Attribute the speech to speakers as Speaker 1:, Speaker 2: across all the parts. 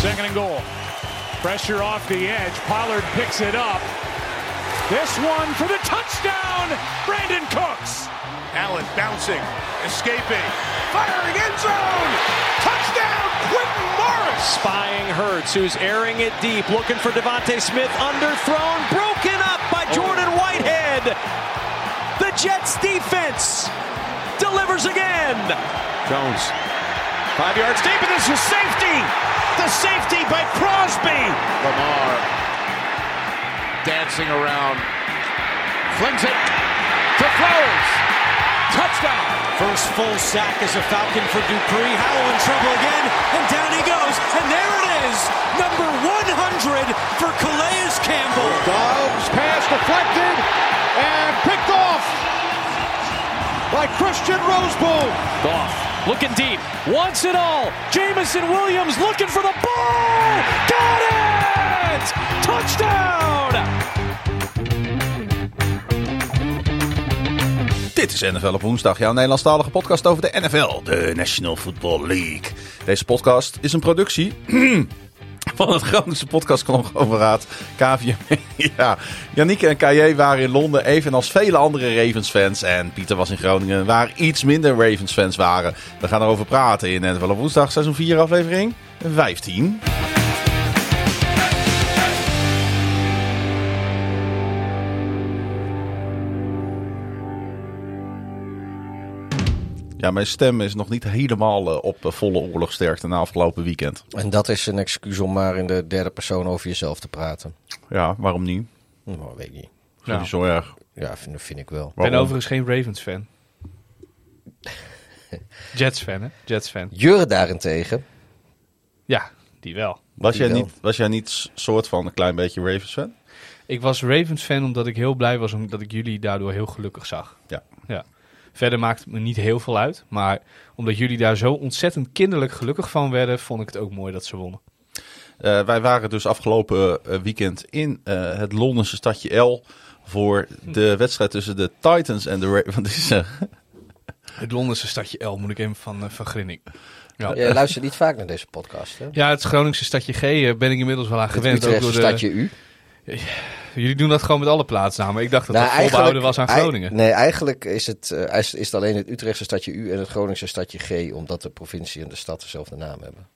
Speaker 1: Second and goal. Pressure off the edge. Pollard picks it up. This one for the touchdown, Brandon Cooks.
Speaker 2: Allen bouncing, escaping, firing end zone. Touchdown, Quentin Morris.
Speaker 3: Spying Hurts, who's airing it deep, looking for Devontae Smith, underthrown, broken up by oh. Jordan Whitehead. The Jets defense delivers again. Jones, five yards deep, and this is safety. The safety by Crosby.
Speaker 2: Lamar dancing around, flings it to Flowers. Touchdown.
Speaker 3: First full sack as a Falcon for Dupree. Howell in trouble again, and down he goes. And there it is, number 100 for Calais Campbell.
Speaker 2: Dobbs pass deflected and picked off by Christian Roseboom.
Speaker 1: Goff looking deep, wants it all. Jamison Williams looking for the ball. Got it! Touchdown!
Speaker 4: Dit is NFL op woensdag, jouw Nederlandstalige podcast over de NFL, de National Football League. Deze podcast is een productie van het Groningse podcastconglomeraat KVM. Ja, Yannick en KJ waren in Londen, evenals vele andere Ravens-fans. En Pieter was in Groningen, waar iets minder Ravens-fans waren. We gaan erover praten in NFL op woensdag, seizoen 4 aflevering 15. Ja, mijn stem is nog niet helemaal eh, op volle oorlogsterkte na afgelopen weekend.
Speaker 5: En dat is een excuus om maar in de derde persoon over jezelf te praten.
Speaker 4: Ja, waarom niet?
Speaker 5: Nou, weet ik niet.
Speaker 4: Vind je zo erg?
Speaker 5: Ja, vind, vind ik wel.
Speaker 6: Ik ben overigens geen Ravens-fan. Jets-fan, hè? Jets-fan.
Speaker 5: Jurre daarentegen,
Speaker 6: Ja, die wel.
Speaker 4: Was jij,
Speaker 5: wel.
Speaker 4: niet, was jij niet soort van een klein beetje Ravens fan?
Speaker 6: Ik was Ravens-fan omdat ik heel blij was omdat ik jullie daardoor heel gelukkig zag.
Speaker 4: Ja.
Speaker 6: ja. Verder maakt het me niet heel veel uit. Maar omdat jullie daar zo ontzettend kinderlijk gelukkig van werden, vond ik het ook mooi dat ze wonnen.
Speaker 4: Eh, wij waren dus afgelopen eh, weekend in eh, het Londense stadje L voor de wedstrijd tussen de Titans en de Ravens. Wat is
Speaker 6: Het Londense stadje L moet ik even van, van grinnik. Ja.
Speaker 5: je luistert niet vaak naar deze podcast, hè?
Speaker 6: ja, het Groningse stadje G ben ik inmiddels wel aan
Speaker 5: Het
Speaker 6: gewend. Ook door de,
Speaker 5: stadje U.
Speaker 6: Jullie doen dat gewoon met alle plaatsnamen. Ik dacht dat
Speaker 5: Nou,
Speaker 6: dat volbehouden was aan Groningen.
Speaker 5: nee, eigenlijk is het, eh, is, is het alleen het Utrechtse stadje U en het Groningse stadje G, omdat de provincie en de stad dezelfde naam hebben.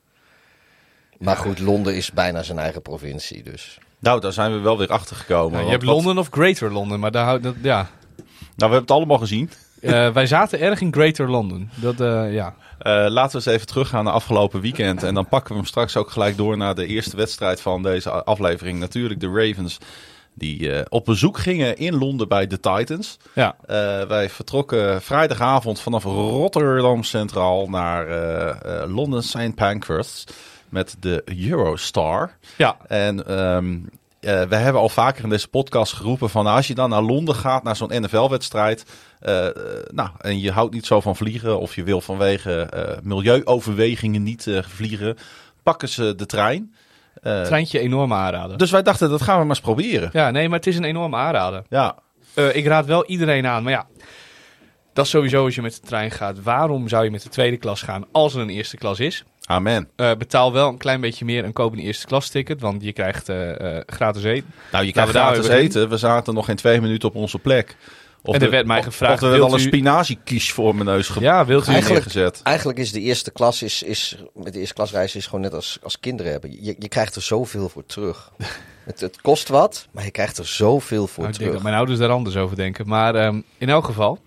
Speaker 5: Maar goed, Londen is bijna zijn eigen provincie, dus.
Speaker 4: nou, daar zijn we wel weer achter gekomen.
Speaker 6: Nou, je hebt Londen of Greater London, maar daar houdt dat, ja.
Speaker 4: Nou, we hebben het allemaal gezien.
Speaker 6: Eh, wij zaten erg in Greater London. Dat, eh, ja.
Speaker 4: Eh, laten we eens even teruggaan naar afgelopen weekend. En dan pakken we hem straks ook gelijk door naar de eerste wedstrijd van deze aflevering. Natuurlijk de Ravens. Die eh, op bezoek gingen in Londen bij de Titans.
Speaker 6: Ja.
Speaker 4: Eh, wij vertrokken vrijdagavond vanaf Rotterdam Centraal naar Londen St. Pancras met de Eurostar.
Speaker 6: Ja.
Speaker 4: En ehm, eh, we hebben al vaker in deze podcast geroepen van als je dan naar Londen gaat, naar zo'n NFL-wedstrijd. eh, eh, nou, en je houdt niet zo van vliegen of je wil vanwege eh, milieuoverwegingen niet vliegen, pakken ze de trein.
Speaker 6: Treintje enorm aanraden.
Speaker 4: dus wij dachten, dat gaan we maar eens proberen.
Speaker 6: Ja, nee, maar het is een enorme aanrader.
Speaker 4: Ja,
Speaker 6: ik raad wel iedereen aan, maar ja. Dat is sowieso als je met de trein gaat. Waarom zou je met de tweede klas gaan als er een eerste klas is?
Speaker 4: Amen.
Speaker 6: Eh, betaal wel een klein beetje meer en koop een eerste klas ticket, want je krijgt eh, eh, gratis eten.
Speaker 4: Nou, je
Speaker 6: Laten
Speaker 4: kan
Speaker 6: we daar
Speaker 4: gratis eten. We zaten nog geen twee minuten op onze plek. Of
Speaker 6: En er werd mij gevraagd,
Speaker 4: Of er werd al een spinaziekies voor mijn neus ge-
Speaker 6: Ja, wilt u
Speaker 5: Eigenlijk-
Speaker 4: neergezet.
Speaker 5: Eigenlijk is de eerste klas, is, is, met de eerste klasreis is gewoon net als, als kinderen hebben. Je, je krijgt er zoveel voor terug. het, het kost wat, maar je krijgt er zoveel voor
Speaker 6: Nou, ik denk
Speaker 5: terug.
Speaker 6: dat mijn ouders daar anders over denken. Maar ehm, in elk geval.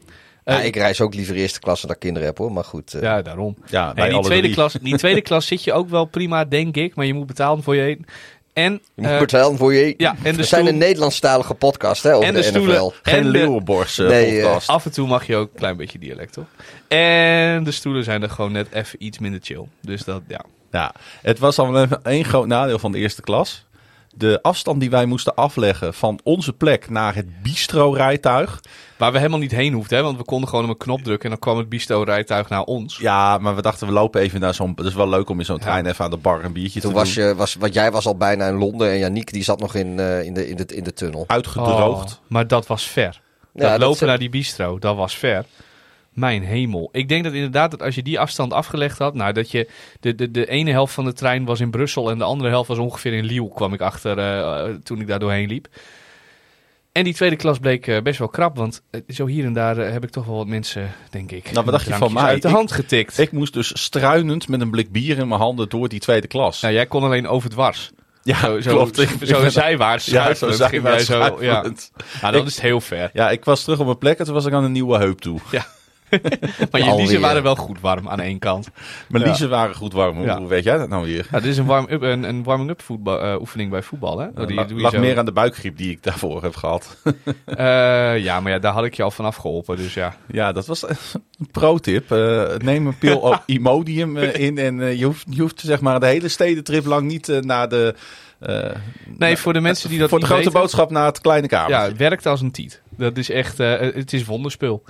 Speaker 6: Eh,
Speaker 5: Ja, ik reis ook liever eerste klasse dan ik kinderen heb hoor, maar goed. eh,
Speaker 6: ja, daarom.
Speaker 4: Ja, bij
Speaker 6: die,
Speaker 4: alle
Speaker 6: tweede klas, die tweede klas zit je ook wel prima, denk ik. Maar je moet betalen voor je eten. En,
Speaker 5: Je moet
Speaker 6: eh,
Speaker 5: betalen voor je
Speaker 6: ja, en de
Speaker 5: We zijn een Nederlandstalige podcast hè, over
Speaker 6: en
Speaker 5: de,
Speaker 6: de stoelen.
Speaker 5: NFL.
Speaker 4: Geen
Speaker 6: en de-
Speaker 4: leeuwenborst eh,
Speaker 5: Nee, eh,
Speaker 4: podcast.
Speaker 6: Af en toe mag je ook een klein beetje dialect, toch? En de stoelen zijn er gewoon net even iets minder chill. Dus dat, ja.
Speaker 4: Ja, het was al één groot nadeel van de eerste klas. De afstand die wij moesten afleggen van onze plek naar het bistro-rijtuig.
Speaker 6: Waar we helemaal niet heen hoefden, hè, want we konden gewoon op een knop drukken en dan kwam het bistro-rijtuig naar ons.
Speaker 4: Ja, maar we dachten we lopen even naar zo'n... Het is wel leuk om in zo'n
Speaker 6: Ja.
Speaker 4: trein even aan de bar een biertje
Speaker 5: Toen
Speaker 4: te
Speaker 5: was
Speaker 4: doen.
Speaker 5: je, was, want jij was al bijna in Londen en Janiek die zat nog in, eh, in, de, in, de, in de tunnel.
Speaker 4: Uitgedroogd.
Speaker 6: Oh, maar dat was ver.
Speaker 5: Ja,
Speaker 6: dat
Speaker 5: dat
Speaker 6: lopen naar die bistro, dat was ver. Mijn hemel. Ik denk dat inderdaad dat als je die afstand afgelegd had, nou dat je de, de, de ene helft van de trein was in Brussel en de andere helft was ongeveer in Lille, kwam ik achter eh, toen ik daar doorheen liep. En die tweede klas bleek eh, best wel krap, want eh, zo hier en daar heb ik toch wel wat mensen, denk ik,
Speaker 4: Nou, wat dacht je van mij?
Speaker 6: uit de
Speaker 4: Ik-
Speaker 6: hand getikt.
Speaker 4: Ik moest dus struinend met een blik bier in mijn handen door die tweede klas.
Speaker 6: nou, jij kon alleen overdwars.
Speaker 4: ja,
Speaker 6: Zo, zo,
Speaker 4: klopt.
Speaker 6: zo,
Speaker 4: Ik- ben-
Speaker 6: zijwaarts.
Speaker 4: Ja, zo
Speaker 6: zo. Ja. Nou, dat
Speaker 4: Ik-
Speaker 6: is heel ver.
Speaker 4: Ja, ik was terug op mijn plek en toen was ik aan een nieuwe heup toe.
Speaker 6: Maar je liezen waren wel goed warm aan één kant.
Speaker 4: Mijn liezen waren goed warm. Hoe
Speaker 6: Ja.
Speaker 4: weet jij dat nou weer?
Speaker 6: Ja, dit is een warm-up een, een warming-up voetbal, eh, oefening bij voetbal, hè? Oh, die
Speaker 4: La-
Speaker 6: doe je
Speaker 4: lag meer aan de buikgriep die ik daarvoor heb gehad.
Speaker 6: Eh, ja, maar ja, daar had ik je al vanaf geholpen, dus ja.
Speaker 4: Ja, dat was een pro-tip. Eh, neem een pil Imodium in en je, hoeft, je hoeft zeg maar de hele stedentrip lang niet naar de...
Speaker 6: Nee, voor de mensen die dat
Speaker 4: voor de grote
Speaker 6: weten,
Speaker 4: boodschap naar het kleine kamer.
Speaker 6: Ja, het werkt als een tiet. Dat is echt, eh, het is wonderspul.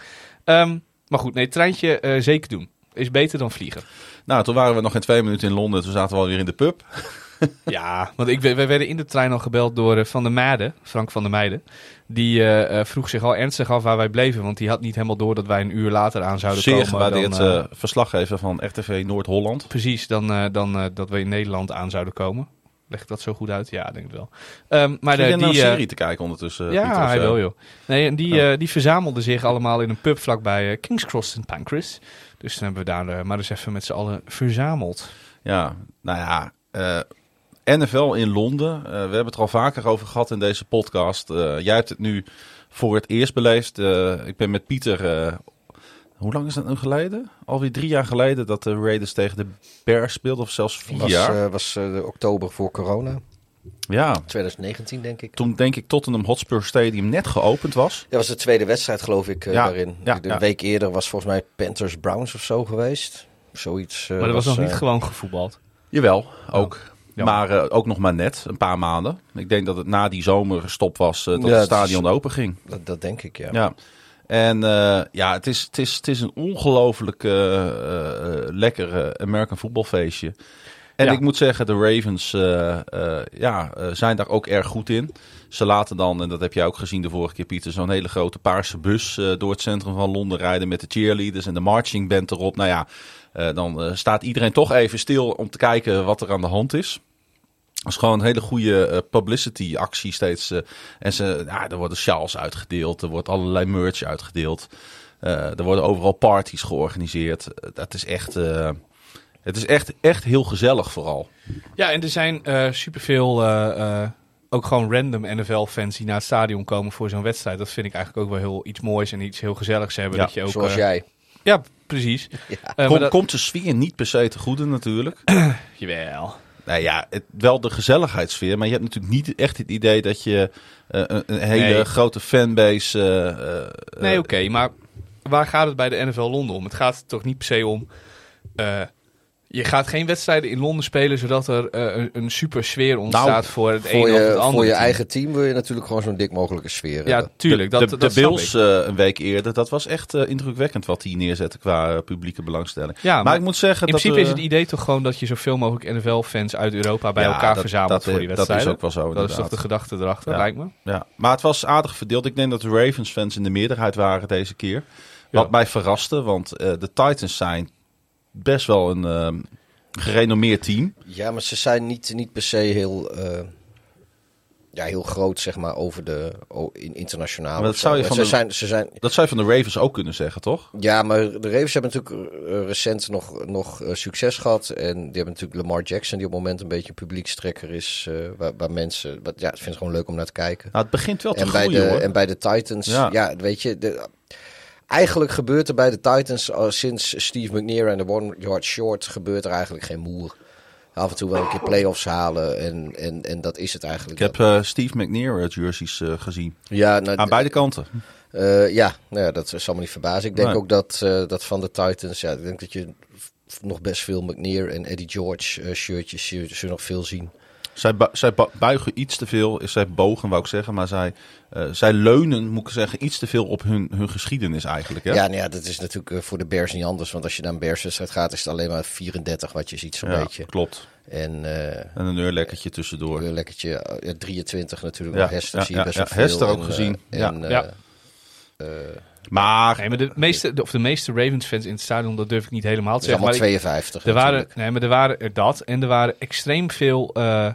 Speaker 6: Ehm, maar goed, nee, treintje eh, zeker doen. Is beter dan vliegen.
Speaker 4: Nou, toen waren we nog geen twee minuten in Londen. Toen zaten we alweer in de pub.
Speaker 6: Ja, want ik, we, we werden in de trein al gebeld door eh, Van der Meijden, Frank van der Meijden. Die eh, vroeg zich al ernstig af waar wij bleven, want die had niet helemaal door dat wij een uur later aan zouden
Speaker 4: Zeer
Speaker 6: komen.
Speaker 4: gewaardeerd
Speaker 6: dan, eh,
Speaker 4: eh, verslaggever van RTV Noord-Holland.
Speaker 6: Precies, dan, dan dat we in Nederland aan zouden komen. Leg ik dat zo goed uit? Ja, denk ik wel. Ehm, maar de,
Speaker 4: naar
Speaker 6: die,
Speaker 4: een
Speaker 6: eh,
Speaker 4: serie te kijken ondertussen?
Speaker 6: ja,
Speaker 4: Pieter,
Speaker 6: hij wil joh. Nee, en die,
Speaker 4: Oh.
Speaker 6: eh, die verzamelden zich allemaal in een pub vlakbij eh, King's Cross St. Pancras. Dus toen hebben we daar maar eens even met z'n allen verzameld.
Speaker 4: Ja, nou ja. NFL in Londen. We hebben het er al vaker over gehad in deze podcast. Jij hebt het nu voor het eerst beleefd. Ik ben met Pieter. Hoe lang is dat nu geleden? Alweer drie jaar geleden dat de Raiders tegen de Bears speelden. Of zelfs vier
Speaker 5: was
Speaker 4: jaar.
Speaker 5: eh, was eh, de oktober voor corona.
Speaker 4: ja.
Speaker 5: 2019 denk ik.
Speaker 4: Toen denk ik Tottenham Hotspur Stadium net geopend was.
Speaker 5: Dat was de tweede wedstrijd geloof ik eh,
Speaker 4: Ja,
Speaker 5: daarin.
Speaker 4: ja,
Speaker 5: de
Speaker 4: ja.
Speaker 5: week eerder was volgens mij Panthers Browns of zo geweest. Zoiets. eh,
Speaker 6: maar dat was nog niet gewoon gevoetbald.
Speaker 4: Jawel, ook.
Speaker 6: Ja.
Speaker 4: Maar eh, ook nog maar net, een paar maanden. Ik denk dat het na die zomer gestopt was dat
Speaker 5: Ja,
Speaker 4: het stadion
Speaker 5: is-
Speaker 4: open ging.
Speaker 5: Dat, dat denk ik, ja.
Speaker 4: Ja. En eh, ja, het is, het, is, het is een ongelooflijk eh, eh, lekker eh, American voetbalfeestje. En
Speaker 6: Ja.
Speaker 4: ik moet zeggen, de Ravens ja, zijn daar ook erg goed in. Ze laten dan, en dat heb jij ook gezien de vorige keer Pieter, zo'n hele grote paarse bus door het centrum van Londen rijden met de cheerleaders en de marching band erop. Nou ja, dan staat iedereen toch even stil om te kijken wat er aan de hand is. Dat is gewoon een hele goede eh, publicity actie steeds. eh. en ze, ja, er worden sjaals uitgedeeld, er wordt allerlei merch uitgedeeld. Eh, er worden overal parties georganiseerd. Dat is echt, eh, het is echt, echt heel gezellig vooral.
Speaker 6: Ja, en er zijn eh superveel, eh, eh, ook gewoon random NFL-fans die naar het stadion komen voor zo'n wedstrijd. Dat vind ik eigenlijk ook wel heel iets moois en iets heel gezelligs hebben.
Speaker 4: Ja,
Speaker 6: dat je ook,
Speaker 5: Zoals jij.
Speaker 6: Ja, precies.
Speaker 5: Ja.
Speaker 6: Maar
Speaker 4: Kom,
Speaker 6: dat-
Speaker 4: Komt de sfeer niet per se te goede natuurlijk.
Speaker 6: Jawel.
Speaker 4: Nou ja, het, wel de gezelligheidssfeer. Maar je hebt natuurlijk niet echt het idee dat je eh, een, een hele
Speaker 6: Nee.
Speaker 4: grote fanbase... eh, eh,
Speaker 6: Nee, oké, maar waar gaat het bij de NFL Londen om? Het gaat toch niet per se om. Je gaat geen wedstrijden in Londen spelen zodat er eh, een, een super sfeer ontstaat
Speaker 4: Nou,
Speaker 6: voor het
Speaker 5: Voor
Speaker 6: ene of het
Speaker 5: je,
Speaker 6: andere.
Speaker 5: voor je
Speaker 6: team.
Speaker 5: eigen team wil je natuurlijk gewoon zo'n dik mogelijke sfeer
Speaker 6: Ja,
Speaker 5: hebben.
Speaker 6: tuurlijk.
Speaker 4: de,
Speaker 6: dat,
Speaker 4: de,
Speaker 6: dat
Speaker 4: Bills
Speaker 6: ik.
Speaker 4: eh, een week eerder, dat was echt eh, indrukwekkend wat die neerzetten qua publieke belangstelling.
Speaker 6: Ja,
Speaker 4: maar,
Speaker 6: maar
Speaker 4: ik moet zeggen
Speaker 6: In
Speaker 4: dat
Speaker 6: principe is het idee toch gewoon dat je zoveel mogelijk NFL-fans uit Europa bij
Speaker 4: ja,
Speaker 6: elkaar
Speaker 4: dat-
Speaker 6: verzamelt
Speaker 4: dat,
Speaker 6: voor die
Speaker 4: dat
Speaker 6: wedstrijden.
Speaker 4: is ook wel zo
Speaker 6: Dat is
Speaker 4: inderdaad.
Speaker 6: toch de gedachte erachter,
Speaker 4: Ja.
Speaker 6: lijkt me.
Speaker 4: Ja, maar het was aardig verdeeld. Ik denk dat de Ravens-fans in de meerderheid waren deze keer. Wat
Speaker 6: Ja.
Speaker 4: mij verraste, want eh, de Titans zijn best wel een ehm, gerenommeerd team.
Speaker 5: Ja, maar ze zijn niet, niet per se heel, eh, ja, heel groot, zeg maar, over de in, internationaal.
Speaker 4: Maar dat zou
Speaker 5: zo.
Speaker 4: je van
Speaker 5: ze,
Speaker 4: de-
Speaker 5: zijn, ze zijn,
Speaker 4: Dat zou je van de Ravens ook kunnen zeggen, toch?
Speaker 5: ja, maar de Ravens hebben natuurlijk eh, recent nog, nog succes gehad. En die hebben natuurlijk Lamar Jackson, die op het moment een beetje een publiekstrekker is. waar, waar mensen, wat, ja, het gewoon leuk om naar te kijken.
Speaker 4: Nou, het begint wel te
Speaker 5: En bij, de,
Speaker 4: hoor.
Speaker 5: en bij de Titans,
Speaker 4: Ja.
Speaker 5: ja, weet je, de, eigenlijk gebeurt er bij de Titans al sinds Steve McNair en de One Yard Short gebeurt er eigenlijk geen moer. Af en toe wel een keer playoffs halen en, en, en dat is het eigenlijk.
Speaker 4: Ik heb eh, Steve McNair eh, jerseys eh, gezien.
Speaker 5: ja, nou,
Speaker 4: Aan beide kanten.
Speaker 5: eh, ja, nou ja, dat zal me niet verbazen. Ik denk
Speaker 4: Nee.
Speaker 5: ook dat, eh, dat van de Titans, ja, ik denk dat je nog best veel McNair en Eddie George eh, shirtjes je nog veel zien.
Speaker 4: Zij, bu- zij bu- buigen iets te veel, zij bogen wou ik zeggen, maar zij, eh, zij leunen, moet ik zeggen, iets te veel op hun, hun geschiedenis eigenlijk. Hè?
Speaker 5: Ja, nou ja, dat is natuurlijk eh, voor de Bears niet anders. Want als je naar een Bears-wedstrijd gaat, is het alleen maar 34 wat je ziet zo'n
Speaker 4: Ja,
Speaker 5: beetje.
Speaker 4: klopt.
Speaker 5: En eh,
Speaker 4: En een neurlekkertje tussendoor.
Speaker 5: een lekkertje, eh, ja, 23 natuurlijk.
Speaker 4: Ja,
Speaker 5: Hester
Speaker 4: ja,
Speaker 5: zie je
Speaker 4: ja,
Speaker 5: best
Speaker 4: ja,
Speaker 5: wel veel.
Speaker 4: Hester ook
Speaker 5: En,
Speaker 4: gezien. Ja.
Speaker 5: En, eh,
Speaker 6: Ja.
Speaker 4: Maar
Speaker 6: Nee, maar de meeste, de- of de meeste Ravens-fans in het stadion, dat durf ik niet helemaal te zeggen.
Speaker 5: allemaal
Speaker 6: Maar ik-
Speaker 5: 52
Speaker 6: er waren, nee, maar er waren er dat. En er waren extreem veel eh,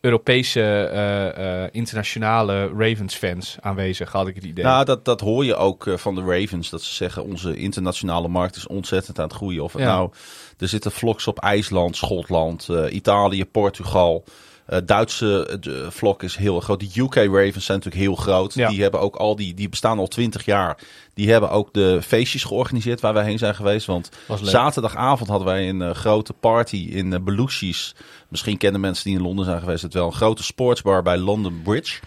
Speaker 6: Europese, eh, eh, internationale Ravens-fans aanwezig, had ik het idee.
Speaker 4: Nou, dat, dat hoor je ook van de Ravens. Dat ze zeggen, onze internationale markt is ontzettend aan het groeien. Of het
Speaker 6: Ja.
Speaker 4: nou, er zitten vlogs op IJsland, Schotland, Italië, Portugal. Eh, Duitse eh, de vlog is heel groot. De UK Ravens zijn natuurlijk heel groot.
Speaker 6: Ja.
Speaker 4: Die hebben ook al die, die bestaan al twintig jaar. Die hebben ook de feestjes georganiseerd waar wij heen zijn geweest. Want zaterdagavond hadden wij een eh, grote party in uh, Belushi's. Misschien kennen mensen die in Londen zijn geweest het wel. Een grote sportsbar bij London Bridge.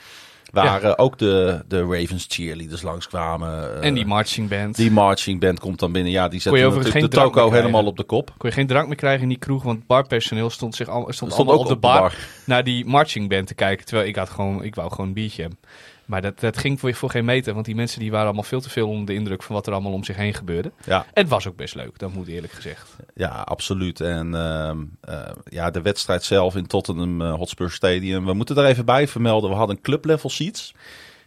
Speaker 4: Waar ook de, de Ravens cheerleaders langskwamen. eh,
Speaker 6: en die marching band.
Speaker 4: die marching band komt dan binnen. Ja, die
Speaker 6: overigens
Speaker 4: natuurlijk de toko helemaal op de kop.
Speaker 6: Kon je geen drank meer krijgen in die kroeg, want het barpersoneel stond, zich al, stond,
Speaker 4: Stond
Speaker 6: allemaal
Speaker 4: ook
Speaker 6: op de
Speaker 4: op de
Speaker 6: bar,
Speaker 4: bar.
Speaker 6: naar die marching band te kijken. Terwijl ik had gewoon, ik wou gewoon een biertje hebben. Maar dat, dat ging voor, voor geen meter, want die mensen die waren allemaal veel te veel onder de indruk van wat er allemaal om zich heen gebeurde.
Speaker 4: Ja,
Speaker 6: En het was ook best leuk, dat moet eerlijk gezegd.
Speaker 4: ja absoluut. En ehm, eh, ja, de wedstrijd zelf in Tottenham eh, Hotspur Stadium. We moeten er even bij vermelden. We hadden club level seats.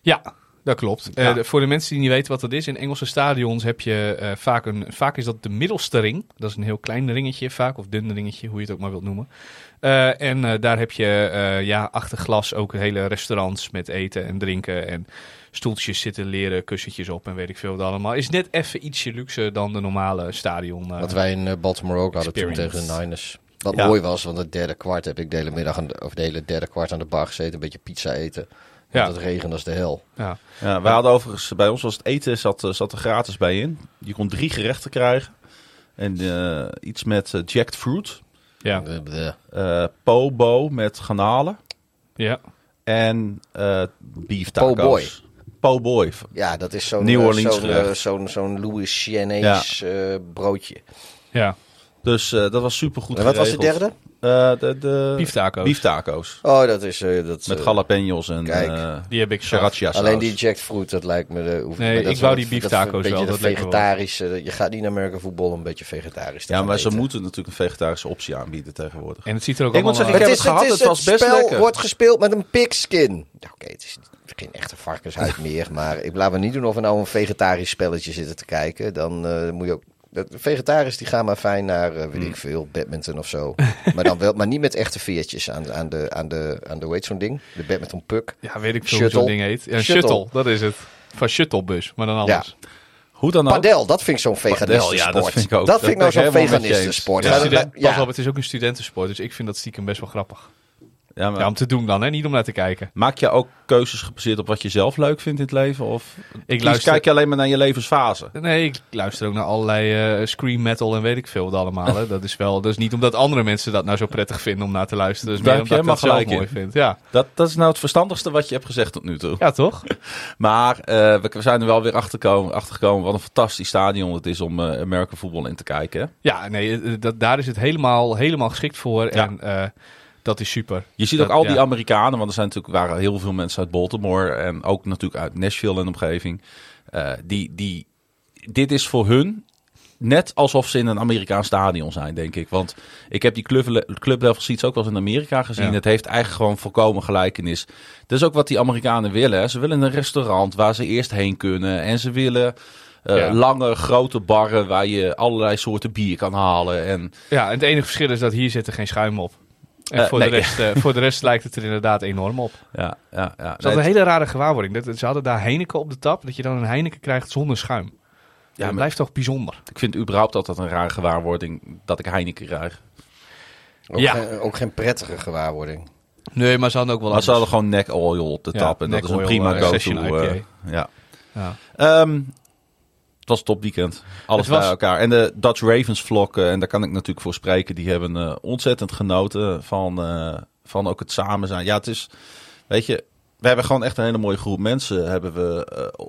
Speaker 6: Ja, dat klopt. Eh,
Speaker 4: Ja.
Speaker 6: voor de mensen die niet weten wat dat is, in Engelse stadions heb je vaak een. Vaak is dat de middelste ring. Dat is een heel klein ringetje, vaak, of dun ringetje, hoe je het ook maar wilt noemen. Eh, en eh, daar heb je eh, ja, achter glas ook hele restaurants met eten en drinken. En stoeltjes zitten, leren kussentjes op en weet ik veel wat allemaal. Is net even ietsje luxe dan de normale stadion.
Speaker 5: Wat wij in Baltimore ook hadden toen tegen de Niners. Wat
Speaker 4: Ja.
Speaker 5: mooi was, want het derde kwart heb ik de hele middag, aan de, of de hele derde kwart aan de bar gezeten. Een beetje pizza eten. Want
Speaker 6: Ja.
Speaker 5: het regende als de hel.
Speaker 6: ja.
Speaker 4: Ja, wij hadden overigens, bij ons was het eten zat, zat er gratis bij in. Je kon drie gerechten krijgen. En eh, iets met jacked fruit.
Speaker 6: Ja.
Speaker 5: Eh,
Speaker 4: eh pobo met garnalen.
Speaker 6: ja.
Speaker 4: En eh beef tacos.
Speaker 5: Po' boy.
Speaker 4: Po' boy.
Speaker 5: Ja, dat is zo'n
Speaker 4: New
Speaker 5: eh,
Speaker 4: Orleans
Speaker 5: zo'n, zo'n zo'n Louis Chianese eh, broodje.
Speaker 6: ja.
Speaker 4: Dus eh, dat was super goed
Speaker 5: En wat was de derde?
Speaker 4: De, de
Speaker 6: Beef tacos.
Speaker 4: beef tacos.
Speaker 5: Oh, dat is... eh, dat,
Speaker 4: Met
Speaker 5: eh,
Speaker 4: jalapenos en
Speaker 5: kijk.
Speaker 4: eh
Speaker 6: Die heb ik
Speaker 4: sriracha saus.
Speaker 5: Alleen die jacked fruit, dat lijkt me... De, hoef-
Speaker 6: Nee, ik wou die beef
Speaker 5: dat-
Speaker 6: tacos
Speaker 5: Een beetje
Speaker 6: wel,
Speaker 5: de
Speaker 6: dat wel.
Speaker 5: vegetarische... Je gaat niet naar American voetbal om een beetje vegetarisch te
Speaker 4: Ja, maar ze
Speaker 5: eten.
Speaker 4: moeten natuurlijk een vegetarische optie aanbieden tegenwoordig.
Speaker 6: En het ziet er ook
Speaker 4: Ik moet
Speaker 6: allemaal...
Speaker 4: zeggen,
Speaker 5: Het,
Speaker 4: Ik
Speaker 5: is,
Speaker 4: heb het gehad,
Speaker 5: het,
Speaker 4: het
Speaker 5: is,
Speaker 4: was best
Speaker 5: spel
Speaker 4: lekker.
Speaker 5: wordt gespeeld met een pigskin. Ja, Oké, het is geen echte varkenshuid meer. Maar ik laat me niet doen of we nou een vegetarisch spelletje zitten te kijken. Dan eh, moet je ook... De vegetariërs die gaan maar fijn naar, eh, weet ik veel, badminton of zo. maar dan wel, maar niet met echte veertjes aan, aan de, aan de, aan de, heet zo'n ding? De badminton puck.
Speaker 6: Ja, weet ik veel hoe zo'n ding heet. Ja, een
Speaker 5: Shuttle.
Speaker 6: shuttle. dat is het. Van shuttlebus, maar dan anders.
Speaker 4: Hoe dan ook.
Speaker 5: Padel, dat vind ik zo'n veganistensport.
Speaker 4: ja, dat vind ik ook.
Speaker 5: Dat
Speaker 4: Dat
Speaker 5: vind ik nou zo'n
Speaker 4: eens.
Speaker 5: veganistensport.
Speaker 6: Ja, student,
Speaker 5: ja.
Speaker 6: Pas op, het is ook een studentensport, dus ik vind dat stiekem best wel grappig.
Speaker 4: Ja, maar
Speaker 6: Ja, om te doen dan, hè? niet om naar te kijken.
Speaker 4: Maak je ook keuzes gebaseerd op wat je zelf leuk vindt in het leven? Of
Speaker 6: Ik
Speaker 4: kijk je alleen maar naar je levensfase?
Speaker 6: Nee, ik luister ook naar allerlei eh scream metal en weet ik veel wat allemaal. Hè. Dat is wel, is niet omdat andere mensen dat nou zo prettig vinden om naar te luisteren. Dus
Speaker 4: Daar
Speaker 6: meer
Speaker 4: heb je
Speaker 6: omdat ik dat zelf mooi vind. Ja.
Speaker 4: Dat, dat is nou het verstandigste wat je hebt gezegd tot nu toe.
Speaker 6: ja, toch?
Speaker 4: Maar eh, we, we zijn er wel weer achtergekomen, achtergekomen wat een fantastisch stadion het is om eh American voetbal in te kijken. hè?
Speaker 6: Ja, nee, dat, daar is het helemaal, helemaal geschikt voor.
Speaker 4: Ja.
Speaker 6: En dat is super.
Speaker 4: Je ziet
Speaker 6: Dat-
Speaker 4: ook al die
Speaker 6: ja.
Speaker 4: Amerikanen, want er zijn natuurlijk, waren heel veel mensen uit Baltimore en ook natuurlijk uit Nashville en omgeving. eh, die, die, dit is voor hun net alsof ze in een Amerikaans stadion zijn, denk ik. Want ik heb die club, club level seats ook wel eens in Amerika gezien.
Speaker 6: Ja.
Speaker 4: Het heeft eigenlijk gewoon volkomen gelijkenis. Dat is ook wat die Amerikanen willen. Hè. Ze willen een restaurant waar ze eerst heen kunnen. En ze willen eh,
Speaker 6: Ja.
Speaker 4: lange, grote barren waar je allerlei soorten bier kan halen. En
Speaker 6: Ja, en het enige verschil is dat hier zit er geen schuim op. En
Speaker 4: Eh,
Speaker 6: voor,
Speaker 4: nee.
Speaker 6: de rest, eh, voor de rest lijkt het er inderdaad enorm op.
Speaker 4: ja, ja, ja.
Speaker 6: Het is een hele rare gewaarwording. Dat, ze hadden daar Heineken op de tap, dat je dan een Heineken krijgt zonder schuim. Ja, dat
Speaker 4: maar-
Speaker 6: blijft toch bijzonder.
Speaker 4: Ik vind überhaupt altijd een rare gewaarwording dat ik Heineken krijg.
Speaker 5: Ook,
Speaker 6: Ja.
Speaker 5: geen, ook geen prettige gewaarwording.
Speaker 6: Nee, maar ze hadden ook wel
Speaker 4: Maar ze hadden gewoon neck oil op de
Speaker 6: Ja,
Speaker 4: tap. En dat is een prima
Speaker 6: eh,
Speaker 4: go-to. eh, ja.
Speaker 6: Ja.
Speaker 4: Ehm, het was topweekend. Alles
Speaker 6: was-
Speaker 4: bij elkaar. En de Dutch Ravens vlog, eh, en daar kan ik natuurlijk voor spreken, die hebben eh, ontzettend genoten van, eh, van ook het samen zijn. Ja, het is, weet je, we hebben gewoon echt een hele mooie groep mensen hebben we eh,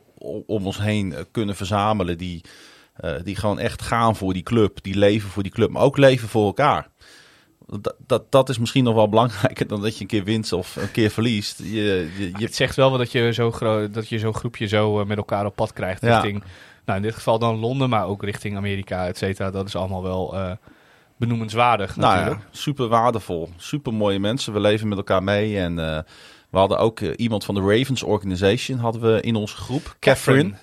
Speaker 4: om ons heen kunnen verzamelen die, die gewoon echt gaan voor die club, die leven voor die club, maar ook leven voor elkaar. Dat, dat, dat is misschien nog wel belangrijker dan dat je een keer wint of een keer verliest. Je, je, je,
Speaker 6: Het zegt wel dat je zo gro- dat je zo'n groepje zo met elkaar op pad krijgt
Speaker 4: Ja.
Speaker 6: Nou in dit geval dan Londen, maar ook richting Amerika, et cetera. Dat is allemaal wel eh, benoemenswaardig
Speaker 4: nou
Speaker 6: natuurlijk.
Speaker 4: ja, super waardevol. Super mooie mensen. We leven met elkaar mee. En eh, we hadden ook eh, iemand van de Ravens Organization hadden we in onze groep. Catherine.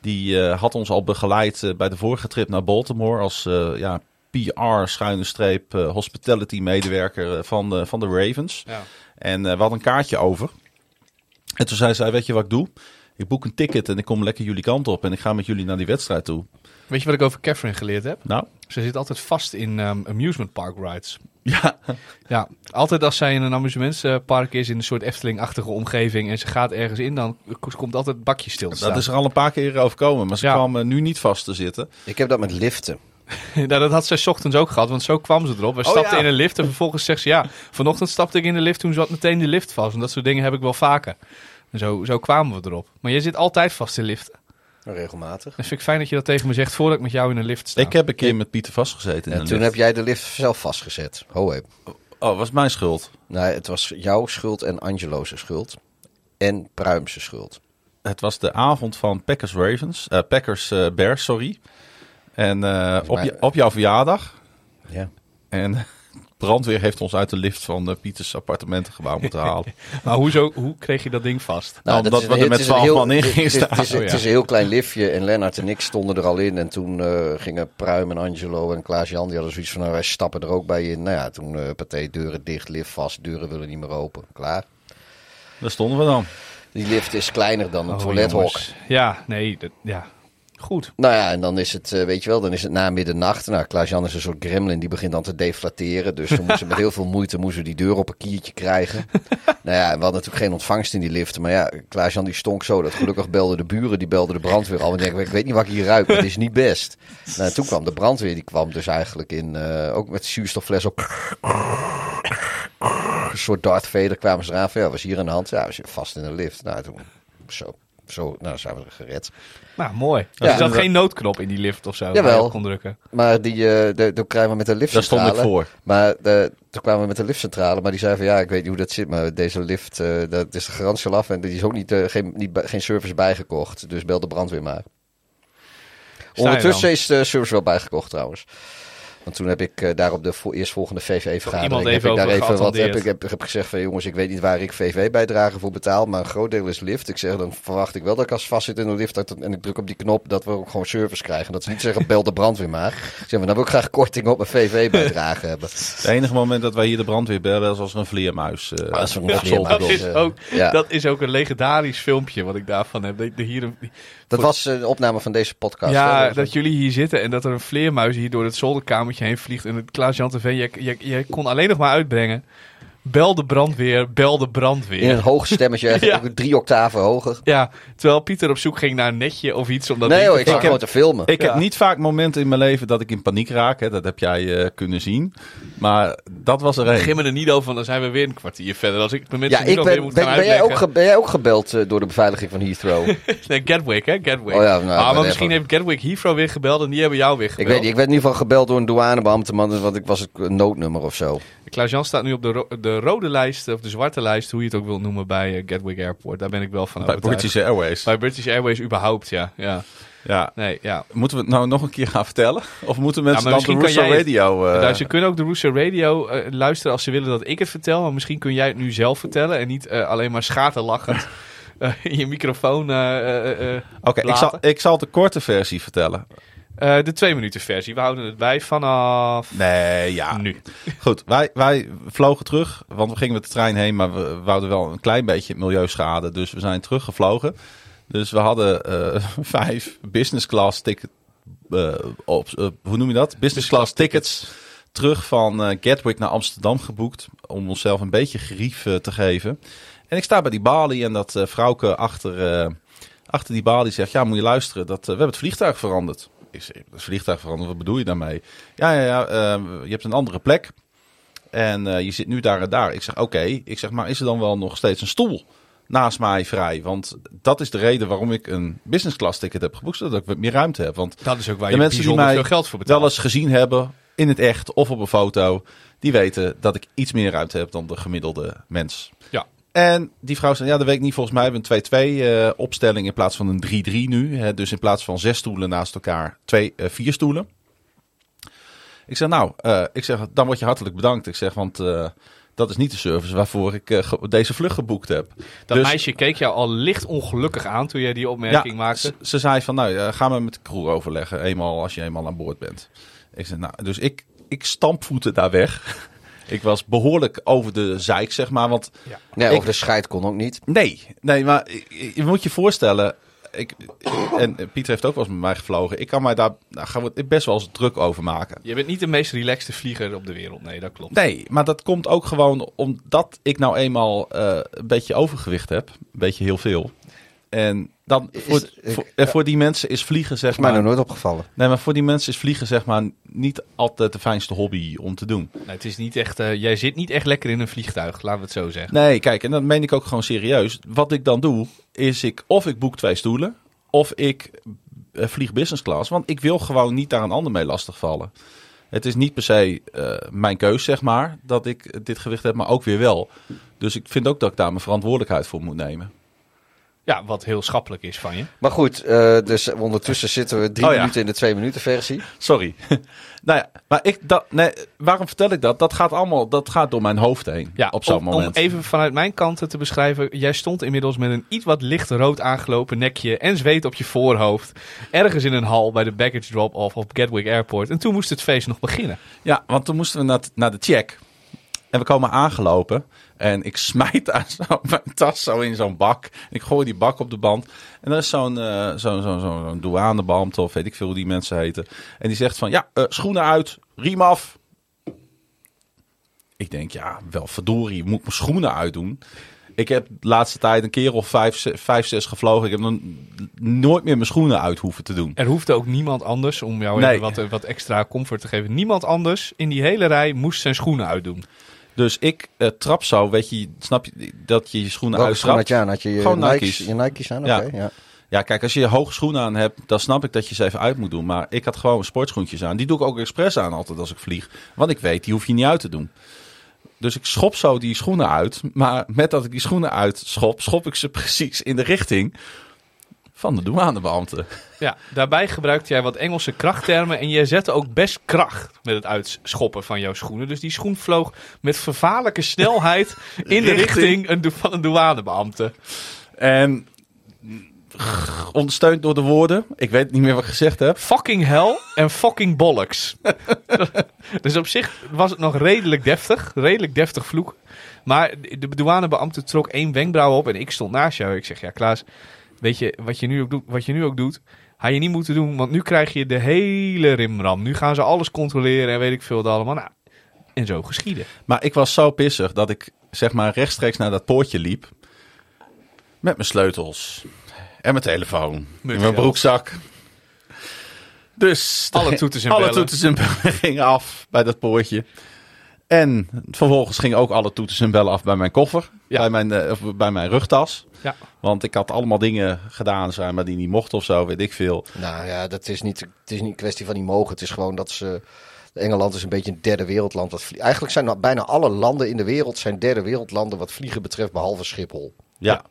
Speaker 4: Die had ons al begeleid bij de vorige trip naar Baltimore als ja, PR schuine streep hospitality medewerker van, de, van de Ravens.
Speaker 6: Ja.
Speaker 4: En we hadden een kaartje over. En toen zei zij, weet je wat ik doe? Ik boek een ticket en ik kom lekker jullie kant op en ik ga met jullie naar die wedstrijd toe.
Speaker 6: Weet je wat ik over Catherine geleerd heb?
Speaker 4: Nou,
Speaker 6: Ze zit altijd vast in ehm, amusement park rides.
Speaker 4: ja,
Speaker 6: Ja, altijd als zij in een amusementspark is, in een soort Efteling-achtige omgeving en ze gaat ergens in, dan komt altijd het bakje stil te staan.
Speaker 4: dat is er al een paar keer overkomen, maar ze
Speaker 6: Ja.
Speaker 4: kwam eh, nu niet vast te zitten.
Speaker 5: Ik heb dat met liften.
Speaker 6: nou, dat had zij 's ochtends ook gehad, want zo kwam ze erop. We
Speaker 4: Oh,
Speaker 6: stapten
Speaker 4: ja.
Speaker 6: in een lift en vervolgens zegt ze, ja, vanochtend stapte ik in de lift, toen zat meteen de lift vast. En dat soort dingen heb ik wel vaker. En zo, zo kwamen we erop. Maar jij zit altijd vast in liften.
Speaker 5: Regelmatig.
Speaker 6: En vind ik fijn dat je dat tegen me zegt voordat ik met jou in een lift sta.
Speaker 4: Ik heb een keer met Pieter vastgezeten. in
Speaker 5: En
Speaker 4: een
Speaker 5: toen
Speaker 4: lift.
Speaker 5: heb jij de lift zelf vastgezet. Ho.
Speaker 4: Oh, was mijn schuld.
Speaker 5: Nee, het was jouw schuld en Angelo's schuld. En Pruimse schuld.
Speaker 4: Het was de avond van Packers Ravens, eh, Packers eh, Bears, sorry. En eh, op, je, op jouw verjaardag.
Speaker 5: Ja.
Speaker 4: En brandweer heeft ons uit de lift van eh, Pieters appartementengebouw moeten halen.
Speaker 6: Maar hoezo, hoe kreeg je dat ding vast?
Speaker 4: Nou,
Speaker 5: dat
Speaker 4: omdat we er
Speaker 5: het
Speaker 4: met
Speaker 5: is een
Speaker 4: 12
Speaker 5: heel-
Speaker 4: man in
Speaker 5: het-
Speaker 4: gingen
Speaker 5: het- Het, is,
Speaker 4: staan.
Speaker 5: het is een heel klein liftje en Lennart en ik stonden er al in. En toen eh, gingen Pruim en Angelo en Klaas-Jan, die hadden zoiets van, nou, wij stappen er ook bij in. Nou ja, toen eh partij deuren dicht, lift vast, deuren willen niet meer open. Klaar.
Speaker 4: Daar stonden we dan.
Speaker 5: Die lift is kleiner dan een
Speaker 6: Oh,
Speaker 5: toilethok.
Speaker 6: jongens. Ja, nee, dat, ja. Goed.
Speaker 5: Nou ja, en dan is het, eh, weet je wel, dan is het na middernacht. Nou, Klaas-Jan is een soort gremlin, die begint dan te deflateren. Dus toen moesten met heel veel moeite moesten we die deur op een kiertje krijgen. nou ja, we hadden natuurlijk geen ontvangst in die liften. Maar ja, Klaas-Jan die stonk zo dat gelukkig belden de buren, die belden de brandweer al. En denken, ik weet niet wat ik hier ruik, maar het is niet best. Nou, toen kwam de brandweer, die kwam dus eigenlijk in, eh, ook met zuurstoffles op. Een soort Darth Vader kwamen ze eraan van, ja, was hier aan de hand? Ja, we zitten vast in een lift. Nou, toen, zo, zo, nou, zijn we gered.
Speaker 6: Nou, mooi.
Speaker 5: Ja,
Speaker 6: er zat geen noodknop in die lift of zo.
Speaker 5: Jawel.
Speaker 6: kon drukken.
Speaker 5: Maar die, eh de, toen kwamen we met de
Speaker 4: Daar stond
Speaker 5: liftcentrale.
Speaker 4: ik voor.
Speaker 5: Maar de, toen kwamen we met de liftcentrale. Maar die zei van ja, ik weet niet hoe dat zit. Maar deze lift, eh, dat is de garantie al af. En die is ook niet, eh, geen, niet, bij- geen service bijgekocht. Dus bel de brandweer maar. Ondertussen is de service wel bijgekocht trouwens. Want toen heb ik eh, daar op de vo- eerstvolgende VV-vergadering... heb ik daar even wat heb ik heb, heb gezegd van jongens, ik weet niet waar ik VV-bijdrage voor betaal. Maar een groot deel is lift. Ik zeg, dan verwacht ik wel dat ik als vastzit in de lift... Dat, en ik druk op die knop, dat we ook gewoon service krijgen. Dat ze niet zeggen, bel de brandweer maar. Ik zeg, maar dan wil ik graag korting op mijn VV-bijdrage hebben.
Speaker 4: Het enige moment dat wij hier de brandweer bellen is als er een vleermuis eh
Speaker 5: dat is een vleermuis.
Speaker 6: Dat
Speaker 4: komt.
Speaker 6: is,
Speaker 5: eh,
Speaker 6: ook,
Speaker 5: ja.
Speaker 6: dat is ook een legendarisch filmpje wat ik daarvan heb. Er hier een,
Speaker 5: Dat was eh, de opname van deze podcast.
Speaker 6: ja, dat jullie hier zitten en dat er een vleermuis hier door het zolderkamertje heen vliegt. En het Klaas-Jan TV, je, je kon alleen nog maar uitbrengen. Bel de brandweer, bel de brandweer.
Speaker 5: In een hoog stemmetje,
Speaker 6: Ja.
Speaker 5: drie octaven hoger.
Speaker 6: Ja, terwijl Pieter op zoek ging naar een netje of iets. Omdat
Speaker 5: nee hoor, ik
Speaker 4: ik
Speaker 5: zat
Speaker 4: heb-
Speaker 5: gewoon te filmen.
Speaker 4: Ik
Speaker 6: Ja.
Speaker 4: heb niet vaak momenten in mijn leven dat ik in paniek raak. Hè. Dat heb jij eh, kunnen zien. Maar dat was er
Speaker 6: Ik begin me er niet over, want dan zijn we weer een kwartier verder. Als ik
Speaker 5: ja,
Speaker 6: nu
Speaker 5: ik
Speaker 6: weer
Speaker 5: ben,
Speaker 6: moet
Speaker 5: ben,
Speaker 6: gaan
Speaker 5: ben, jij ook ge- ben jij ook gebeld eh, door de beveiliging van Heathrow?
Speaker 6: Nee, Gatwick, hè? Gatwick.
Speaker 5: Oh ja, nou,
Speaker 6: ah, maar misschien heeft Gatwick Heathrow weer gebeld en die hebben jou weer
Speaker 5: ik
Speaker 6: gebeld.
Speaker 5: weet niet, ik werd in ieder geval gebeld door een douanebeambte, want ik was het een noodnummer of zo.
Speaker 6: Klaas-Jan staat nu op de, ro- de rode lijst, of de zwarte lijst, hoe je het ook wilt noemen, bij eh, Gatwick Airport. Daar ben ik wel van
Speaker 4: Bij
Speaker 6: overtuigd.
Speaker 4: British Airways.
Speaker 6: Bij British Airways überhaupt, ja. ja.
Speaker 4: Ja.
Speaker 6: Nee, ja.
Speaker 4: Moeten we het nou nog een keer gaan vertellen? Of moeten mensen
Speaker 6: maar
Speaker 4: dan de Russo Radio... eh,
Speaker 6: Nou, ze kunnen ook de Roesje Radio eh, luisteren als ze willen dat ik het vertel. Maar misschien kun jij het nu zelf vertellen en niet eh, alleen maar schaterlachend in je microfoon
Speaker 4: Oké, ik, zal, ik zal de korte versie vertellen.
Speaker 6: Eh, de twee minuten versie. We houden het bij vanaf
Speaker 4: Nee, ja.
Speaker 6: nu.
Speaker 4: Goed, wij, wij vlogen terug, want we gingen met de trein heen, maar we wouden wel een klein beetje milieuschade. Dus we zijn teruggevlogen. Dus we hadden eh, vijf business class ticket, eh, op, hoe noem je dat? Business class tickets terug van Gatwick naar Amsterdam geboekt. Om onszelf een beetje gerief te geven. En ik sta bij die balie en dat vrouwke achter, achter die balie zegt, ja moet je luisteren, dat, we hebben het vliegtuig veranderd. Het vliegtuig veranderd, wat bedoel je daarmee? Ja, ja, ja, eh, je hebt een andere plek. En eh, je zit nu daar en daar. Ik zeg, oké. Ik zeg, maar is er dan wel nog steeds een stoel naast mij vrij? Want dat is de reden waarom ik een business class ticket heb geboekt. Zodat ik meer ruimte heb. Want
Speaker 6: Dat is ook waar
Speaker 4: de
Speaker 6: je
Speaker 4: mensen die mij
Speaker 6: veel geld voor betaalt.
Speaker 4: wel eens gezien hebben in het echt of op een foto, die weten dat ik iets meer ruimte heb dan de gemiddelde mens. En die vrouw zei, ja, dat weet ik niet. Volgens mij hebben we een 2-2 eh, opstelling in plaats van een 3-3 nu. Hè. Dus in plaats van zes stoelen naast elkaar, twee, eh, vier stoelen. Ik zeg, nou, eh, ik zeg, dan word je hartelijk bedankt. Ik zeg, want dat is niet de service waarvoor ik deze vlucht geboekt heb.
Speaker 6: Dat
Speaker 4: Dus-
Speaker 6: meisje keek jou al licht ongelukkig aan toen jij die opmerking maakte.
Speaker 4: Ze, ze zei van, nou, ga maar met de crew overleggen, eenmaal als je eenmaal aan boord bent. Ik zei, nou, dus ik, ik stampvoeten daar weg. Ik was behoorlijk over de zeik, zeg maar, want
Speaker 5: Nee,
Speaker 4: Ik-
Speaker 5: over de scheid kon ook niet.
Speaker 4: nee, nee, maar je, je moet je voorstellen, ik, en Pieter heeft ook wel eens met mij gevlogen, ik kan mij daar nou, gaan we best wel eens druk over maken.
Speaker 6: Je bent niet de meest relaxte vlieger op de wereld. Nee, dat klopt.
Speaker 4: Nee, maar dat komt ook gewoon omdat ik nou eenmaal eh, een beetje overgewicht heb. Een beetje heel veel. En dan voor,
Speaker 5: ik-
Speaker 4: voor, en voor die mensen is vliegen zeg
Speaker 5: is mij
Speaker 4: maar...
Speaker 5: nog nooit opgevallen.
Speaker 4: Nee, maar voor die mensen is vliegen zeg maar niet altijd de fijnste hobby om te doen.
Speaker 6: Nee, het is niet echt, eh, jij zit niet echt lekker in een vliegtuig, laten we het zo zeggen.
Speaker 4: Nee, kijk, en dat meen ik ook gewoon serieus. Wat ik dan doe, is ik of ik boek twee stoelen, of ik eh, vlieg business class. Want ik wil gewoon niet daar een ander mee lastigvallen. Het is niet per se eh, mijn keus, zeg maar, dat ik dit gewicht heb, maar ook weer wel. Dus ik vind ook dat ik daar mijn verantwoordelijkheid voor moet nemen.
Speaker 6: Ja, wat heel schappelijk is van je.
Speaker 5: Maar goed, eh, dus ondertussen zitten we drie
Speaker 4: Oh ja.
Speaker 5: minuten in de twee minuten versie.
Speaker 4: Sorry. nou ja, maar ik, dat, nee, waarom vertel ik dat? Dat gaat allemaal, dat gaat door mijn hoofd heen
Speaker 6: Ja,
Speaker 4: op zo'n
Speaker 6: om,
Speaker 4: moment.
Speaker 6: Om even vanuit mijn kant te beschrijven. Jij stond inmiddels met een iets wat licht rood aangelopen nekje en zweet op je voorhoofd. Ergens in een hal bij de baggage drop-off op Gatwick Airport. En toen moest het feest nog beginnen.
Speaker 4: Ja, want toen moesten we naar, naar de check. En we komen aangelopen. En ik smijt daar zo mijn tas zo in zo'n bak. Ik gooi die bak op de band. En er is zo'n zo'n zo'n zo'n zo'n douanebeambte of weet ik veel hoe die mensen heten. En die zegt van, ja, eh, schoenen uit, riem af. Ik denk, ja, wel verdorie, moet ik mijn schoenen uitdoen? Ik heb de laatste tijd een keer of vijf, ze- vijf zes gevlogen. Ik heb nog nooit meer mijn schoenen uit hoeven te doen.
Speaker 6: Er hoefde ook niemand anders, om jou
Speaker 4: Nee.
Speaker 6: even wat, wat extra comfort te geven. Niemand anders in die hele rij moest zijn schoenen uitdoen.
Speaker 4: Dus ik eh, trap zo, weet je, snap je dat je je schoenen
Speaker 5: Welke schoen had je aan? Had je je
Speaker 4: Gewoon
Speaker 5: Nike's,
Speaker 4: Nike's.
Speaker 5: je Nike's aan?
Speaker 4: Ja.
Speaker 5: Ja.
Speaker 4: Ja, kijk, als je hoge schoenen aan hebt, dan snap ik dat je ze even uit moet doen. Maar ik had gewoon sportschoentjes aan. Die doe ik ook expres aan altijd als ik vlieg. Want ik weet, die hoef je niet uit te doen. Dus ik schop zo die schoenen uit. Maar met dat ik die schoenen uitschop, schop ik ze precies in de richting van de douanebeambte.
Speaker 6: Ja, daarbij gebruikte jij wat Engelse krachttermen en jij zette ook best kracht met het uitschoppen van jouw schoenen. Dus die schoen vloog met vervaarlijke snelheid in de
Speaker 4: Richting-
Speaker 6: van een douanebeambte.
Speaker 4: En ondersteund door de woorden. Ik weet niet meer wat ik gezegd heb.
Speaker 6: Fucking hell en fucking bollocks. dus op zich was het nog redelijk deftig, redelijk deftig vloek. Maar de douanebeambte trok één wenkbrauw op en ik stond naast jou. Ik zeg, ja Klaas, weet je wat je nu ook doet? Wat je nu ook doet had je niet moeten doen, want nu krijg je de hele rimram. Nu gaan ze alles controleren en weet ik veel wat allemaal. Nou, en zo geschieden.
Speaker 4: Maar ik was zo pissig dat ik zeg maar rechtstreeks naar dat poortje liep. Met mijn sleutels. En mijn telefoon. in mijn
Speaker 6: geld.
Speaker 4: broekzak. Dus
Speaker 6: Alle
Speaker 4: de-
Speaker 6: toeters en
Speaker 4: alle
Speaker 6: bellen.
Speaker 4: toeters en bellen gingen af bij dat poortje. En vervolgens gingen ook alle toeters en bellen af bij mijn koffer.
Speaker 6: Ja.
Speaker 4: Bij, mijn, eh, of bij mijn rugtas.
Speaker 6: Ja.
Speaker 4: Want ik had allemaal dingen gedaan, zeg maar, die niet mochten of zo, weet ik veel.
Speaker 5: Nou ja, dat is niet, het is niet een kwestie van niet mogen. Het is gewoon dat ze... Engeland is een beetje een derde wereldland. Wat vlie- Eigenlijk zijn bijna alle landen in de wereld zijn derde wereldlanden wat vliegen betreft, behalve Schiphol.
Speaker 4: Ja,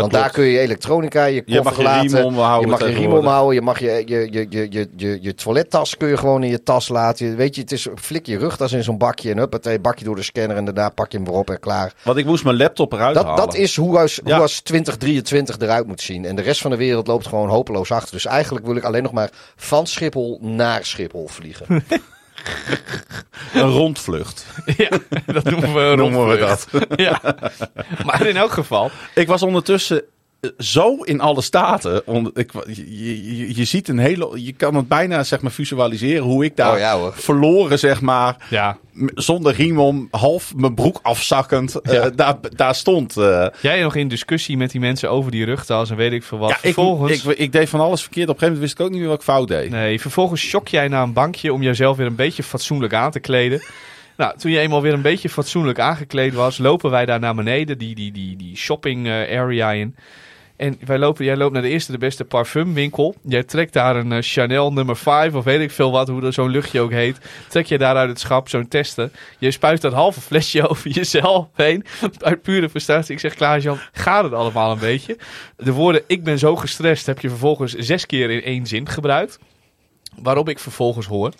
Speaker 5: Want
Speaker 4: klopt.
Speaker 5: daar kun je elektronica, je
Speaker 4: Je mag
Speaker 5: koffer
Speaker 4: je riem
Speaker 5: laten,
Speaker 4: omhouden
Speaker 5: je mag je riem omhouden, je mag je, je, je, je, je, je, je toilettas kun je gewoon in je tas laten. Weet je, het is flik je rugtas in zo'n bakje en huppatee, bakje door de scanner en daarna pak je hem weer op en klaar.
Speaker 4: Want ik moest mijn laptop eruit
Speaker 5: Dat,
Speaker 4: halen.
Speaker 5: dat is hoe als,
Speaker 4: Ja.
Speaker 5: hoe als 2023 eruit moet zien. En de rest van de wereld loopt gewoon hopeloos achter. Dus eigenlijk wil ik alleen nog maar van Schiphol naar Schiphol vliegen.
Speaker 4: Een rondvlucht.
Speaker 6: ja, dat noemen we een
Speaker 4: Noemen we
Speaker 6: rondvlucht. ja. Maar in elk geval,
Speaker 4: Ik was ondertussen zo in alle staten. Onder, ik, je, je, je ziet een hele. Je kan het bijna zeg maar visualiseren hoe ik daar
Speaker 5: Oh ja,
Speaker 4: verloren zeg maar.
Speaker 6: ja,
Speaker 4: Zonder riem om, half mijn broek afzakkend. eh,
Speaker 6: Ja.
Speaker 4: daar, daar stond. eh.
Speaker 6: jij nog in discussie met die mensen over die rugtas en weet ik veel wat.
Speaker 4: ja, ik,
Speaker 6: vervolgens,
Speaker 4: ik, ik deed van alles verkeerd. Op een gegeven moment wist ik ook niet meer wat ik fout deed.
Speaker 6: Nee, vervolgens shock jij naar een bankje om jezelf weer een beetje fatsoenlijk aan te kleden. Nou, toen je eenmaal weer een beetje fatsoenlijk aangekleed was, lopen wij daar naar beneden, die, die, die, die shopping eh, area in. En wij lopen, jij loopt naar de eerste de beste parfumwinkel. Jij trekt daar een eh, Chanel nummer 5 of weet ik veel wat, hoe zo'n luchtje ook heet. Trek je daar uit het schap zo'n testen. Je spuit dat halve flesje over jezelf heen. Uit pure frustratie. Ik zeg, Klaas-Jan, gaat het allemaal een beetje? De woorden, ik ben zo gestrest, heb je vervolgens zes keer in één zin gebruikt. Waarop ik vervolgens hoor...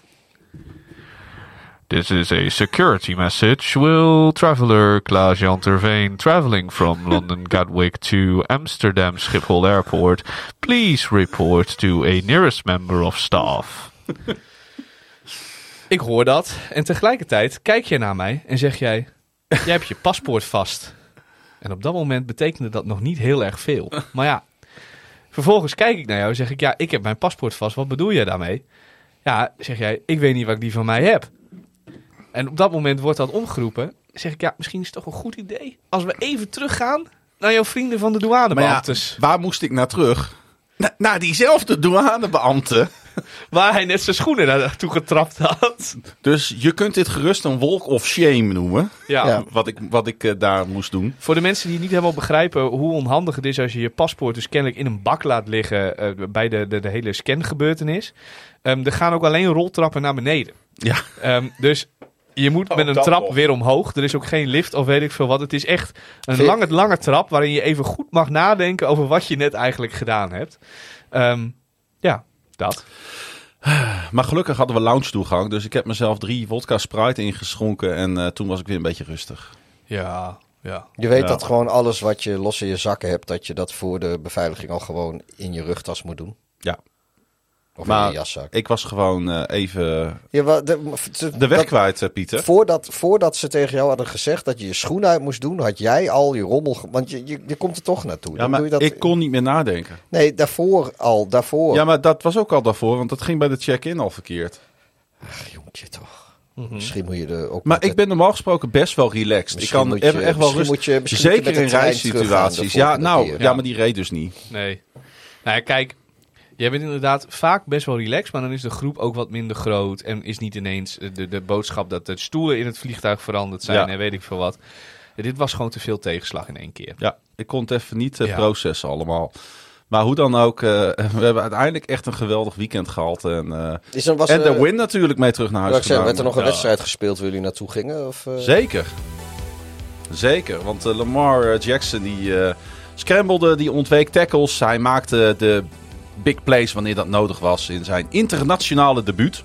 Speaker 7: This is a security message. Will traveler Klaas-Jan Terveen traveling from London Gatwick to Amsterdam Schiphol Airport please report to a nearest member of staff?
Speaker 6: Ik hoor dat. En tegelijkertijd kijk je naar mij en zeg jij: Jij hebt je paspoort vast. En op dat moment betekende dat nog niet heel erg veel. Maar ja, vervolgens kijk ik naar jou en zeg ik: Ja, ik heb mijn paspoort vast. Wat bedoel jij daarmee? Ja, zeg jij: Ik weet niet wat ik die van mij heb. En op dat moment wordt dat omgeroepen. Zeg ik: Ja, misschien is het toch een goed idee als we even teruggaan naar jouw vrienden van de
Speaker 4: Maar ja,
Speaker 6: douanebeambtes.
Speaker 4: waar moest ik naar terug? Na, naar diezelfde douanebeambte.
Speaker 6: Waar hij net zijn schoenen naartoe getrapt had.
Speaker 4: Dus je kunt dit gerust een walk of shame noemen.
Speaker 6: Ja.
Speaker 5: Ja.
Speaker 4: Wat ik, wat ik eh, daar moest doen.
Speaker 6: Voor de mensen die niet helemaal begrijpen hoe onhandig het is als je je paspoort dus kennelijk in een bak laat liggen eh, bij de, de, de hele scangebeurtenis. Ehm, er gaan ook alleen roltrappen naar beneden.
Speaker 4: Ja.
Speaker 6: Ehm, dus je moet met een trap
Speaker 4: nog.
Speaker 6: weer omhoog. Er is ook geen lift of weet ik veel wat. Het is echt een lange, lange trap waarin je even goed mag nadenken over wat je net eigenlijk gedaan hebt. Ehm, ja, dat.
Speaker 4: Maar gelukkig hadden we lounge toegang. Dus ik heb mezelf drie vodka Sprite ingeschonken. En eh, toen was ik weer een beetje rustig.
Speaker 6: Ja, ja.
Speaker 5: Je weet
Speaker 4: Ja.
Speaker 5: dat gewoon alles wat je los in je zakken hebt, dat je dat voor de beveiliging al gewoon in je rugtas moet doen.
Speaker 4: Ja.
Speaker 5: Of in
Speaker 4: Maar
Speaker 5: je jaszak.
Speaker 4: ik was gewoon eh, even
Speaker 5: Ja, wa- de,
Speaker 4: de weg
Speaker 5: dat-
Speaker 4: kwijt, eh, Pieter.
Speaker 5: Voordat, voordat ze tegen jou hadden gezegd dat je je schoen uit moest doen, had jij al je rommel. Want je, je, je komt er toch naartoe.
Speaker 4: Ja,
Speaker 5: Dan
Speaker 4: maar
Speaker 5: doe je dat,
Speaker 4: ik kon niet meer nadenken.
Speaker 5: Nee, daarvoor al. Daarvoor.
Speaker 4: Ja, maar dat was ook al daarvoor. Want dat ging bij de check-in al verkeerd.
Speaker 5: Ach, jongetje toch. Misschien moet je er ook.
Speaker 4: Maar ik ben normaal gesproken best wel relaxed. Ik kan
Speaker 5: moet
Speaker 4: echt,
Speaker 5: je-
Speaker 4: echt wel rustig.
Speaker 5: moet je- misschien moet je
Speaker 4: Zeker
Speaker 5: met
Speaker 4: in reissituaties. Ja, nou, ja, maar die reed dus niet.
Speaker 6: Nee. Nou ja, kijk. Jij bent inderdaad vaak best wel relaxed, maar dan is de groep ook wat minder groot. En is niet ineens de, de boodschap dat de stoelen in het vliegtuig veranderd zijn
Speaker 4: Ja.
Speaker 6: en weet ik veel wat. Dit was gewoon te veel tegenslag in één keer.
Speaker 4: Ja, ik kon het even niet
Speaker 6: Ja.
Speaker 4: processen allemaal. Maar hoe dan ook, eh, we hebben uiteindelijk echt een geweldig weekend gehad. En, eh,
Speaker 5: Is er, was
Speaker 4: en de win natuurlijk mee terug naar huis
Speaker 5: ik werd er nog een
Speaker 4: Ja.
Speaker 5: wedstrijd gespeeld waar jullie naartoe gingen? Of, eh?
Speaker 4: Zeker. Zeker, want Lamar Jackson die eh scrambelde, die ontweek tackles. Hij maakte de big plays wanneer dat nodig was in zijn internationale debuut.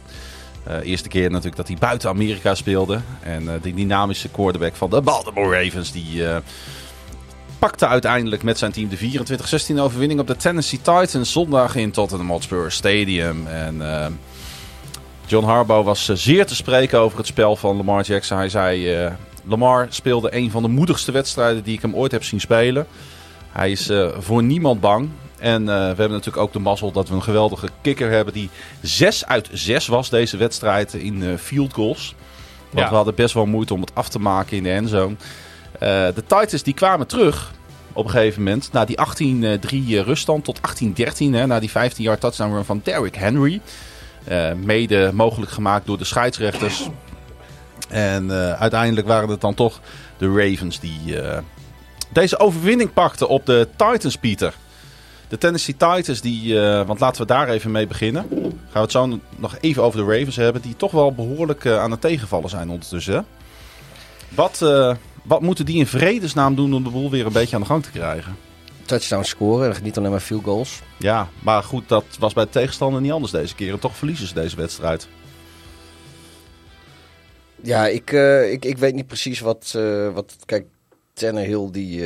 Speaker 4: Eh, eerste keer natuurlijk dat hij buiten Amerika speelde. En eh, die dynamische quarterback van de Baltimore Ravens die eh, pakte uiteindelijk met zijn team de 24-16 overwinning op de Tennessee Titans zondag in Tottenham Hotspur Stadium. En John Harbaugh was zeer te spreken over het spel van Lamar Jackson. Hij zei, Lamar speelde een van de moedigste wedstrijden die ik hem ooit heb zien spelen. Hij is voor niemand bang. En eh, we hebben natuurlijk ook de mazzel dat we een geweldige kicker hebben die 6 uit 6 was deze wedstrijd in eh, field goals. Want
Speaker 6: Ja.
Speaker 4: we hadden best wel moeite om het af te maken in de endzone. Eh, de Titans die kwamen terug op een gegeven moment. Na die 18-3 ruststand tot 18-13. hè, Na die 15-yard touchdown run van Derrick Henry. Mede mogelijk gemaakt door de scheidsrechters. En uiteindelijk waren het dan toch de Ravens die deze overwinning pakten op de Titans, Pieter. De Tennessee Titans, die, eh, want laten we daar even mee beginnen. Gaan we het zo nog even over de Ravens hebben, die toch wel behoorlijk eh, aan het tegenvallen zijn ondertussen. hè? Wat, eh, wat moeten die in vredesnaam doen om de boel weer een beetje aan de gang te krijgen?
Speaker 5: Touchdown scoren, en niet alleen maar field goals.
Speaker 4: Ja, maar goed, dat was bij de tegenstander niet anders deze keer. En toch verliezen ze deze wedstrijd.
Speaker 5: Ja, ik, ik, ik weet niet precies wat, wat kijk, Tannehill die,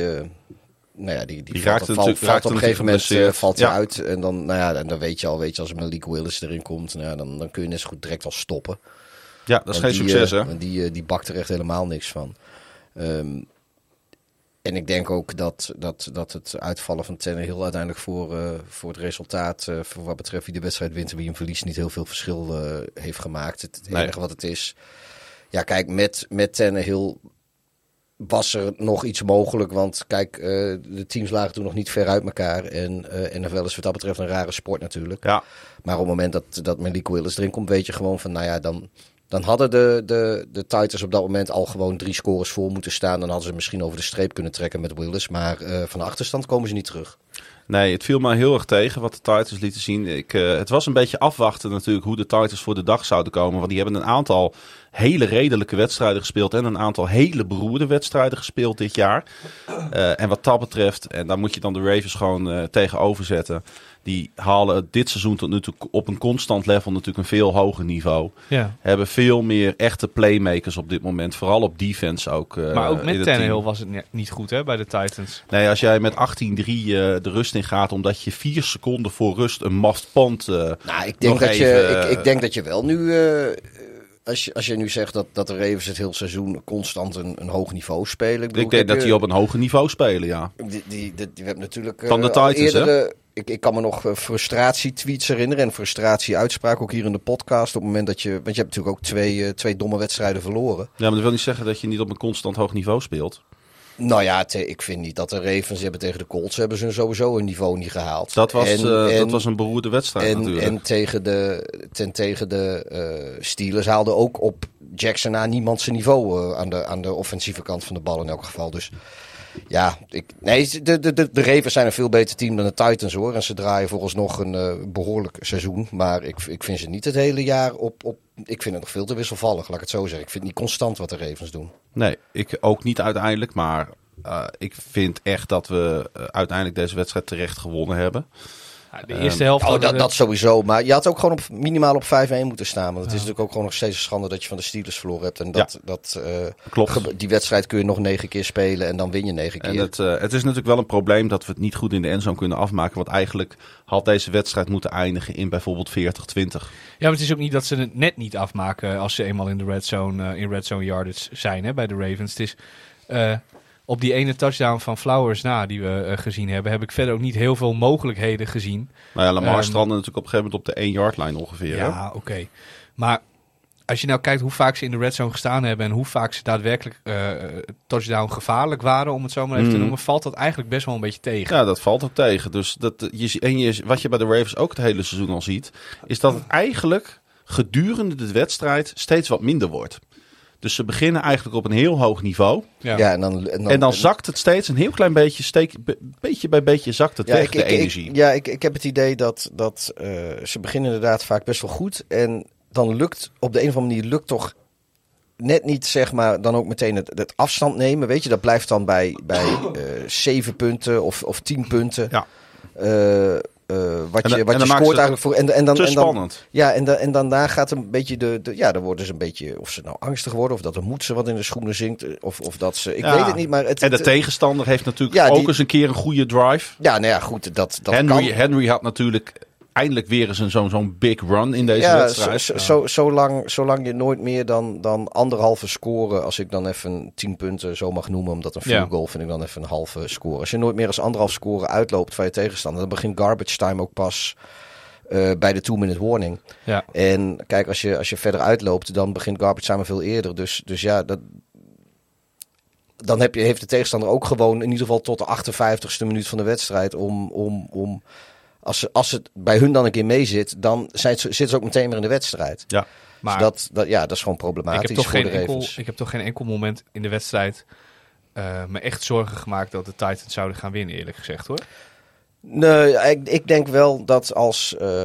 Speaker 5: nou ja, die, die,
Speaker 4: Die
Speaker 5: valt, op een gegeven moment eh, valt
Speaker 4: Ja.
Speaker 5: uit en dan, nou ja, en dan weet je al, weet je, als Malik Willis erin komt, nou ja, dan, dan kun je net zo goed direct al stoppen.
Speaker 4: Ja, dat is
Speaker 5: Want
Speaker 4: geen
Speaker 5: die,
Speaker 4: succes,
Speaker 5: eh,
Speaker 4: hè?
Speaker 5: Die, eh, die bakt er echt helemaal niks van. Ehm, en ik denk ook dat, dat, dat het uitvallen van Tannehill uiteindelijk voor, voor het resultaat, voor wat betreft wie de wedstrijd wint en wie hem verliest, niet heel veel verschil heeft gemaakt. Het, het
Speaker 4: Nee.
Speaker 5: enige wat het is, ja kijk, met, met Tannehill was er nog iets mogelijk. Want kijk, eh, de teams lagen toen nog niet ver uit elkaar. En eh NFL is wat dat betreft een rare sport natuurlijk.
Speaker 4: Ja,
Speaker 5: Maar op het moment dat, dat Malik Willis erin komt, weet je gewoon van, nou ja, dan, dan hadden de, de, de Titans op dat moment al gewoon drie scores voor moeten staan. Dan hadden ze misschien over de streep kunnen trekken met Willis. Maar eh, van de achterstand komen ze niet terug.
Speaker 4: Nee, het viel mij heel erg tegen wat de Titans lieten zien. Ik, eh, het was een beetje afwachten natuurlijk hoe de Titans voor de dag zouden komen. Want die hebben een aantal hele redelijke wedstrijden gespeeld. En een aantal hele beroerde wedstrijden gespeeld dit jaar. Eh, en wat dat betreft, en daar moet je dan de Ravens gewoon eh, tegenover zetten. Die halen dit seizoen tot nu toe op een constant level natuurlijk een veel hoger niveau.
Speaker 6: Ja.
Speaker 4: Hebben veel meer echte playmakers op dit moment. Vooral op defense ook. eh,
Speaker 6: Maar ook met Tannehill was het ni- niet goed hè, bij de Titans.
Speaker 4: Nee, als jij met 18-3 eh, de rust in gaat, omdat je vier seconden voor rust een muffed punt. eh,
Speaker 5: Nou, ik denk,
Speaker 4: Nog
Speaker 5: dat, je, ik, ik denk dat je wel nu. eh, als, je, als je nu zegt dat, dat de Ravens het hele seizoen constant een, een hoog niveau spelen. Ik, bedoel,
Speaker 4: ik denk dat
Speaker 5: je-
Speaker 4: die op een hoger niveau spelen, ja.
Speaker 5: Die, die, die, die- we hebben natuurlijk. eh,
Speaker 4: Van de Titans,
Speaker 5: eerder
Speaker 4: hè?
Speaker 5: Ik, ik kan me nog eh, frustratie-tweets herinneren en frustratie-uitspraak ook hier in de podcast. Op het moment dat je. Want je hebt natuurlijk ook twee, eh, twee domme wedstrijden verloren.
Speaker 4: Ja, maar dat wil niet zeggen dat je niet op een constant hoog niveau speelt.
Speaker 5: Nou ja, te- ik vind niet dat de Ravens hebben tegen de Colts hebben ze sowieso een niveau niet gehaald.
Speaker 4: Dat was,
Speaker 5: En-
Speaker 4: eh,
Speaker 5: en-
Speaker 4: dat was een beroerde wedstrijd
Speaker 5: En,
Speaker 4: natuurlijk.
Speaker 5: en tegen de, ten tegen de Steelers haalde ook op Jackson na niemand zijn niveau aan, de, aan de offensieve kant van de bal in elk geval. Dus ja, ik, nee, de, de, de, de Ravens zijn een veel beter team dan de Titans hoor. En ze draaien volgens nog een eh, behoorlijk seizoen. Maar ik, ik vind ze niet het hele jaar op, op... Ik vind het nog veel te wisselvallig, laat ik het zo zeggen. Ik vind niet constant wat de Ravens doen.
Speaker 4: Nee, ik ook niet uiteindelijk. Maar eh, ik vind echt dat we eh, uiteindelijk deze wedstrijd terecht gewonnen hebben.
Speaker 6: De eerste helft
Speaker 5: Oh, dat, sowieso. Maar je had ook gewoon op, minimaal op 5-1 moeten staan. Want het is natuurlijk ook gewoon nog steeds een schande dat je van de Steelers verloren hebt. En dat, dat, eh,
Speaker 4: Klopt.
Speaker 5: die wedstrijd kun je nog negen keer spelen en dan win je negen keer.
Speaker 4: En het, eh, het is natuurlijk wel een probleem dat we het niet goed in de endzone kunnen afmaken. Want eigenlijk had deze wedstrijd moeten eindigen in bijvoorbeeld 40-20.
Speaker 6: Ja, maar het is ook niet dat ze het net niet afmaken als ze eenmaal in de red zone, eh, in red zone yardage zijn hè, bij de Ravens. Het is eh, op die ene touchdown van Flowers na die we eh, gezien hebben, heb ik verder ook niet heel veel mogelijkheden gezien.
Speaker 4: Nou ja, Lamar
Speaker 6: Ehm,
Speaker 4: strandde natuurlijk op een gegeven moment op de 1 yard line ongeveer.
Speaker 6: Ja, oké. Maar als je nou kijkt hoe vaak ze in de red zone gestaan hebben en hoe vaak ze daadwerkelijk eh, touchdown gevaarlijk waren, om het zo maar even te
Speaker 4: Mhm.
Speaker 6: noemen, valt dat eigenlijk best wel een beetje tegen.
Speaker 4: Ja, dat valt ook tegen. Dus dat, je, zie- en je, wat je bij de Ravens ook het hele seizoen al ziet, is dat het eigenlijk gedurende de wedstrijd steeds wat minder wordt. Dus ze beginnen eigenlijk op een heel hoog niveau.
Speaker 6: Ja.
Speaker 5: ja, en dan, en dan,
Speaker 4: En dan zakt het steeds een heel klein beetje, steek, be- beetje bij beetje zakt het
Speaker 5: ja,
Speaker 4: weg,
Speaker 5: ik,
Speaker 4: de
Speaker 5: ik, ik-
Speaker 4: energie.
Speaker 5: ja, ik, ik heb het idee dat, dat eh, ze beginnen inderdaad vaak best wel goed. En dan lukt op de een of andere manier lukt toch net niet, zeg maar, dan ook meteen het, het afstand nemen. Weet je, dat blijft dan bij, bij eh, zeven punten of, of tien punten.
Speaker 4: Ja.
Speaker 5: Eh, eh, wat
Speaker 4: En
Speaker 5: je, wat je scoort eigenlijk voor. En, en dan,
Speaker 4: Te
Speaker 5: en dan,
Speaker 4: spannend.
Speaker 5: Ja, en, dan, en daarna gaat een beetje de, de. Ja, dan worden ze een beetje. Of ze nou angstig worden, of dat de moed ze wat in de schoenen zinkt. Of, of dat ze. Ik
Speaker 4: Ja.
Speaker 5: weet het niet, maar. Het,
Speaker 4: En de
Speaker 5: het-
Speaker 4: tegenstander heeft natuurlijk
Speaker 5: Ja,
Speaker 4: ook
Speaker 5: die-
Speaker 4: eens een keer een goede drive.
Speaker 5: Ja, nou ja, goed. Dat, dat
Speaker 4: Henry,
Speaker 5: kan.
Speaker 4: Henry had natuurlijk eindelijk weer eens een- zo'n zo'n big run in deze
Speaker 5: ja,
Speaker 4: wedstrijd.
Speaker 5: zo, zo, zolang, zolang je nooit meer dan, dan anderhalve score, als ik dan even tien punten zo mag noemen, omdat een field
Speaker 6: Ja.
Speaker 5: goal vind ik dan even een halve score. Als je nooit meer als anderhalf score uitloopt van je tegenstander, dan begint garbage time ook pas eh, bij de two-minute warning.
Speaker 6: Ja.
Speaker 5: En kijk, als je, als je verder uitloopt, dan begint garbage time veel eerder. Dus, dus ja, dat, dan heb je, heeft de tegenstander ook gewoon in ieder geval tot de 58ste minuut van de wedstrijd om... om, om als, ze, als het bij hun dan een keer mee zit, dan zijn, zitten ze ook meteen weer in de wedstrijd.
Speaker 4: Ja.
Speaker 6: Maar
Speaker 5: dus dat, dat, ja, dat is gewoon
Speaker 6: ik
Speaker 5: problematisch
Speaker 6: heb, toch
Speaker 5: voor
Speaker 6: geen
Speaker 5: de
Speaker 6: enkel, ik heb toch geen enkel moment in de wedstrijd eh, me echt zorgen gemaakt dat de Titans zouden gaan winnen, eerlijk gezegd hoor.
Speaker 5: Nee, ik, ik denk wel dat als... eh,
Speaker 4: Nou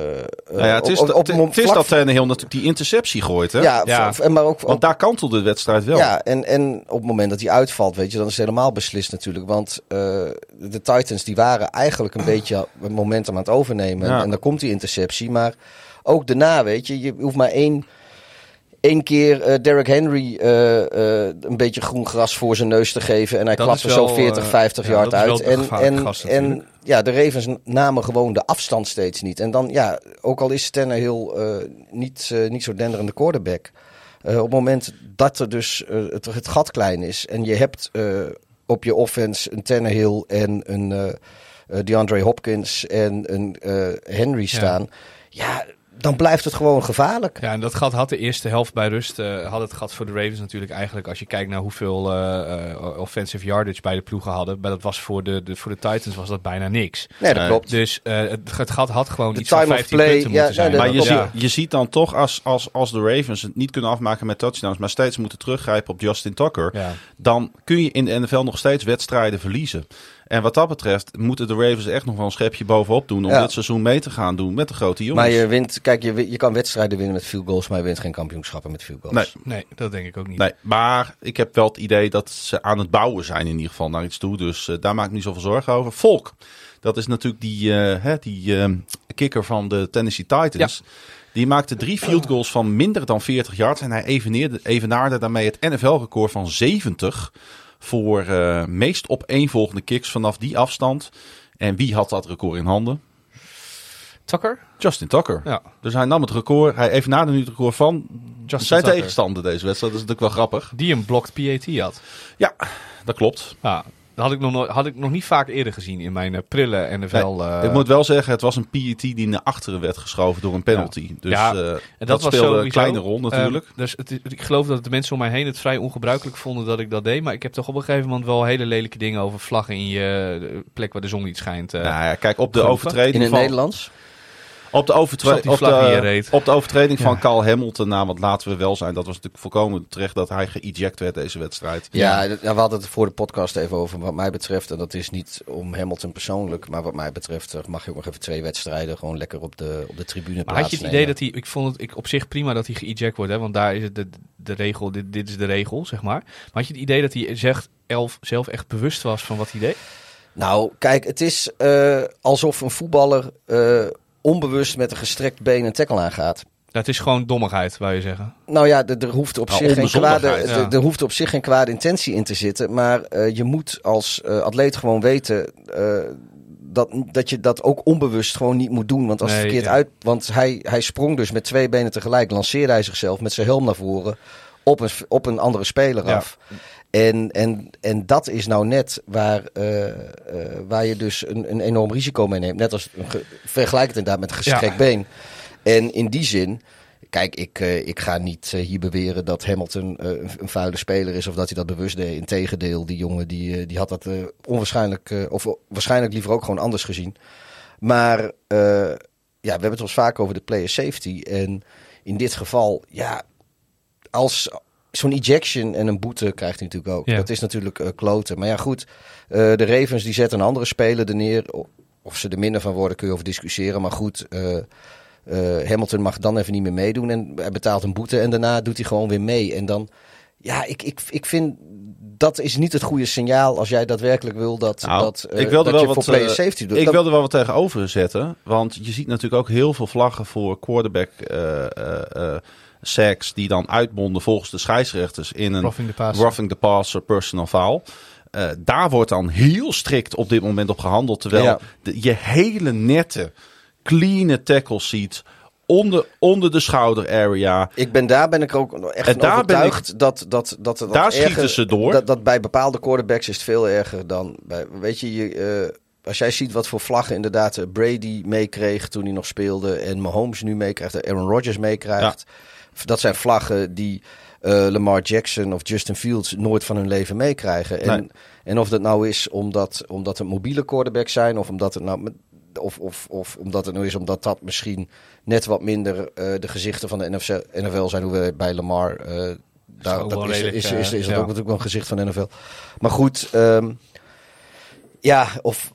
Speaker 4: ja, het
Speaker 5: op-
Speaker 4: is,
Speaker 5: op-
Speaker 4: het, is dat
Speaker 5: voor-
Speaker 4: Tannehill natuurlijk die interceptie gooit. Hè?
Speaker 5: Ja, maar ook,
Speaker 4: Want daar kantelde de wedstrijd wel.
Speaker 5: Ja, en, en op het moment dat hij uitvalt, weet je, dan is het helemaal beslist natuurlijk. Want eh, de Titans die waren eigenlijk een beetje een momentum aan het overnemen.
Speaker 4: Ja.
Speaker 5: En, dan komt die interceptie. Maar ook daarna, weet je, je hoeft maar één, één keer eh, Derrick Henry eh, eh, een beetje groen gras voor zijn neus te geven. En hij
Speaker 6: Dat
Speaker 5: klapte
Speaker 6: wel,
Speaker 5: zo 40,
Speaker 6: eh,
Speaker 5: 50
Speaker 6: ja,
Speaker 5: yard uit. En, en,
Speaker 6: gast
Speaker 5: en ja, de Ravens namen gewoon de afstand steeds niet. En dan, ja, ook al is Tannehill eh niet, niet zo denderende quarterback. Op het moment dat er dus het, het gat klein is en je hebt op je offense een Tannehill en een DeAndre Hopkins en een Henry staan, ja. Dan blijft het gewoon gevaarlijk.
Speaker 6: Ja, en dat gat had de eerste helft bij rust. eh, had het gat voor de Ravens natuurlijk eigenlijk. Als je kijkt naar hoeveel eh, eh, offensive yardage bij de ploegen hadden. Maar dat was voor de, de, voor de Titans was dat bijna niks.
Speaker 5: Nee, dat klopt.
Speaker 6: Dus eh, het, het gat had gewoon
Speaker 5: De
Speaker 6: iets van
Speaker 5: time of
Speaker 6: 15
Speaker 5: play,
Speaker 6: punten
Speaker 5: ja,
Speaker 6: moeten zijn.
Speaker 4: Maar je, je ziet dan toch als, als, als de Ravens het niet kunnen afmaken met touchdowns, maar steeds moeten teruggrijpen op Justin Tucker,
Speaker 6: Ja.
Speaker 4: dan kun je in de NFL nog steeds wedstrijden verliezen. En wat dat betreft moeten de Ravens echt nog wel een schepje bovenop doen om
Speaker 5: Ja.
Speaker 4: dit seizoen mee te gaan doen met de grote jongens.
Speaker 5: Maar je wint, kijk, je, je kan wedstrijden winnen met field goals, maar je wint geen kampioenschappen met field goals.
Speaker 4: Nee.
Speaker 6: Nee, dat denk ik ook niet.
Speaker 4: Nee, maar ik heb wel het idee dat ze aan het bouwen zijn in ieder geval naar iets toe. Dus eh, daar maak ik niet zoveel zorgen over. Volk, dat is natuurlijk die, eh, hè, die eh, kikker van de Tennessee Titans. Die maakte drie field goals van minder dan 40 yards. En hij eveneerde, evenaarde daarmee het NFL-record van 70 voor eh, meest opeenvolgende kicks vanaf die afstand. En wie had dat record in handen?
Speaker 6: Tucker?
Speaker 4: Justin Tucker.
Speaker 6: Ja.
Speaker 4: Dus hij nam het record, hij evenaarde nu het record van
Speaker 6: Justin
Speaker 4: zijn
Speaker 6: Tucker.
Speaker 4: tegenstander deze wedstrijd. Dat is natuurlijk wel grappig.
Speaker 6: Die een blocked PAT had.
Speaker 4: Ja, dat klopt.
Speaker 6: Ja, dat had ik nog, had ik nog niet vaak eerder gezien in mijn eh, prille NFL.
Speaker 4: Nee,
Speaker 6: eh,
Speaker 4: ik moet wel zeggen, het was een PET die naar achteren werd geschoven door een penalty. Dus
Speaker 6: Ja,
Speaker 4: eh,
Speaker 6: en
Speaker 4: dat,
Speaker 6: dat, was
Speaker 4: speelde
Speaker 6: sowieso,
Speaker 4: een kleine rol natuurlijk.
Speaker 6: ehm, dus het, is- ik geloof dat de mensen om mij heen het vrij ongebruikelijk vonden dat ik dat deed. Maar ik heb toch op een gegeven moment wel hele lelijke dingen over vlaggen in je plek waar de zon niet schijnt. eh.
Speaker 4: nou ja, kijk, op de overtreding
Speaker 5: In het
Speaker 4: van,
Speaker 5: Nederlands?
Speaker 4: Op de, overtre- op, de, op de overtreding van. Carl Hamilton, nou, want laten we wel zijn, dat was natuurlijk volkomen terecht dat hij geëject werd deze wedstrijd.
Speaker 5: Ja, ja, we hadden het voor de podcast even over wat mij betreft. En dat is niet om Hamilton persoonlijk. Maar wat mij betreft eh, mag je ook nog even twee wedstrijden gewoon lekker op de, op de tribune
Speaker 6: Maar had je het idee dat hij, ik vond het ik, op zich prima dat hij geëject wordt, hè, want daar is het de, de regel, dit, dit is de regel, zeg maar. Maar had je het idee dat hij zegt, elf, zelf echt bewust was van wat hij deed?
Speaker 5: Nou, kijk, het is eh, alsof een voetballer eh, onbewust met een gestrekt been een tackle aangaat.
Speaker 6: Dat is gewoon dommigheid, wou je zeggen.
Speaker 5: Nou ja, er, er hoeft op
Speaker 4: Nou,
Speaker 5: zich geen kwade,
Speaker 6: ja.
Speaker 5: er, hoeft op zich geen kwade intentie in te zitten. Maar eh, je moet als eh, atleet gewoon weten eh, dat, dat je dat ook onbewust gewoon niet moet doen. Want als het
Speaker 6: Nee,
Speaker 5: verkeerd
Speaker 6: ja.
Speaker 5: uit. Want hij, hij sprong dus met twee benen tegelijk, lanceerde hij zichzelf met zijn helm naar voren op een, op een andere speler
Speaker 6: Ja.
Speaker 5: af. En, en, en dat is nou net waar, eh, eh, waar je dus een, een enorm risico mee neemt. Net als een vergelijk het inderdaad met een gestrekt
Speaker 6: Ja.
Speaker 5: been. En in die zin, kijk, ik, eh, ik ga niet hier beweren dat Hamilton een, een vuile speler is of dat hij dat bewust deed. Integendeel, die jongen die, die had dat onwaarschijnlijk, of waarschijnlijk liever ook gewoon anders gezien. Maar ja, we hebben het ons vaak over de player safety. En in dit geval, ja, als zo'n ejection en een boete krijgt hij natuurlijk ook.
Speaker 6: Ja.
Speaker 5: Dat is natuurlijk eh, kloten. Maar ja, goed, eh, de Ravens die zetten een andere speler er neer. Of ze er minder van worden, kun je over discussiëren. Maar goed, eh, eh, Hamilton mag dan even niet meer meedoen. En hij betaalt een boete en daarna doet hij gewoon weer mee. En dan, ja, ik, ik, ik vind dat is niet het goede signaal als jij daadwerkelijk wil dat,
Speaker 4: Nou,
Speaker 5: dat, eh,
Speaker 4: ik wilde
Speaker 5: dat
Speaker 4: wel
Speaker 5: je
Speaker 4: wat,
Speaker 5: voor player
Speaker 4: eh,
Speaker 5: safety doet.
Speaker 4: Ik
Speaker 5: Dat-
Speaker 4: wilde wel wat tegenover zetten. Want je ziet natuurlijk ook heel veel vlaggen voor quarterback eh eh, eh, sacks die dan uitmonden volgens de scheidsrechters in een
Speaker 6: Roughing the passer.
Speaker 4: roughing the passer personal foul. Eh, daar wordt dan heel strikt op dit moment op gehandeld. Terwijl
Speaker 5: Ja.
Speaker 4: de- je hele nette, clean tackle ziet onder, onder de schouder area.
Speaker 5: Ik ben daar ben ik ook echt
Speaker 4: En
Speaker 5: van
Speaker 4: daar ben
Speaker 5: overtuigd dat, dat, dat, dat
Speaker 4: Daar
Speaker 5: erger-
Speaker 4: schieten ze door.
Speaker 5: Dat, dat bij bepaalde quarterbacks is het veel erger dan bij. Weet je, je eh, als jij ziet wat voor vlaggen inderdaad eh, Brady meekreeg toen hij nog speelde en Mahomes nu meekrijgt, en Aaron Rodgers meekrijgt. Dat zijn vlaggen die eh, Lamar Jackson of Justin Fields nooit van hun leven meekrijgen. En,
Speaker 4: Nee.
Speaker 5: en of dat nou is omdat, omdat het mobiele quarterbacks zijn of omdat het nou of, of, of omdat het nou is omdat dat misschien net wat minder eh, de gezichten van de NFL, NFL zijn. Hoe we bij Lamar. eh daar, dat is,
Speaker 6: redelijk,
Speaker 5: is, is, is, dat ook natuurlijk wel een gezicht van de NFL. Maar goed, ehm, ja, of,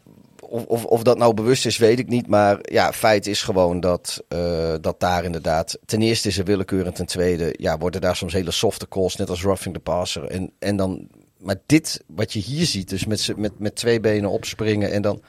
Speaker 5: of, of, of dat nou bewust is, weet ik niet. Maar ja, feit is gewoon dat, eh, dat daar inderdaad. Ten eerste is er willekeur en ten tweede ja, worden daar soms hele softe calls, net als roughing the passer. En, en dan, maar dit, wat je hier ziet, dus met, met, met twee benen opspringen en dan.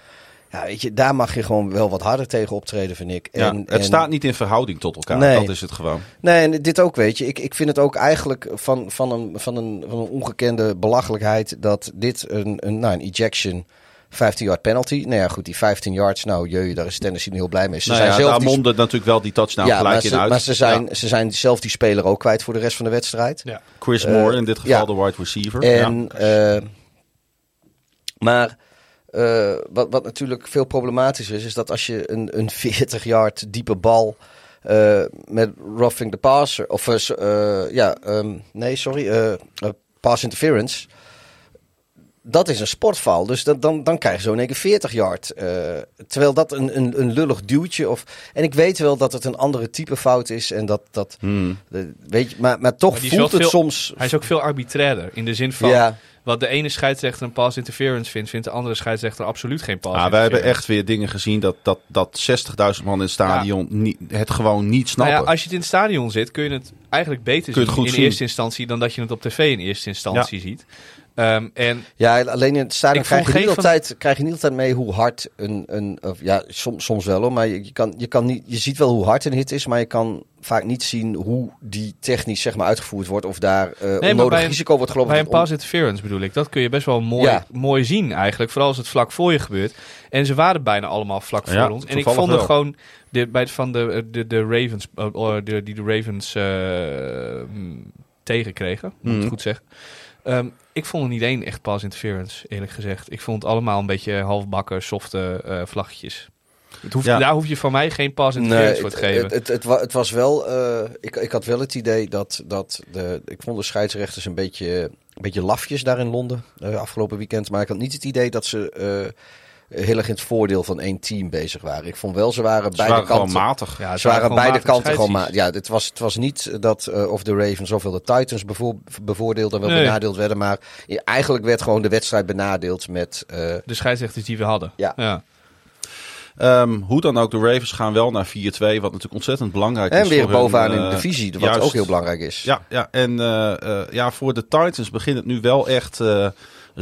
Speaker 5: Ja, weet je, daar mag je gewoon wel wat harder tegen optreden, vind ik.
Speaker 4: Ja,
Speaker 5: En,
Speaker 4: het
Speaker 5: en-
Speaker 4: staat niet in verhouding tot elkaar.
Speaker 5: Nee.
Speaker 4: Dat is het gewoon.
Speaker 5: Nee, en dit ook, weet je. Ik, ik vind het ook eigenlijk van, van, een, van, een, van een ongekende belachelijkheid dat dit een, een, nou, een ejection 15 yard penalty. Nou ja, goed, die 15 yards, nou jee, daar is Tennessee heel blij mee. Ze
Speaker 4: Nou
Speaker 5: zijn
Speaker 4: ja,
Speaker 5: zelf
Speaker 4: daar
Speaker 5: die-
Speaker 4: mondde natuurlijk wel die touchdown
Speaker 5: ja,
Speaker 4: gelijk in
Speaker 5: ze,
Speaker 4: uit.
Speaker 5: maar ze zijn,
Speaker 4: Ja.
Speaker 5: ze zijn zelf die speler ook kwijt voor de rest van de wedstrijd.
Speaker 6: Ja.
Speaker 4: Chris
Speaker 5: eh,
Speaker 4: Moore in dit geval
Speaker 5: ja.
Speaker 4: de wide receiver.
Speaker 5: En,
Speaker 4: ja.
Speaker 5: eh, maar eh, wat, wat natuurlijk veel problematischer is, is dat als je een, een 40 yard diepe bal eh, met roughing the passer, of ja, ehm, nee, sorry, pass interference. Dat is een sportfoul, dus dan, dan, dan krijg je zo in één keer 40 yard. eh, terwijl dat een, een, een lullig duwtje of... En ik weet wel dat het een andere type fout is en dat... dat
Speaker 4: Hmm.
Speaker 5: de- weet je, maar, maar toch
Speaker 6: Maar
Speaker 5: voelt het
Speaker 6: veel-
Speaker 5: soms...
Speaker 6: Hij is ook veel arbitrairder. In de zin van,
Speaker 5: Ja.
Speaker 6: wat de ene scheidsrechter een pass interference vindt, vindt de andere scheidsrechter absoluut geen pass
Speaker 4: Ah, wij
Speaker 6: interference.
Speaker 4: hebben echt weer dingen gezien dat, dat, dat 60.000 man in het stadion niet, het gewoon niet
Speaker 6: Nou
Speaker 4: snappen.
Speaker 6: ja, als je het in het stadion zit, kun je het eigenlijk beter zien in
Speaker 4: zien.
Speaker 6: eerste instantie dan dat je het op tv in eerste instantie ziet. Ehm, en
Speaker 5: Ja, alleen in het stadion
Speaker 6: Ik vond
Speaker 5: krijg je, niet
Speaker 6: van-
Speaker 5: altijd, krijg je niet altijd mee hoe hard een... een of, ja, soms, soms wel hoor, maar je, je kan, je, kan niet, je ziet wel hoe hard een hit is, maar je kan vaak niet zien hoe die technisch zeg maar, uitgevoerd wordt. Of daar eh
Speaker 6: maar
Speaker 5: onnodig
Speaker 6: bij een-
Speaker 5: risico wordt gelopen.
Speaker 6: bij een pass interference bedoel ik, dat kun je best wel mooi,
Speaker 5: Ja.
Speaker 6: mooi zien eigenlijk. Vooral als het vlak voor je gebeurt. En ze waren bijna allemaal vlak
Speaker 4: Ja,
Speaker 6: voor ons. En ik vond het gewoon de, bij, van de, de, de Ravens, eh, oh, de, die de Ravens eh, mm, tegenkregen, moet ik
Speaker 4: Mhm.
Speaker 6: het goed zeggen. Ehm, ik vond niet één echt pass interference, eerlijk gezegd. Ik vond het allemaal een beetje halfbakken, softe eh vlaggetjes. Het hoeft,
Speaker 4: Ja.
Speaker 6: Daar hoef je van mij geen pass interference
Speaker 5: Nee,
Speaker 6: voor te geven.
Speaker 5: het, het, het, wa- het was wel. eh, ik, ik had wel het idee dat, dat de. Ik vond de scheidsrechters een beetje, een beetje lafjes daar in Londen eh, afgelopen weekend. Maar ik had niet het idee dat ze heel erg in het voordeel van één team bezig waren. Ik vond wel, ze waren
Speaker 4: Ze
Speaker 5: beide
Speaker 4: waren gewoon
Speaker 5: kanten.
Speaker 4: matig.
Speaker 6: ja,
Speaker 5: Ze waren
Speaker 6: gewoon
Speaker 5: beide kanten gewoon maar.
Speaker 6: scheidsrechters.
Speaker 5: Ja, het was, het was niet dat eh, of de Ravens of de Titans bevoor, bevoordeeld en wel
Speaker 6: Nee.
Speaker 5: benadeeld werden. Maar eigenlijk werd gewoon de wedstrijd benadeeld met. eh,
Speaker 6: De scheidsrechters die we hadden.
Speaker 5: Ja.
Speaker 6: ja.
Speaker 4: Ehm, hoe dan ook, de Ravens gaan wel naar 4-2, wat natuurlijk ontzettend belangrijk is.
Speaker 5: en weer
Speaker 4: voor hun,
Speaker 5: bovenaan in
Speaker 4: eh,
Speaker 5: de divisie, wat
Speaker 4: juist.
Speaker 5: ook heel belangrijk is.
Speaker 4: Ja, ja en eh, eh, ja, voor de Titans begint het nu wel echt eh,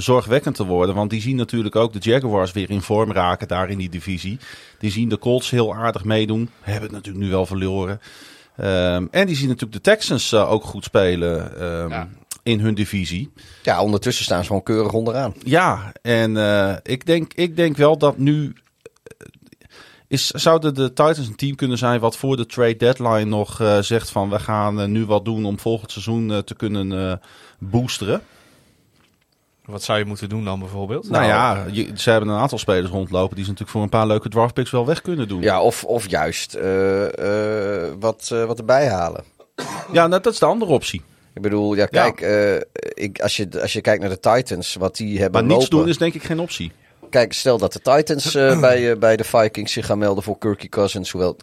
Speaker 4: zorgwekkend te worden. Want die zien natuurlijk ook de Jaguars weer in vorm raken daar in die divisie. Die zien de Colts heel aardig meedoen. Hebben het natuurlijk nu wel verloren. Ehm, en die zien natuurlijk de Texans eh, ook goed spelen ehm,
Speaker 6: Ja.
Speaker 4: in hun divisie.
Speaker 5: Ja, ondertussen staan ze gewoon keurig onderaan.
Speaker 4: Ja, en eh, ik, denk, ik denk wel dat nu. eh, Is, zouden de Titans een team kunnen zijn wat voor de trade deadline nog zegt van we gaan nu wat doen om volgend seizoen te kunnen eh, boosteren?
Speaker 6: Wat zou je moeten doen dan bijvoorbeeld?
Speaker 4: Nou, ja, je- ze hebben een aantal spelers rondlopen die ze natuurlijk voor een paar leuke draftpicks wel weg kunnen doen.
Speaker 5: Ja, of, of juist eh, eh, wat, eh, wat erbij halen.
Speaker 4: ja nou, dat is de andere optie.
Speaker 5: Ik bedoel, ja, kijk, eh, ik, als, je, als je kijkt naar de Titans, wat die hebben
Speaker 4: Maar niets
Speaker 5: lopen.
Speaker 4: doen is denk ik geen optie.
Speaker 5: Kijk, stel dat de Titans eh, bij, bij de Vikings zich gaan melden voor Kirky Cousins. Hoewel,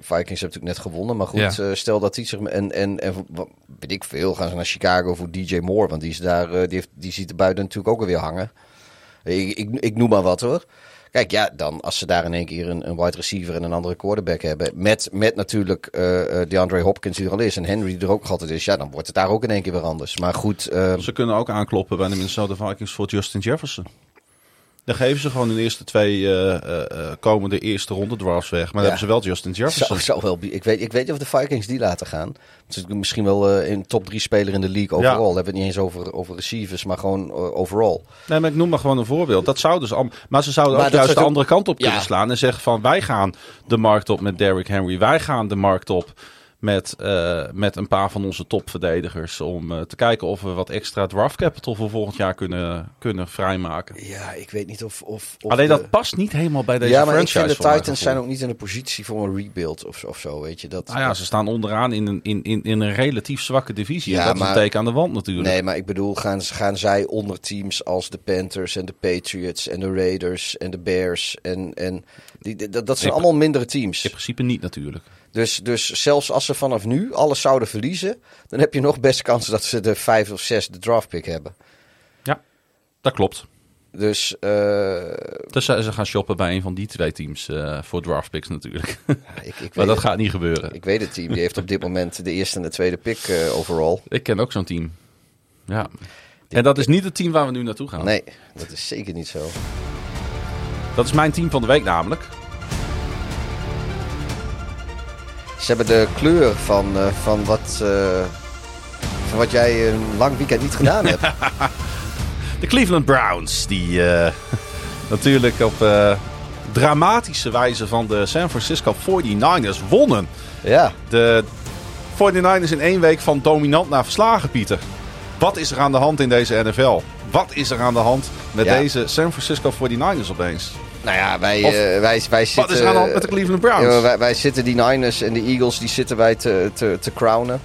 Speaker 5: Vikings hebben natuurlijk net gewonnen. Maar goed,
Speaker 6: Ja.
Speaker 5: eh, stel dat die zich... En, en, en wat- weet ik veel, gaan ze naar Chicago voor DJ Moore. Want die, is daar, eh, die, heeft, die ziet er buiten natuurlijk ook alweer hangen. Ik, ik, ik noem maar wat hoor. Kijk, ja, dan als ze daar in één keer een, een wide receiver en een andere quarterback hebben. Met, met natuurlijk eh eh, DeAndre Hopkins die er al is. En Henry die er ook nog altijd is. Ja, dan wordt het daar ook in één keer weer anders. Maar goed, eh,
Speaker 4: Ze kunnen ook aankloppen bij de Minnesota Vikings voor Justin Jefferson. Dan geven ze gewoon de eerste twee eh, eh, eh, komende eerste ronde drafts weg. Maar dan
Speaker 5: Ja.
Speaker 4: hebben ze wel Justin Jefferson.
Speaker 5: Zou, zou wel, ik, weet, ik weet niet of de Vikings die laten gaan. Het is misschien wel een top 3 speler in de league overall.
Speaker 4: Ja.
Speaker 5: Hebben we het niet eens over, over receivers, maar gewoon overall.
Speaker 4: Nee, maar ik noem maar gewoon een voorbeeld. Dat zouden ze al, maar ze zouden
Speaker 5: Maar
Speaker 4: ook juist de andere kant op
Speaker 5: Ja.
Speaker 4: kunnen slaan. En zeggen van wij gaan de markt op met Derrick Henry. Wij gaan de markt op met, eh, met een paar van onze topverdedigers. Om eh, te kijken of we wat extra draft capital voor volgend jaar kunnen, kunnen vrijmaken.
Speaker 5: Ja, ik weet niet of... of, of
Speaker 4: Alleen
Speaker 5: de-
Speaker 4: dat past niet helemaal bij deze
Speaker 5: ja, maar ik
Speaker 4: franchise.
Speaker 5: vind de Titans zijn ook niet in de positie voor een rebuild of, of zo, weet je. Dat,
Speaker 4: Nou ja, ze staan onderaan in een, in, in, in een relatief zwakke divisie.
Speaker 5: Ja,
Speaker 4: en dat is een teken aan de wand natuurlijk.
Speaker 5: Nee, maar ik bedoel, gaan, gaan zij onder teams als de Panthers en de Patriots en de Raiders en de Bears en... en die, die- dat, dat zijn
Speaker 4: In-
Speaker 5: allemaal mindere teams.
Speaker 4: In principe niet natuurlijk.
Speaker 5: Dus, dus zelfs als ze vanaf nu alles zouden verliezen, dan heb je nog best kans dat ze de vijf of zes de draftpick hebben.
Speaker 4: Dat klopt.
Speaker 5: Dus eh,
Speaker 4: Dus ze gaan shoppen bij een van die twee teams eh, voor draft picks natuurlijk.
Speaker 5: ik, ik,
Speaker 4: maar dat
Speaker 5: het,
Speaker 4: gaat niet gebeuren.
Speaker 5: ik weet het team. Die heeft op dit moment de eerste en de tweede pick eh, overall.
Speaker 4: Ik ken ook zo'n team. Ja. En dat is niet het team waar we nu naartoe gaan.
Speaker 5: Nee, dat is zeker niet zo.
Speaker 4: Dat is mijn team van de week namelijk.
Speaker 5: Ze hebben de kleur van, eh, van, wat, eh, van wat jij een lang weekend niet gedaan hebt.
Speaker 4: De Cleveland Browns. Die eh, natuurlijk op dramatische wijze van de San Francisco 49ers wonnen.
Speaker 5: ja,
Speaker 4: De 49ers in één week van dominant naar verslagen, Pieter. Wat is er aan de hand in deze NFL? Wat is er aan de hand met
Speaker 5: Ja.
Speaker 4: deze San Francisco 49ers opeens?
Speaker 5: Nou ja, wij,
Speaker 4: Of-
Speaker 5: eh, wij, wij zitten...
Speaker 4: Wat is er aan de hand met de Cleveland Browns?
Speaker 5: Ja, wij, wij zitten die Niners en de Eagles, die zitten wij te, te, te crownen.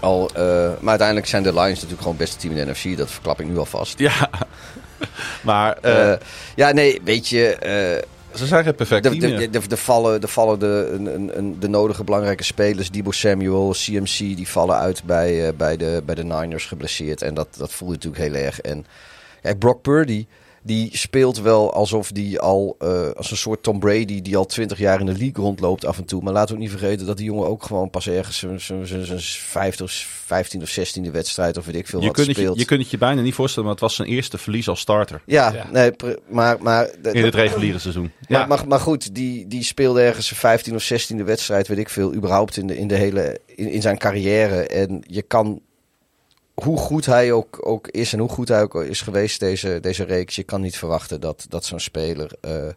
Speaker 5: Al, eh, maar uiteindelijk zijn de Lions natuurlijk gewoon het beste team in de NFC. Dat verklap ik nu alvast.
Speaker 4: Ja, maar eh,
Speaker 5: ja, nee, weet je...
Speaker 4: Ze zijn geen perfect
Speaker 5: de,
Speaker 4: team
Speaker 5: de, de, de vallen, de, vallen de, een, een, de nodige belangrijke spelers. Debo Samuel, CMC, die vallen uit bij, bij, de, bij de Niners geblesseerd. En dat, dat voelt natuurlijk heel erg. En kijk, Brock Purdy, die speelt wel alsof die al eh, als een soort Tom Brady, die al twintig jaar in de league rondloopt af en toe. Maar laten we ook niet vergeten dat die jongen ook gewoon pas ergens zijn- zijn vijfde of vijftiende of zestiende wedstrijd of weet ik veel
Speaker 4: Je
Speaker 5: wat
Speaker 4: kunt, het je,
Speaker 5: speelt.
Speaker 4: je kunt het je bijna niet voorstellen, maar het was zijn eerste verlies als starter
Speaker 5: ja,
Speaker 6: Ja.
Speaker 5: nee, maar, maar
Speaker 4: in het reguliere seizoen.
Speaker 5: maar, maar, maar goed, die, die speelde ergens een 15e of 16e wedstrijd, weet ik veel, überhaupt in, de, in, de hele, in, in zijn carrière. En je kan, hoe goed hij ook, ook is en hoe goed hij ook is geweest deze, deze reeks, je kan niet verwachten dat, dat zo'n speler eh, eh,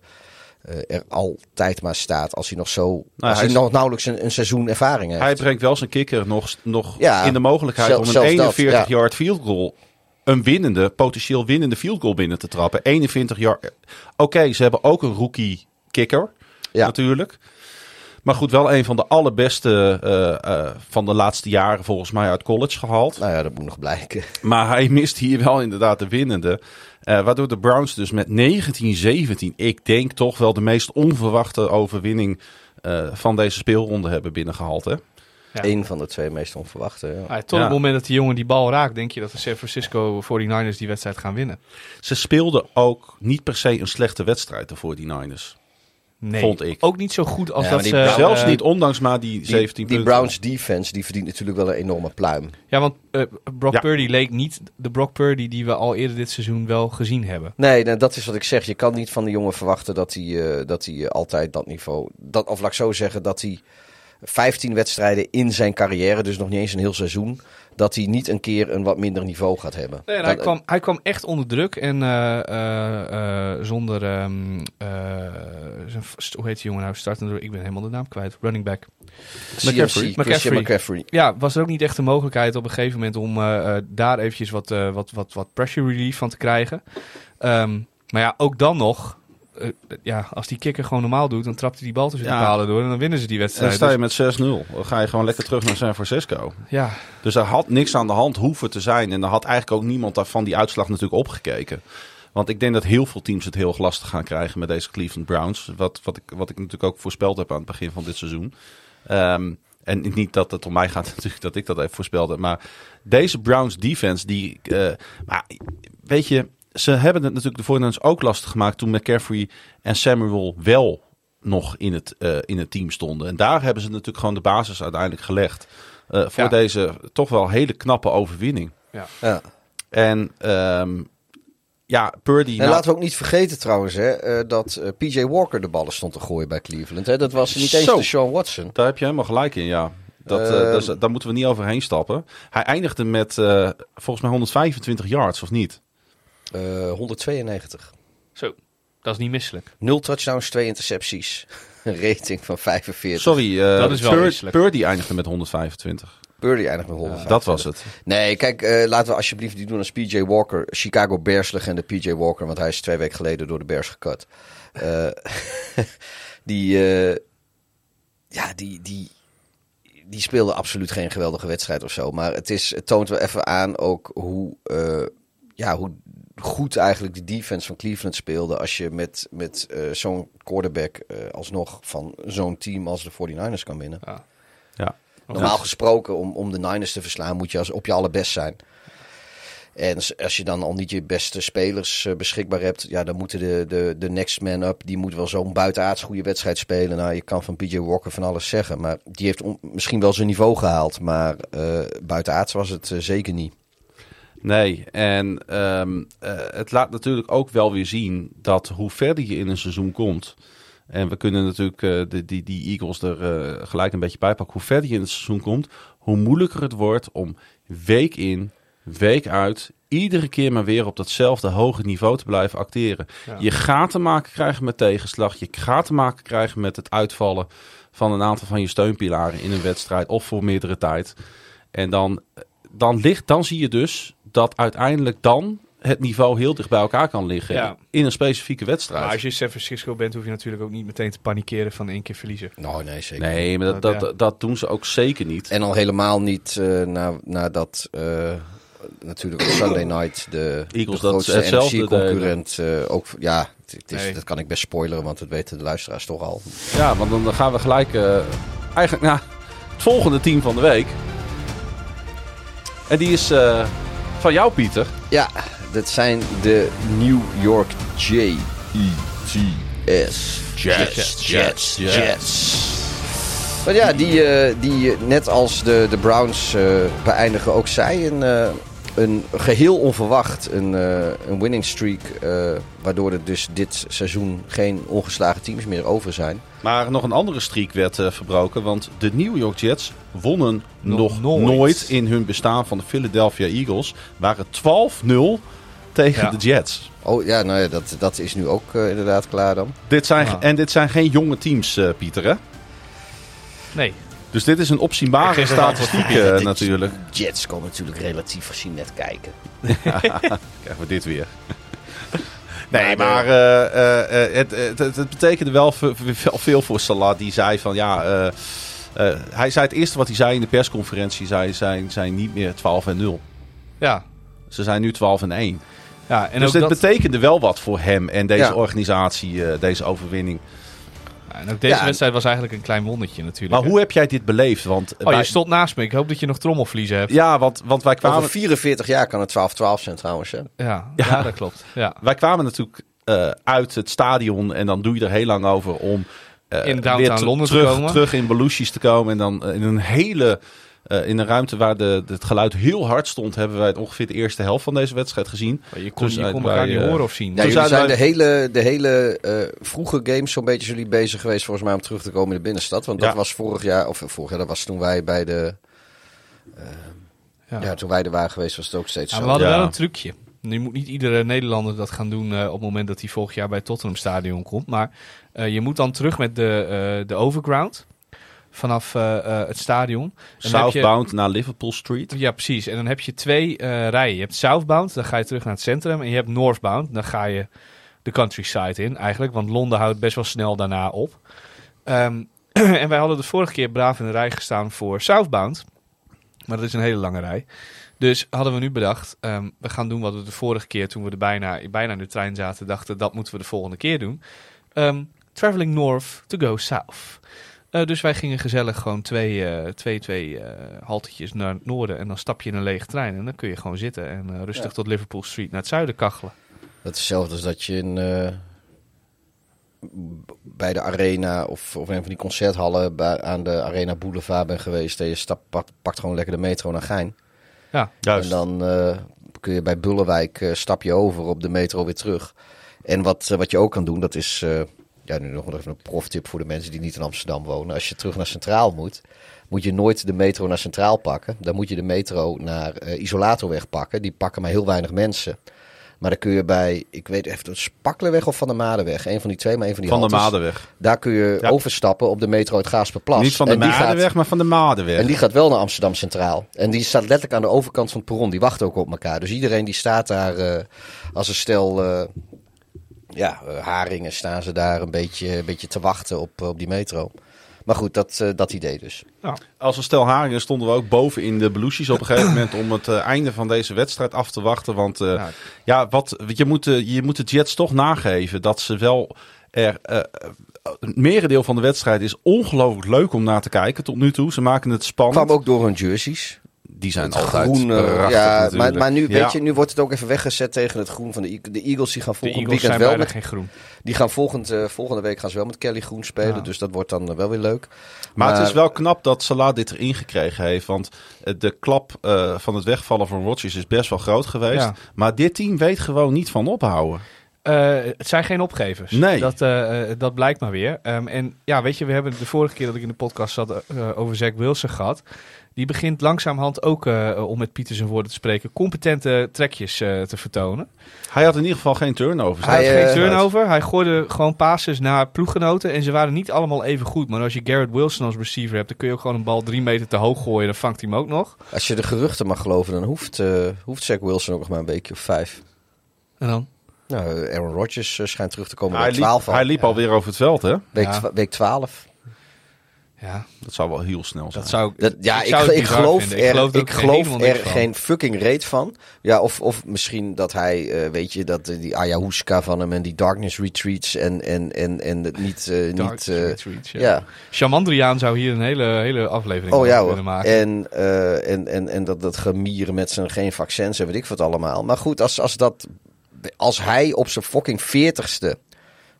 Speaker 5: er altijd maar staat als hij nog zo, als
Speaker 4: hij
Speaker 5: nog nauwelijks een, een seizoen ervaring heeft.
Speaker 4: Hij brengt wel zijn kikker nog, nog
Speaker 5: Ja,
Speaker 4: in de mogelijkheid
Speaker 5: zelf-
Speaker 4: om een
Speaker 5: zelfs dat,
Speaker 4: 41
Speaker 5: ja.
Speaker 4: yard field goal, een winnende, potentieel winnende field goal binnen te trappen. 21 yard. Oké, ze hebben ook een rookie kikker,
Speaker 5: Ja.
Speaker 4: natuurlijk. Maar goed, wel een van de allerbeste eh, eh, van de laatste jaren volgens mij uit college gehaald.
Speaker 5: Nou ja, dat moet nog blijken.
Speaker 4: Maar hij mist hier wel inderdaad de winnende. Eh, waardoor de Browns dus met 19-17, ik denk toch wel de meest onverwachte overwinning eh, van deze speelronde hebben binnengehaald. Hè?
Speaker 6: Ja.
Speaker 5: Eén van de twee meest onverwachte. Ja.
Speaker 6: Tot
Speaker 4: Ja.
Speaker 6: het moment dat die jongen die bal raakt, denk je dat de San Francisco 49ers die wedstrijd gaan winnen.
Speaker 4: Ze speelden ook niet per se een slechte wedstrijd voor die Niners.
Speaker 6: Nee,
Speaker 4: Vond ik.
Speaker 6: ook niet zo goed als
Speaker 5: Ja,
Speaker 6: dat ze...
Speaker 4: Zelfs
Speaker 6: eh,
Speaker 4: niet, ondanks maar die 17
Speaker 5: Die, die. Browns defense die verdient natuurlijk wel een enorme pluim.
Speaker 6: Ja, want eh, Brock
Speaker 4: Ja.
Speaker 6: Purdy leek niet de Brock Purdy die we al eerder dit seizoen wel gezien hebben.
Speaker 5: Nee, nou, dat is wat ik zeg. Je kan niet van de jongen verwachten dat hij, eh, dat hij altijd dat niveau. Dat, of laat ik zo zeggen, dat hij 15 wedstrijden in zijn carrière, dus nog niet eens een heel seizoen, dat hij niet een keer een wat minder niveau gaat hebben.
Speaker 6: Nee, hij, kwam, hij kwam echt onder druk en eh, eh, eh, zonder... ehm, eh, hoe heet die jongen nou? Startende, ik ben helemaal de naam kwijt. Running back. McCaffrey.
Speaker 5: McCaffrey.
Speaker 6: Ja, was er ook niet echt de mogelijkheid op een gegeven moment om daar eventjes wat, wat, wat, wat pressure relief van te krijgen. Ehm, maar ja, ook dan nog, eh, ja, als die kikker gewoon normaal doet, dan trapt hij die bal tussen
Speaker 4: Ja.
Speaker 6: de palen door en dan winnen ze die
Speaker 4: En dan
Speaker 6: wedstrijd.
Speaker 4: sta je
Speaker 6: Dus,
Speaker 4: met 6-0. Dan ga je gewoon lekker terug naar San Francisco.
Speaker 6: ja,
Speaker 4: Dus er had niks aan de hand hoeven te zijn. En er had eigenlijk ook niemand daarvan die uitslag natuurlijk opgekeken. Want ik denk dat heel veel teams het heel lastig gaan krijgen met deze Cleveland Browns. Wat, wat, ik, wat ik natuurlijk ook voorspeld heb aan het begin van dit seizoen. Ehm, en niet dat het om mij gaat natuurlijk dat ik dat even voorspelde. Maar deze Browns defense, die... eh, maar weet je, ze hebben het natuurlijk de voornemens ook lastig gemaakt... toen McCaffrey en Samuel wel nog in het, eh, in het team stonden. En daar hebben ze natuurlijk gewoon de basis uiteindelijk gelegd... eh, voor
Speaker 6: Ja.
Speaker 4: deze toch wel hele knappe overwinning.
Speaker 5: Ja.
Speaker 4: En ehm, ja, Purdy...
Speaker 5: En
Speaker 4: nou,
Speaker 5: laten we ook niet vergeten trouwens hè, eh, dat PJ Walker de ballen stond te gooien bij Cleveland. Hè. Dat was niet eens
Speaker 4: Zo.
Speaker 5: de Sean Watson.
Speaker 4: Daar heb je helemaal gelijk in, ja. Dat, eh,
Speaker 5: Ehm.
Speaker 4: is- daar moeten we niet overheen stappen. Hij eindigde met eh, volgens mij 125 yards, of niet?
Speaker 5: Eh 192.
Speaker 6: zo, dat is niet misselijk.
Speaker 5: Nul touchdowns, twee intercepties. Een rating van 45.
Speaker 4: Sorry, eh,
Speaker 6: Dat is wel
Speaker 4: Pur-
Speaker 6: misselijk.
Speaker 4: Purdy eindigde met 125.
Speaker 5: Purdy eindigt met 105.
Speaker 4: Dat was het.
Speaker 5: Nee, kijk, eh, laten we alsjeblieft niet doen als PJ Walker. Chicago Bears legende PJ Walker, want hij is twee weken geleden door de Bears. Eh, die, eh, ja, die, die, die speelde absoluut geen geweldige wedstrijd of zo. Maar het, is, het toont wel even aan ook hoe, eh, ja, hoe goed eigenlijk de defense van Cleveland speelde. Als je met, met eh, zo'n quarterback eh, alsnog van zo'n team als de 49ers kan winnen.
Speaker 6: Ja.
Speaker 4: Ja.
Speaker 5: Normaal gesproken, om, om de Niners te verslaan, moet je als, op je allerbest zijn. En als je dan al niet je beste spelers eh, beschikbaar hebt, ja, dan moeten de, de, de next man up, die moet wel zo'n buitenaards goede wedstrijd spelen. Nou, je kan van PJ Walker van alles zeggen, maar die heeft on- misschien wel zijn niveau gehaald, maar eh buitenaards was het zeker niet.
Speaker 4: Nee, en ehm, eh, het laat natuurlijk ook wel weer zien dat hoe verder je in een seizoen komt. En we kunnen natuurlijk eh, de, die, die Eagles er eh, gelijk een beetje bij pakken. Hoe verder je in het seizoen komt, hoe moeilijker het wordt om week in, week uit, iedere keer maar weer op datzelfde hoge niveau te blijven acteren.
Speaker 6: Ja.
Speaker 4: Je gaat te maken krijgen met tegenslag. Je gaat te maken krijgen met het uitvallen van een aantal van je steunpilaren in een wedstrijd of voor meerdere tijd. En dan, dan, ligt, dan zie je dus dat uiteindelijk dan het niveau heel dicht bij elkaar kan liggen
Speaker 6: Ja.
Speaker 4: in een specifieke wedstrijd.
Speaker 6: Maar als je San Francisco bent, hoef je natuurlijk ook niet meteen te panikeren van één keer verliezen.
Speaker 5: Nou, nee, zeker.
Speaker 4: Nee, maar dat,
Speaker 6: Dat-
Speaker 4: dat, dat doen ze ook zeker niet.
Speaker 5: En al helemaal niet eh, na, nadat eh, natuurlijk op Sunday night de,
Speaker 4: Eagles
Speaker 5: de
Speaker 4: dat
Speaker 5: grootste NFC-concurrent ook ja, het, het is,
Speaker 6: Nee.
Speaker 5: dat kan ik best spoileren, want dat weten de luisteraars toch al.
Speaker 4: Ja, want dan gaan we gelijk eh, eigenlijk naar het volgende team van de week. En die is eh, van jou, Pieter.
Speaker 5: Ja, dat zijn de New York Jets. Jets, Jets, Jets. Maar ja, die, eh, die eh, net als de, de Browns eh, beëindigen ook zij een, een geheel onverwacht een, een winning streak. waardoor er dus dit seizoen geen ongeslagen teams meer over zijn.
Speaker 4: Maar nog een andere streak werd eh, verbroken. Want de New York Jets wonnen
Speaker 6: Nog
Speaker 4: nog,
Speaker 6: nooit.
Speaker 4: nooit. in hun bestaan van de Philadelphia Eagles. Waren 12-0 tegen
Speaker 6: Ja.
Speaker 4: de Jets.
Speaker 5: Oh ja, nou ja, dat, dat is nu ook eh, inderdaad klaar dan.
Speaker 4: Dit zijn,
Speaker 6: Ja.
Speaker 4: En dit zijn geen jonge teams, eh, Pieter. Hè?
Speaker 6: Nee.
Speaker 4: Dus dit is een opzienbare statistiek eh,
Speaker 5: dit-
Speaker 4: natuurlijk.
Speaker 5: Jets komen natuurlijk relatief gezien net kijken.
Speaker 4: Krijgen we dit weer. Nee,
Speaker 5: Maar
Speaker 4: eh, eh, eh, het, het, het, betekende wel ve- ve- wel veel voor Salah. Die zei van ja. hij zei het eerste wat hij zei in de persconferentie. Zei, zijn, zijn niet meer 12 en 0.
Speaker 6: Ja.
Speaker 4: Ze zijn nu 12 en 1.
Speaker 6: ja en
Speaker 4: dus dit
Speaker 6: dat,
Speaker 4: betekende wel wat voor hem en deze organisatie, deze overwinning.
Speaker 6: En ook deze
Speaker 5: Ja.
Speaker 6: wedstrijd was eigenlijk een klein wondertje natuurlijk.
Speaker 4: Maar hoe heb jij dit beleefd? Want,
Speaker 6: Oh, je stond naast me. Ik hoop dat je nog trommelvliezen hebt.
Speaker 4: ja, want, want wij, kwamen,
Speaker 5: Over 44 jaar kan het 12-12 zijn trouwens. Hè?
Speaker 6: Ja,
Speaker 4: Ja.
Speaker 6: ja. dat klopt. Ja.
Speaker 4: wij kwamen natuurlijk eh, uit het stadion en dan doe je er heel lang over om eh,
Speaker 6: In downtown
Speaker 4: weer te-
Speaker 6: Londen te
Speaker 4: terug,
Speaker 6: komen.
Speaker 4: terug in Belushi's te komen. En dan eh, in een hele, eh, in een ruimte waar de, het geluid heel hard stond, hebben wij het ongeveer de eerste helft van deze wedstrijd gezien.
Speaker 6: Je kon,
Speaker 4: Dus,
Speaker 6: je
Speaker 4: eh,
Speaker 6: kon elkaar niet
Speaker 4: eh,
Speaker 6: horen of zien.
Speaker 5: Ja, jullie zijn de hele, de hele eh, vroege games zo'n beetje jullie bezig geweest volgens mij om terug te komen in de binnenstad. Want dat
Speaker 4: Ja.
Speaker 5: was vorig jaar, of vorig jaar, dat was toen wij bij de,
Speaker 6: ja.
Speaker 5: ja. toen wij er waren geweest was het ook steeds
Speaker 6: Ja,
Speaker 5: zo.
Speaker 6: we hadden
Speaker 4: Ja.
Speaker 6: wel een trucje. Nu moet niet iedere Nederlander dat gaan doen eh, op het moment dat hij volgend jaar bij Tottenham Stadion komt. Maar eh, je moet dan terug met de, eh, de overground vanaf eh, eh, het stadion. En je-
Speaker 4: Southbound naar Liverpool Street.
Speaker 6: Ja, precies. En dan heb je twee eh, rijen. Je hebt southbound, dan ga je terug naar het centrum. En je hebt northbound, dan ga je de countryside in eigenlijk. Want Londen houdt best wel snel daarna op. Ehm, en wij hadden de vorige keer braaf in de rij gestaan voor southbound. Maar dat is een hele lange rij. Dus hadden we nu bedacht, ehm, we gaan doen wat we de vorige keer toen we er bijna, bijna in de trein zaten, dachten dat moeten we de volgende keer doen. Ehm, traveling north to go south. Eh, dus wij gingen gezellig gewoon twee, eh, twee, twee eh, haltetjes naar het noorden. En dan stap je in een lege trein. En dan kun je gewoon zitten en rustig
Speaker 5: Ja.
Speaker 6: tot Liverpool Street naar het zuiden kachelen.
Speaker 5: Dat is hetzelfde als dat je in, eh, bij de arena of, of een van die concerthallen bij, aan de Arena Boulevard bent geweest. En je stap, pakt, pakt gewoon lekker de metro naar Gein.
Speaker 6: Ja,
Speaker 4: Juist.
Speaker 5: En dan eh, kun je bij Bullenwijk stap je over op de metro weer terug. En wat, wat je ook kan doen, dat is eh, ja, nu nog even een proftip voor de mensen die niet in Amsterdam wonen. Als je terug naar Centraal moet, moet je nooit de metro naar Centraal pakken. Dan moet je de metro naar eh, Isolatorweg pakken. Die pakken maar heel weinig mensen. Maar dan kun je bij, ik weet even, het Spaklerweg of Van de Madenweg. Een van die twee, maar een van die
Speaker 4: Van de. Madenweg.
Speaker 5: Daar kun je
Speaker 4: Ja.
Speaker 5: overstappen op de metro het Gaasperplas.
Speaker 4: Niet van de
Speaker 5: gaat-
Speaker 4: Madenweg, maar van de Madenweg.
Speaker 5: en die gaat wel naar Amsterdam Centraal. En die staat letterlijk aan de overkant van het perron. Die wacht ook op elkaar. Dus iedereen die staat daar eh, als een stel eh, ja, eh, haringen staan ze daar een beetje, een beetje te wachten op, op die metro. Maar goed, dat, eh, dat idee dus.
Speaker 4: Als een stel haringen stonden we ook boven in de Belushi's op een gegeven moment om het eh, einde van deze wedstrijd af te wachten. Want eh,
Speaker 6: Ja.
Speaker 4: ja, wat, je, moet, de- je moet de Jets toch nageven dat ze wel er... eh, het merendeel van de wedstrijd is ongelooflijk leuk om naar te kijken tot nu toe. Ze maken het spannend.
Speaker 5: Kwam ook door hun jerseys.
Speaker 4: Die zijn
Speaker 5: Het
Speaker 4: altijd
Speaker 5: groen. eh,
Speaker 4: prachtig
Speaker 5: ja, maar, maar nu,
Speaker 4: Ja.
Speaker 5: weet je, nu wordt het ook even weggezet tegen het groen van de, de Eagles. Die gaan volgend weekend
Speaker 6: zijn
Speaker 5: wel met
Speaker 6: geen groen.
Speaker 5: Die gaan volgend, eh, volgende week gaan ze wel met Kelly Groen spelen.
Speaker 6: Ja.
Speaker 5: Dus dat wordt dan eh, wel weer leuk.
Speaker 4: Maar, het is wel knap dat Salah dit erin gekregen heeft. Want de klap eh, van het wegvallen van Rodgers is best wel groot geweest.
Speaker 6: Ja.
Speaker 4: Maar dit team weet gewoon niet van ophouden.
Speaker 6: Eh, het zijn geen opgevers.
Speaker 4: Nee.
Speaker 6: Dat, dat blijkt maar weer. Ehm, en ja, weet je, we hebben de vorige keer dat ik in de podcast zat eh, over Zack Wilson gehad. Die begint langzamerhand ook, eh, om met Pieter zijn woorden te spreken, competente trekjes eh, te vertonen.
Speaker 4: Hij had in ieder geval geen turnovers.
Speaker 6: Hij had
Speaker 5: Hij,
Speaker 6: geen
Speaker 5: eh,
Speaker 6: turnover. Hij gooide gewoon passes naar ploeggenoten. En ze waren niet allemaal even goed. Maar als je Garrett Wilson als receiver hebt, dan kun je ook gewoon een bal drie meter te hoog gooien. Dan vangt hij hem ook nog.
Speaker 5: Als je de geruchten mag geloven, dan hoeft, eh hoeft Zach Wilson ook nog maar een weekje of vijf.
Speaker 6: En dan?
Speaker 5: Nou, Aaron Rodgers schijnt terug te komen
Speaker 4: hij
Speaker 5: bij
Speaker 4: liep,
Speaker 5: 12 al.
Speaker 4: hij liep alweer over het veld, hè?
Speaker 5: Week,
Speaker 6: Ja.
Speaker 5: week 12.
Speaker 6: Ja,
Speaker 4: Dat zou wel heel snel zijn.
Speaker 6: dat zou
Speaker 5: Dat, ja, ik,
Speaker 6: zou
Speaker 5: ik, geloof er,
Speaker 6: geloof er
Speaker 5: ik geloof er geen fucking reet van. Ja, of, of misschien dat hij, eh, weet je, dat eh, die ayahuasca van hem en die darkness retreats en, en, en, en het niet... eh, niet eh,
Speaker 6: Retreats, ja.
Speaker 5: ja.
Speaker 6: Chamandriaan zou hier een hele, hele aflevering
Speaker 5: Oh
Speaker 6: over
Speaker 5: ja
Speaker 6: kunnen maken.
Speaker 5: En, eh, en, en, en dat, dat gemieren met zijn geen vaccins en weet ik wat allemaal. Maar goed, als, als, dat, als hij op zijn fucking veertigste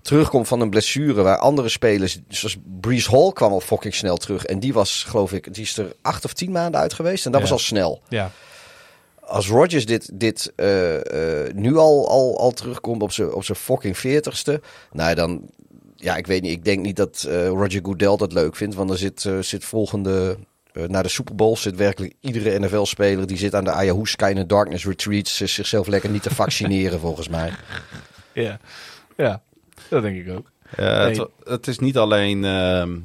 Speaker 5: terugkomt van een blessure waar andere spelers, zoals Brees Hall kwam al fucking snel terug. En die was, geloof ik, die is er acht of tien maanden uit geweest. En dat
Speaker 6: Ja.
Speaker 5: was al snel.
Speaker 6: Ja.
Speaker 5: Als Rodgers dit, dit eh, eh, nu al, al, al terugkomt op zijn op zijn fucking veertigste, nou dan, ja, ik weet niet. Ik denk niet dat eh, Roger Goodell dat leuk vindt, want er zit, zit volgende. naar de Super Bowl zit werkelijk iedere NFL-speler die zit aan de ayahuasca in de Darkness Retreats zichzelf lekker niet te vaccineren, volgens mij.
Speaker 6: Ja. ja, dat denk ik ook.
Speaker 4: Eh,
Speaker 6: Nee.
Speaker 4: het, het is niet alleen ehm,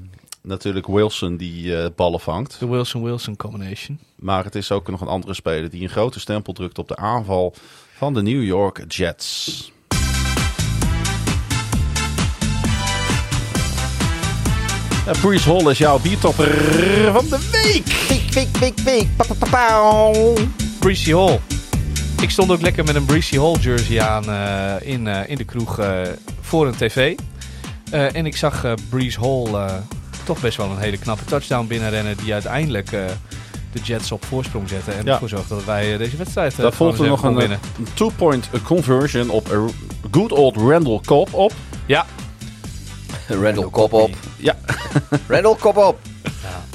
Speaker 4: natuurlijk Wilson die eh, ballen vangt.
Speaker 6: De Wilson-Wilson combination.
Speaker 4: Maar het is ook nog een andere speler die een grote stempel drukt op de aanval van de New York Jets. Brees Hall is jouw biertopper van de week.
Speaker 5: Pik, pik, pik, pik. Pa, pa, pa,
Speaker 6: Hall. Ik stond ook lekker met een Breezy Hall jersey aan eh, in, eh, in de kroeg eh, voor een tv. Eh, en ik zag eh Breeze Hall eh, toch best wel een hele knappe touchdown binnenrennen. Die uiteindelijk eh, de Jets op voorsprong zetten. En
Speaker 4: Ja.
Speaker 6: ervoor zorgde dat wij deze wedstrijd eh,
Speaker 4: Daar volgde nog een een two-point conversion op eh, good old Randall Cobb op.
Speaker 6: Ja,
Speaker 5: Randall, kop op.
Speaker 4: Ja,
Speaker 5: Randall, kop op.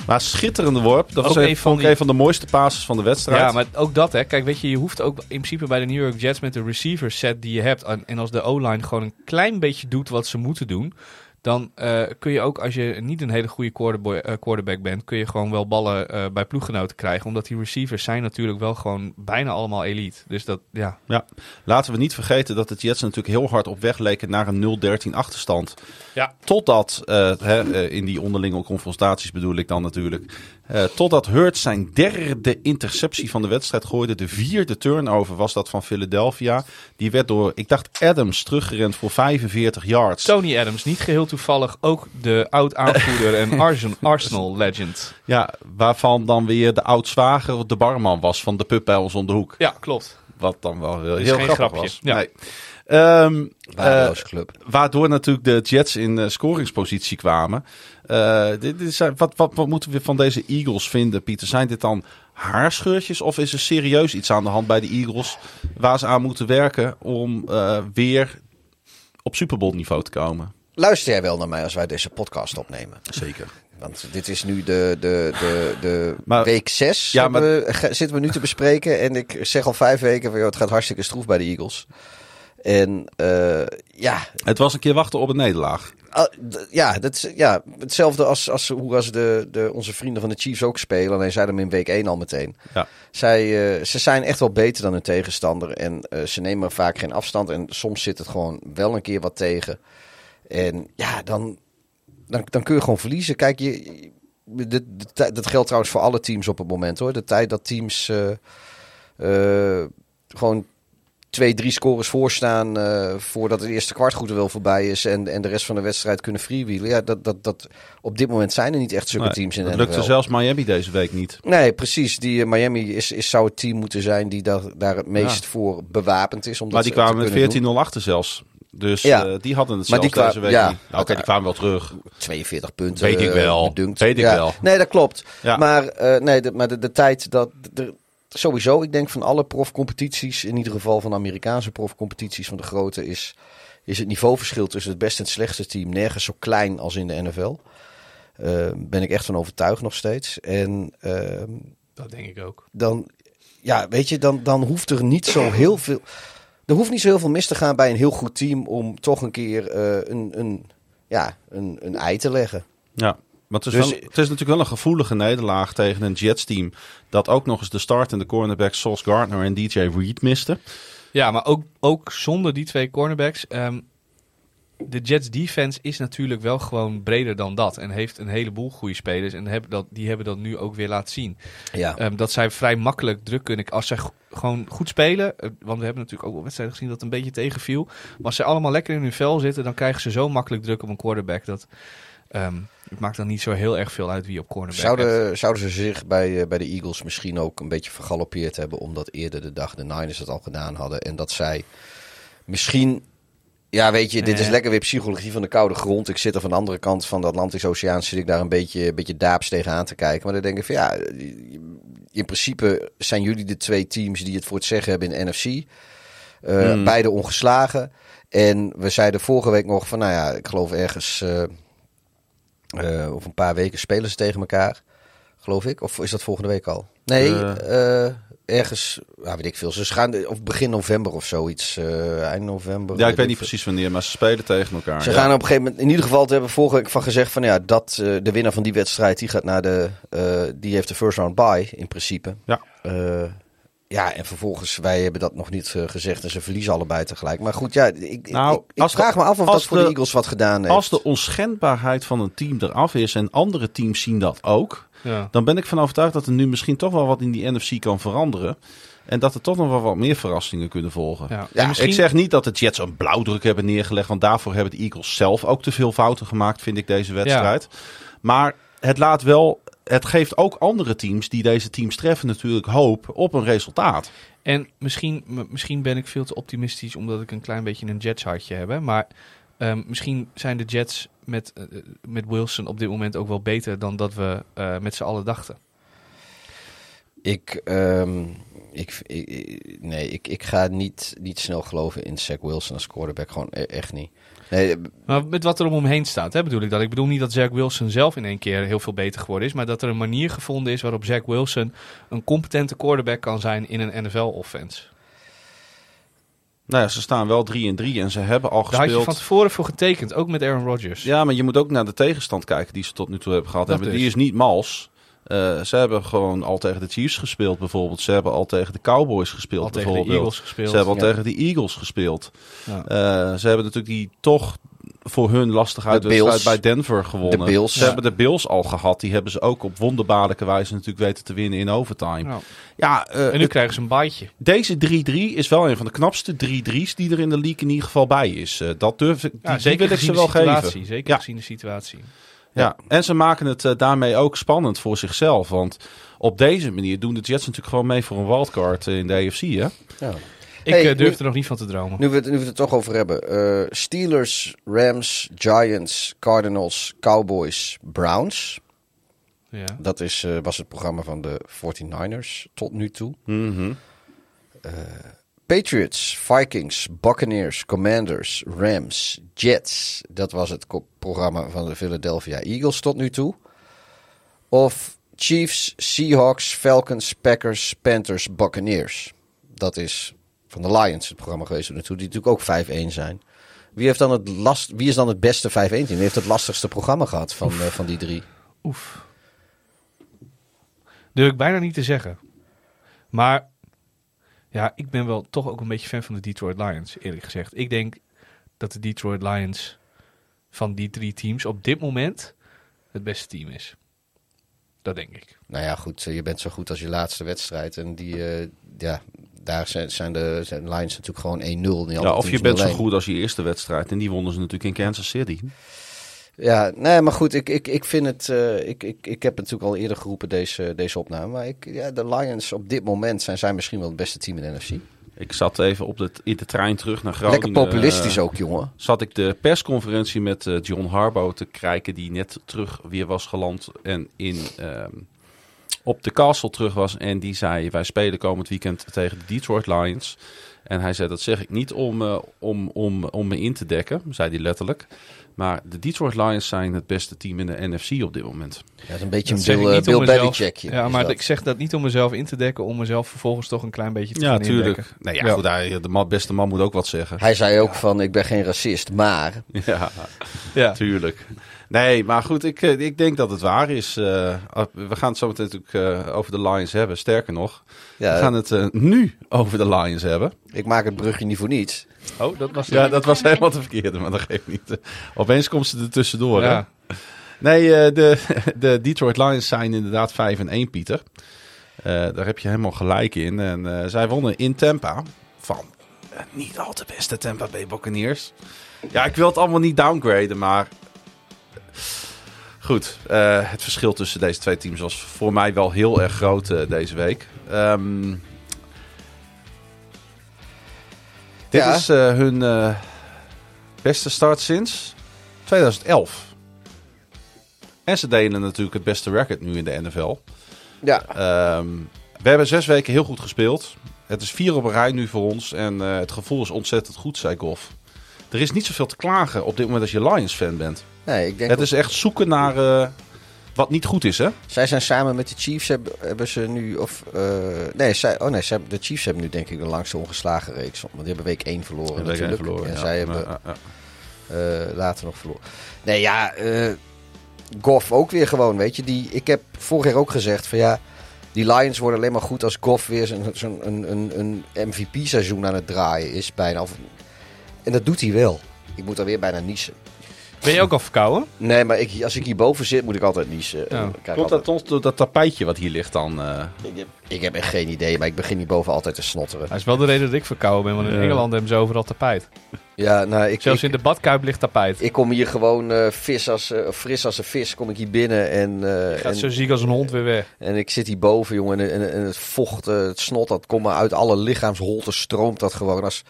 Speaker 4: maar schitterende worp. Dat was
Speaker 6: Ook
Speaker 4: een,
Speaker 6: een van die-
Speaker 4: een van de mooiste passes van de wedstrijd.
Speaker 6: Ja, maar ook dat, hè. Kijk, weet je, je hoeft ook in principe bij de New York Jets met de receiver set die je hebt. En als de O-line gewoon een klein beetje doet wat ze moeten doen. Dan eh, kun je ook, als je niet een hele goede quarterboy, eh, quarterback bent, kun je gewoon wel ballen eh, bij ploeggenoten krijgen. Omdat die receivers zijn natuurlijk wel gewoon bijna allemaal elite. Dus dat, ja.
Speaker 4: Ja, laten we niet vergeten dat de Jets natuurlijk heel hard op weg leken naar een 0-13 achterstand.
Speaker 6: Ja.
Speaker 4: Totdat, eh, hè, in die onderlinge confrontaties bedoel ik dan natuurlijk, eh, totdat Hurts zijn derde interceptie van de wedstrijd gooide. De vierde turnover was dat van Philadelphia. Die werd door, ik dacht, Adams teruggerend voor 45 yards.
Speaker 6: Tony Adams, niet geheel toevallig ook de oud-aanvoerder en Arsen- Arsenal legend.
Speaker 4: Ja, waarvan dan weer de oud-zwager de barman was van de pub bij ons om de hoek.
Speaker 6: Ja, klopt.
Speaker 4: Wat dan wel heel,
Speaker 6: is
Speaker 4: heel grappig
Speaker 6: grapje.
Speaker 4: was.
Speaker 6: Ja.
Speaker 4: Nee. Ehm, eh. Waardoor natuurlijk de Jets in eh, scoringspositie kwamen. Eh, dit, dit zijn, wat, wat, wat moeten we van deze Eagles vinden, Pieter? Zijn dit dan haarscheurtjes of is er serieus iets aan de hand bij de Eagles waar ze aan moeten werken om weer op Super Bowl niveau te komen?
Speaker 5: Luister jij wel naar mij als wij deze podcast opnemen?
Speaker 4: Zeker.
Speaker 5: Want dit is nu de, de, de, de
Speaker 4: Maar-
Speaker 5: week 6.
Speaker 4: Ja, maar-
Speaker 5: zitten we nu te bespreken. En ik zeg al vijf weken van joh, het gaat hartstikke stroef bij de Eagles. En eh, ja,
Speaker 4: Het was een keer wachten op een nederlaag.
Speaker 5: ah, ja, dat is, ja, hetzelfde als, als hoe als de, de, onze vrienden van de Chiefs ook spelen. Alleen zij hem in week 1 al meteen.
Speaker 4: Ja.
Speaker 5: Zij, eh, ze zijn echt wel beter dan hun tegenstander. En eh, ze nemen vaak geen afstand. En soms zit het gewoon wel een keer wat tegen. En ja, dan, dan, dan kun je gewoon verliezen. Kijk, je, dat geldt trouwens voor alle teams op het moment hoor. De tijd dat teams gewoon twee, drie scores voorstaan eh, voordat het eerste kwart goed er wel voorbij is en, en de rest van de wedstrijd kunnen freewheelen. Ja, dat, dat, dat, op dit moment zijn er niet echt zulke
Speaker 4: Nee,
Speaker 5: teams in de
Speaker 4: lukte zelfs Miami deze week niet.
Speaker 5: Nee, precies. Die eh, Miami is, is, zou het team moeten zijn die daar, daar het meest voor bewapend is. Om
Speaker 4: Maar die kwamen met
Speaker 5: kunnen doen.
Speaker 4: 14-0 achter zelfs. Dus
Speaker 5: Ja.
Speaker 4: eh, die hadden het
Speaker 5: Maar
Speaker 4: zelfs deze week
Speaker 5: ja.
Speaker 4: niet. Nou, Oké, die kwamen wel terug.
Speaker 5: 42 punten.
Speaker 4: Weet ik wel.
Speaker 5: bedunkt.
Speaker 4: Weet ik wel.
Speaker 5: Nee, dat klopt. Maar, nee, de, maar de, de tijd dat... De, sowieso, ik denk van alle profcompetities, in ieder geval van Amerikaanse profcompetities van de grote, is, is het niveauverschil tussen het beste en het slechtste team nergens zo klein als in de NFL. Eh, ben ik echt van overtuigd nog steeds. En ehm,
Speaker 6: Dat denk ik ook.
Speaker 5: dan, ja, weet je, dan, dan hoeft er niet zo heel veel. Er hoeft niet zo heel veel mis te gaan bij een heel goed team om toch een keer eh, een, een, ja, een, een ei te leggen.
Speaker 4: Ja, maar het is,
Speaker 5: Dus-
Speaker 4: wel, het is natuurlijk wel een gevoelige nederlaag tegen een Jets-team. Dat ook nog eens de start en de cornerback Sauce Gardner en DJ Reed miste.
Speaker 6: Ja, maar ook, ook zonder die twee cornerbacks. ehm, de Jets defense is natuurlijk wel gewoon breder dan dat. En heeft een heleboel goede spelers. En hebben dat, die hebben dat nu ook weer laten zien.
Speaker 5: Ja.
Speaker 6: Ehm, dat zij vrij makkelijk druk kunnen. Als zij gewoon goed spelen. eh, want we hebben natuurlijk ook wel wedstrijden gezien dat het een beetje tegenviel. Maar als ze allemaal lekker in hun vel zitten. Dan krijgen ze zo makkelijk druk op een quarterback. Dat, Ehm, het maakt dan niet zo heel erg veel uit wie op cornerback.
Speaker 5: Zouden, zouden ze zich bij, eh, bij de Eagles misschien ook een beetje vergalopeerd hebben, omdat eerder de dag de Niners het al gedaan hadden en dat zij misschien, ja weet je, dit is lekker weer psychologie van de koude grond. Ik zit er van de andere kant van de Atlantische Oceaan, zit ik daar een beetje, een beetje daaps tegenaan te kijken. Maar dan denk ik van ja, in principe zijn jullie de twee teams die het voor het zeggen hebben in de NFC. Eh,
Speaker 4: Hmm.
Speaker 5: Beide ongeslagen. En we zeiden vorige week nog van, nou ja, ik geloof ergens eh eh, over een paar weken spelen ze tegen elkaar. Geloof ik. Of is dat volgende week al? Nee, eh, ergens, ja, weet ik veel. Ze gaan, of begin november of zoiets. eh, eind november.
Speaker 4: Ja, ik weet niet precies wanneer, maar ze spelen tegen elkaar.
Speaker 5: Ze
Speaker 4: ja.
Speaker 5: gaan op een gegeven moment, in ieder geval, te hebben vorige week van gezegd van ja, dat eh, de winnaar van die wedstrijd, die gaat naar de, eh, die heeft de first round bye in principe.
Speaker 4: Ja.
Speaker 5: Ja, en vervolgens, wij hebben dat nog niet eh, gezegd en ze verliezen allebei tegelijk. Maar goed, ja, ik,
Speaker 4: Nou,
Speaker 5: ik, ik
Speaker 4: als de-
Speaker 5: vraag me af of
Speaker 4: als
Speaker 5: dat voor
Speaker 4: de-
Speaker 5: de Eagles wat gedaan heeft.
Speaker 4: Als de onschendbaarheid van een team eraf is en andere teams zien dat ook,
Speaker 6: Ja.
Speaker 4: dan ben ik van overtuigd dat er nu misschien toch wel wat in die NFC kan veranderen. En dat er toch nog wel wat meer verrassingen kunnen volgen.
Speaker 6: Ja.
Speaker 5: Ja,
Speaker 6: misschien,
Speaker 4: Ik zeg niet dat de Jets een blauwdruk hebben neergelegd, want daarvoor hebben de Eagles zelf ook te veel fouten gemaakt, vind ik, deze wedstrijd. Maar het laat wel, het geeft ook andere teams die deze teams treffen natuurlijk hoop op een resultaat.
Speaker 6: en misschien, misschien ben ik veel te optimistisch omdat ik een klein beetje een Jets hartje heb. hè, Maar ehm, misschien zijn de Jets met, eh, met Wilson op dit moment ook wel beter dan dat we eh, met z'n allen dachten.
Speaker 5: Ik, ehm, ik, ik- nee, ik, ik ga niet, niet snel geloven in Zach Wilson als quarterback. Gewoon e- echt niet. Nee,
Speaker 6: Maar met wat er om hem heen staat, hè, bedoel ik dat. Ik bedoel niet dat Zach Wilson zelf in één keer heel veel beter geworden is. Maar dat er een manier gevonden is waarop Zach Wilson een competente quarterback kan zijn in een NFL-offense.
Speaker 4: Nou ja, ze staan wel 3 en 3 en ze hebben al
Speaker 6: Daar had je
Speaker 4: gespeeld.
Speaker 6: van tevoren voor getekend, ook met Aaron Rodgers.
Speaker 4: Ja, maar je moet ook naar de tegenstand kijken die ze tot nu toe hebben gehad.
Speaker 6: Dat
Speaker 4: hebben. Die is niet mals. Eh, ze hebben gewoon al tegen de Chiefs gespeeld bijvoorbeeld. Ze hebben al tegen de Cowboys gespeeld
Speaker 6: Al tegen de. Eagles gespeeld.
Speaker 4: Ze hebben al
Speaker 5: Ja.
Speaker 4: tegen de Eagles gespeeld.
Speaker 6: Ja.
Speaker 4: Eh, ze hebben natuurlijk die toch voor hun lastig uitwedstrijd
Speaker 5: Bills.
Speaker 4: bij Denver gewonnen.
Speaker 5: De Bills.
Speaker 4: Ze
Speaker 5: Ja.
Speaker 4: hebben de Bills al gehad. Die hebben ze ook op wonderbaarlijke wijze natuurlijk weten te winnen in overtime.
Speaker 6: Nou,
Speaker 4: Ja, eh,
Speaker 6: en nu
Speaker 4: het-
Speaker 6: krijgen ze een baitje.
Speaker 4: deze 3-3 is wel een van de knapste 3-3's die er in de league in ieder geval bij is. Eh, dat durf ik, die,
Speaker 6: Ja,
Speaker 4: die
Speaker 6: zeker
Speaker 4: wil ik
Speaker 6: gezien
Speaker 4: ze wel
Speaker 6: de situatie.
Speaker 4: geven.
Speaker 6: Zeker
Speaker 4: Ja.
Speaker 6: gezien de situatie.
Speaker 4: Ja, en ze maken het eh, daarmee ook spannend voor zichzelf. Want op deze manier doen de Jets natuurlijk gewoon mee voor een wildcard eh, in de AFC. Hè?
Speaker 5: ja.
Speaker 6: Ik
Speaker 5: Hey,
Speaker 6: eh, durf
Speaker 5: nu-
Speaker 6: er nog niet van te dromen.
Speaker 5: Nu we, het, nu we het er toch over hebben. eh, Steelers, Rams, Giants, Cardinals, Cowboys, Browns.
Speaker 6: Ja.
Speaker 5: Dat is, eh, was het programma van de 49ers tot nu toe.
Speaker 4: Mhm.
Speaker 5: Patriots, Vikings, Buccaneers, Commanders, Rams, Jets. Dat was het programma van de Philadelphia Eagles tot nu toe. Of Chiefs, Seahawks, Falcons, Packers, Panthers, Buccaneers. Dat is van de Lions het programma geweest tot nu toe. Die natuurlijk ook 5-1 zijn. Wie, heeft dan het last, wie is dan het beste 5-1 team? Wie heeft het lastigste programma gehad van, eh, van die drie?
Speaker 6: Oef. Durf ik bijna niet te zeggen. Maar ja, ik ben wel toch ook een beetje fan van de Detroit Lions, eerlijk gezegd. Ik denk dat de Detroit Lions van die drie teams op dit moment het beste team is. Dat denk ik.
Speaker 5: Nou ja, goed. eh, Je bent zo goed als je laatste wedstrijd. En die, eh, ja, daar zijn, zijn, de, zijn Lions natuurlijk gewoon 1-0. Die
Speaker 4: Ja, of je bent zo
Speaker 5: 0-1.
Speaker 4: goed als je eerste wedstrijd. En die wonnen ze natuurlijk in Kansas City.
Speaker 5: Ja, nee, maar goed, ik, ik, ik vind het. eh, ik, ik, ik heb het natuurlijk al eerder geroepen, deze, deze opname. Maar ik, ja, de Lions op dit moment zijn zij misschien wel het beste team in de NFC.
Speaker 4: Ik zat even op de, in de trein terug naar Groningen.
Speaker 5: Lekker populistisch
Speaker 4: eh,
Speaker 5: ook, jongen.
Speaker 4: Zat ik de persconferentie met eh, John Harbaugh te kijken. Die net terug weer was geland. En in, ehm, op de castle terug was. En die zei, wij spelen komend weekend tegen de Detroit Lions. En hij zei, dat zeg ik niet om, om, om, om me in te dekken. Zei hij letterlijk. Maar de Detroit Lions zijn het beste team in de NFC op dit moment.
Speaker 5: Ja, dat is een beetje
Speaker 6: Dat
Speaker 5: een Bill, eh, Bill Belichickje.
Speaker 6: Ja, maar
Speaker 5: dat.
Speaker 6: ik zeg dat niet om mezelf in te dekken, om mezelf vervolgens toch een klein beetje te
Speaker 4: Ja,
Speaker 6: gaan
Speaker 4: tuurlijk.
Speaker 6: indekken.
Speaker 4: Nee, ja,
Speaker 6: Ja.
Speaker 4: Goed, hij, de man- beste man moet ook wat zeggen.
Speaker 5: Hij zei ook van, ik ben geen racist, maar...
Speaker 4: Ja,
Speaker 6: Ja.
Speaker 4: tuurlijk. Nee, maar goed, ik, eh, ik denk dat het waar is. Eh, we gaan het zo meteen natuurlijk eh, over de Lions hebben. Sterker nog,
Speaker 5: Ja,
Speaker 4: we gaan het eh, nu over de Lions hebben.
Speaker 5: ik maak het brugje niet voor niets.
Speaker 6: Oh, dat was
Speaker 4: Ja, dat was helemaal te verkeerde, maar dat geeft niet. Opeens komt ze er tussendoor. hè? Nee, eh, de, de Detroit Lions zijn inderdaad 5 en 1, Pieter. Eh, daar heb je helemaal gelijk in. En eh, zij wonnen in Tampa van niet al te beste Tampa Bay Buccaneers. Ja, ik wil het allemaal niet downgraden, maar Goed, eh, het verschil tussen deze twee teams was voor mij wel heel erg groot eh, deze week. Ehm, dit
Speaker 5: Ja.
Speaker 4: is eh, hun beste start sinds 2011. En ze delen natuurlijk het beste record nu in de NFL.
Speaker 5: Ja,
Speaker 4: Ehm, we hebben zes weken heel goed gespeeld. Het is vier op een rij nu voor ons. En het gevoel is ontzettend goed, zei Goff. Er is niet zoveel te klagen op dit moment als je Lions-fan bent.
Speaker 5: nee, ik denk
Speaker 4: Het is echt zoeken naar eh, wat niet goed is, hè?
Speaker 5: Zij zijn samen met de Chiefs hebben, hebben ze nu of eh, nee, zij, oh nee, zij, de Chiefs hebben nu denk ik de langste ongeslagen reeks, want die hebben week 1 verloren
Speaker 4: week
Speaker 5: natuurlijk.
Speaker 4: één verloren,
Speaker 5: en
Speaker 4: ja.
Speaker 5: zij hebben
Speaker 4: Ja, ja,
Speaker 5: eh, later nog verloren. Nee, ja, Goff ook weer gewoon, weet je. Die, ik heb vorig jaar ook gezegd van ja, die Lions worden alleen maar goed als Goff weer zo'n zo'n een, een, een MVP-seizoen aan het draaien is bijna. Of, en dat doet hij wel. Ik moet dan weer bijna niezen.
Speaker 6: Ben je ook al verkouden?
Speaker 5: Nee, maar ik, als ik hierboven zit, moet ik altijd niezen. En
Speaker 6: Ja.
Speaker 4: Komt
Speaker 5: altijd-
Speaker 4: dat ons door dat tapijtje wat hier ligt dan? eh?
Speaker 5: ik, heb, ik heb echt geen idee, maar ik begin hierboven altijd te snotteren.
Speaker 6: Dat is wel de reden dat ik verkouden ben, want in
Speaker 4: Ja.
Speaker 6: Engeland hebben ze overal tapijt.
Speaker 5: Ja, nou, ik,
Speaker 6: Zelfs
Speaker 5: ik,
Speaker 6: in de badkuip ligt tapijt.
Speaker 5: ik kom hier gewoon eh, vis als, eh, fris als een vis, kom ik hier binnen en, eh,
Speaker 6: Gaat
Speaker 5: en,
Speaker 6: zo ziek als een hond weer weg.
Speaker 5: en ik zit hierboven, jongen, en, en, en het vocht, het snot, dat komt maar uit alle lichaamsholten, stroomt dat gewoon. Als,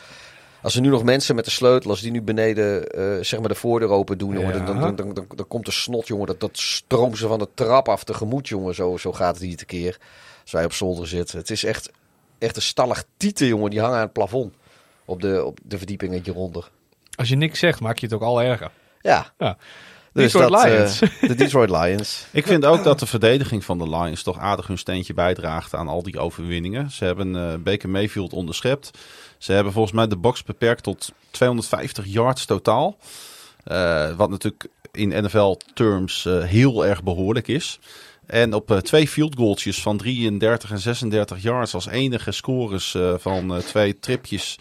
Speaker 5: als er nu nog mensen met de sleutel, als die nu beneden, eh, zeg maar, de voordeur open doen, jongen,
Speaker 6: Ja.
Speaker 5: dan, dan, dan, dan, dan komt de snot, jongen, dat, dat stroomt ze van de trap af tegemoet, jongen, zo, zo gaat het hier tekeer. Als wij op zolder zitten. Het is echt, echt een stalactieten, jongen, die hangen aan het plafond. Op de, op de verdieping hieronder.
Speaker 6: Als je niks zegt, maak je het ook al erger.
Speaker 5: Ja.
Speaker 6: Ja.
Speaker 5: Dus
Speaker 6: Detroit
Speaker 5: dat, eh,
Speaker 6: Lions.
Speaker 5: de Detroit Lions.
Speaker 4: Ik vind ook dat de verdediging van de Lions toch aardig hun steentje bijdraagt aan al die overwinningen. Ze hebben eh Baker Mayfield onderschept. Ze hebben volgens mij de box beperkt tot 250 yards totaal. Eh, wat natuurlijk in NFL-terms eh, heel erg behoorlijk is. En op eh, twee field goaltjes van 33 en 36 yards als enige scores eh, van eh, twee tripjes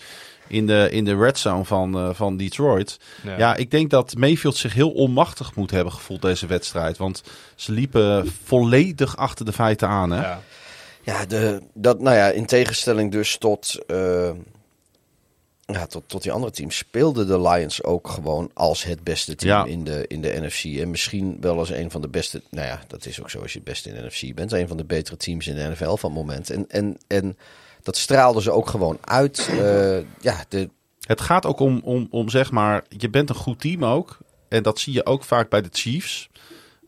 Speaker 4: in de, in de red zone van, eh, van Detroit. Ja. ik denk dat Mayfield zich heel onmachtig moet hebben gevoeld deze wedstrijd. Want ze liepen volledig achter de feiten aan. Hè?
Speaker 6: Ja.
Speaker 5: Ja, de, dat, nou ja, in tegenstelling dus tot, eh, ja, tot, tot die andere teams speelden de Lions ook gewoon als het beste team
Speaker 4: Ja.
Speaker 5: in, de, in de NFC. En misschien wel als een van de beste, nou ja, dat is ook zo als je het beste in de NFC bent. Een van de betere teams in de NFL van het moment. En, en, en dat straalden ze ook gewoon uit. Eh, ja, de,
Speaker 4: Het gaat ook om, om, om, zeg maar, je bent een goed team ook. En dat zie je ook vaak bij de Chiefs.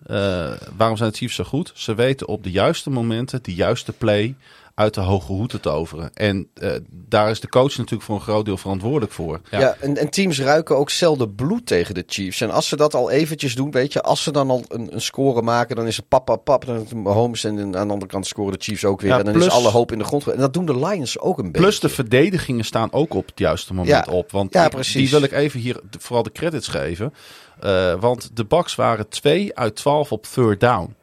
Speaker 4: Eh, waarom zijn de Chiefs zo goed? Ze weten op de juiste momenten, de juiste play uit de hoge hoed te toveren. En eh, daar is de coach natuurlijk voor een groot deel verantwoordelijk voor.
Speaker 5: Ja, en, en teams ruiken ook zelden bloed tegen de Chiefs. En als ze dat al eventjes doen, weet je, als ze dan al een, een score maken, dan is het pap, pap. Dan is het Mahomes en aan de andere kant scoren de Chiefs ook weer.
Speaker 4: Ja,
Speaker 5: en dan
Speaker 4: plus-
Speaker 5: is alle hoop in de grond. En dat doen de Lions ook een beetje.
Speaker 4: Plus de verdedigingen staan ook op het juiste moment
Speaker 5: Ja.
Speaker 4: op. Want
Speaker 5: Ja,
Speaker 4: ik-
Speaker 5: precies.
Speaker 4: die wil ik even hier vooral de credits geven. Eh, want de Bucks waren 2 uit 12 op third down.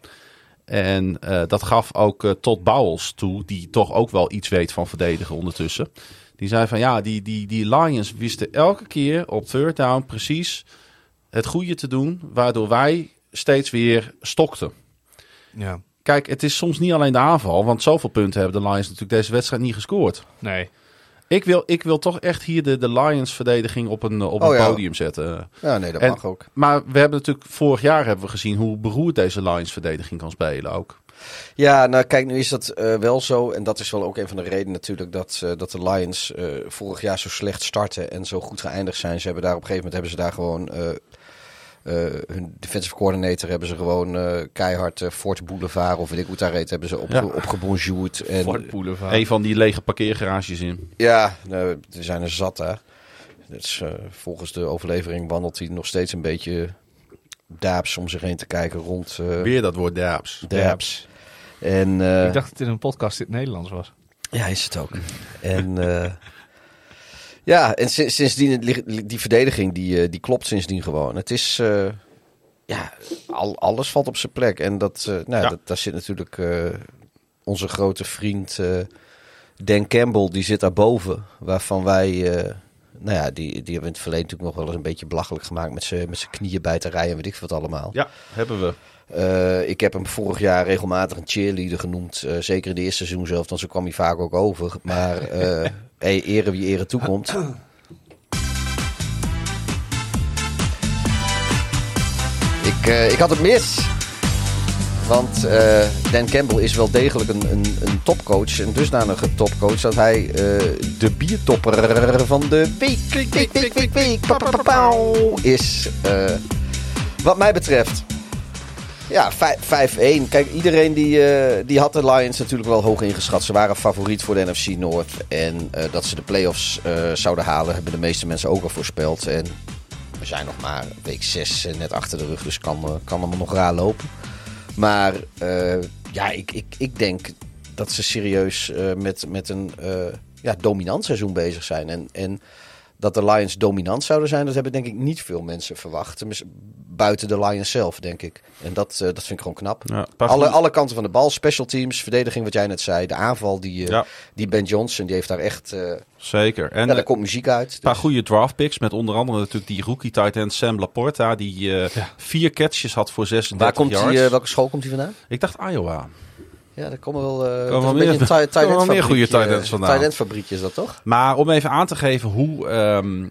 Speaker 4: En eh, dat gaf ook eh, Todd Bowles toe, die toch ook wel iets weet van verdedigen ondertussen. Die zei van ja, die, die, die Lions wisten elke keer op third down precies het goede te doen, waardoor wij steeds weer stokten.
Speaker 6: ja.
Speaker 4: Kijk, het is soms niet alleen de aanval, want zoveel punten hebben de Lions natuurlijk deze wedstrijd niet gescoord.
Speaker 6: Nee.
Speaker 4: Ik wil, ik wil toch echt hier de, de Lions-verdediging op een, op een
Speaker 5: Oh ja.
Speaker 4: podium zetten.
Speaker 5: Ja, nee, dat
Speaker 4: En-
Speaker 5: mag ook.
Speaker 4: Maar we hebben natuurlijk vorig jaar hebben we gezien hoe beroerd deze Lions-verdediging kan spelen ook.
Speaker 5: Ja, nou kijk, nu is dat eh, wel zo. En dat is wel ook een van de redenen natuurlijk dat, eh, dat de Lions eh, vorig jaar zo slecht starten en zo goed geëindigd zijn. Ze hebben daar op een gegeven moment hebben ze daar gewoon hun defensive coordinator hebben ze gewoon eh, keihard eh, Fort Boulevard of weet ik hoe het daar heet, hebben ze op,
Speaker 4: Ja.
Speaker 5: opgebonjourd. En,
Speaker 6: Fort Boulevard.
Speaker 4: Een van die lege parkeergarages in.
Speaker 5: Ja, nou, er zijn er zat daar. Dus, eh, volgens de overlevering wandelt hij nog steeds een beetje daaps om zich heen te kijken rond eh
Speaker 4: Weer dat woord Daps.
Speaker 5: daaps. En, eh,
Speaker 6: Ik dacht dat het in een podcast in het Nederlands was.
Speaker 5: Ja, is het ook. en eh, ja, en sinds, sindsdien, die verdediging die, eh, die klopt sindsdien gewoon. Het is, eh, ja, al, alles valt op zijn plek. En dat, eh, nou,
Speaker 4: Ja.
Speaker 5: dat, daar zit natuurlijk onze grote vriend Dan Campbell, die zit daarboven. Waarvan wij, nou ja, die, die hebben in het verleden natuurlijk nog wel eens een beetje belachelijk gemaakt met zijn met zijn knieën bij te rijden en weet ik wat allemaal.
Speaker 4: Ja, hebben we.
Speaker 5: Ik heb hem vorig jaar regelmatig een cheerleader genoemd. zeker in de eerste seizoen zelf, want zo kwam hij vaak ook over. Maar hey, ere wie ere toekomt. Ik, eh, ik had het mis. Want eh, Dan Campbell is wel degelijk een, een, een topcoach. Een dusdanige topcoach dat hij eh, de biertopper van de week, is. eh, wat mij betreft. Ja, vij- 5-1. Kijk, iedereen die, eh, die had de Lions natuurlijk wel hoog ingeschat. Ze waren favoriet voor de NFC North. En eh, dat ze de playoffs eh, zouden halen, hebben de meeste mensen ook al voorspeld. En we zijn nog maar week 6 net achter de rug, dus kan, kan allemaal nog raar lopen. Maar ja, ik, ik, ik denk dat ze serieus met, met een ja, dominant seizoen bezig zijn. En, en dat de Lions dominant zouden zijn, dat hebben denk ik niet veel mensen verwacht. Buiten de Lions zelf, denk ik. En dat, eh, dat vind ik gewoon knap.
Speaker 4: Ja,
Speaker 5: Alle, alle kanten van de bal, special teams, verdediging, wat jij net zei. De aanval, die, eh,
Speaker 4: Ja.
Speaker 5: die Ben Johnson, die heeft daar echt... eh
Speaker 4: Zeker. En
Speaker 5: ja, daar komt muziek uit.
Speaker 4: een paar
Speaker 5: Dus-
Speaker 4: goede draft picks. Met onder andere natuurlijk die rookie tight end Sam Laporta. Die vier catches had voor 36
Speaker 5: Waar komt
Speaker 4: yards.
Speaker 5: die, eh, welke school komt hij vandaan?
Speaker 4: Ik dacht Iowa.
Speaker 5: Ja, daar komen wel,
Speaker 4: wel
Speaker 5: is een
Speaker 4: meer-
Speaker 5: beetje een ti- tight
Speaker 4: komen meer goede
Speaker 5: fabriekje,
Speaker 4: tight ends vandaan.
Speaker 5: Tight is dat toch?
Speaker 4: Maar om even aan te geven hoe, ehm,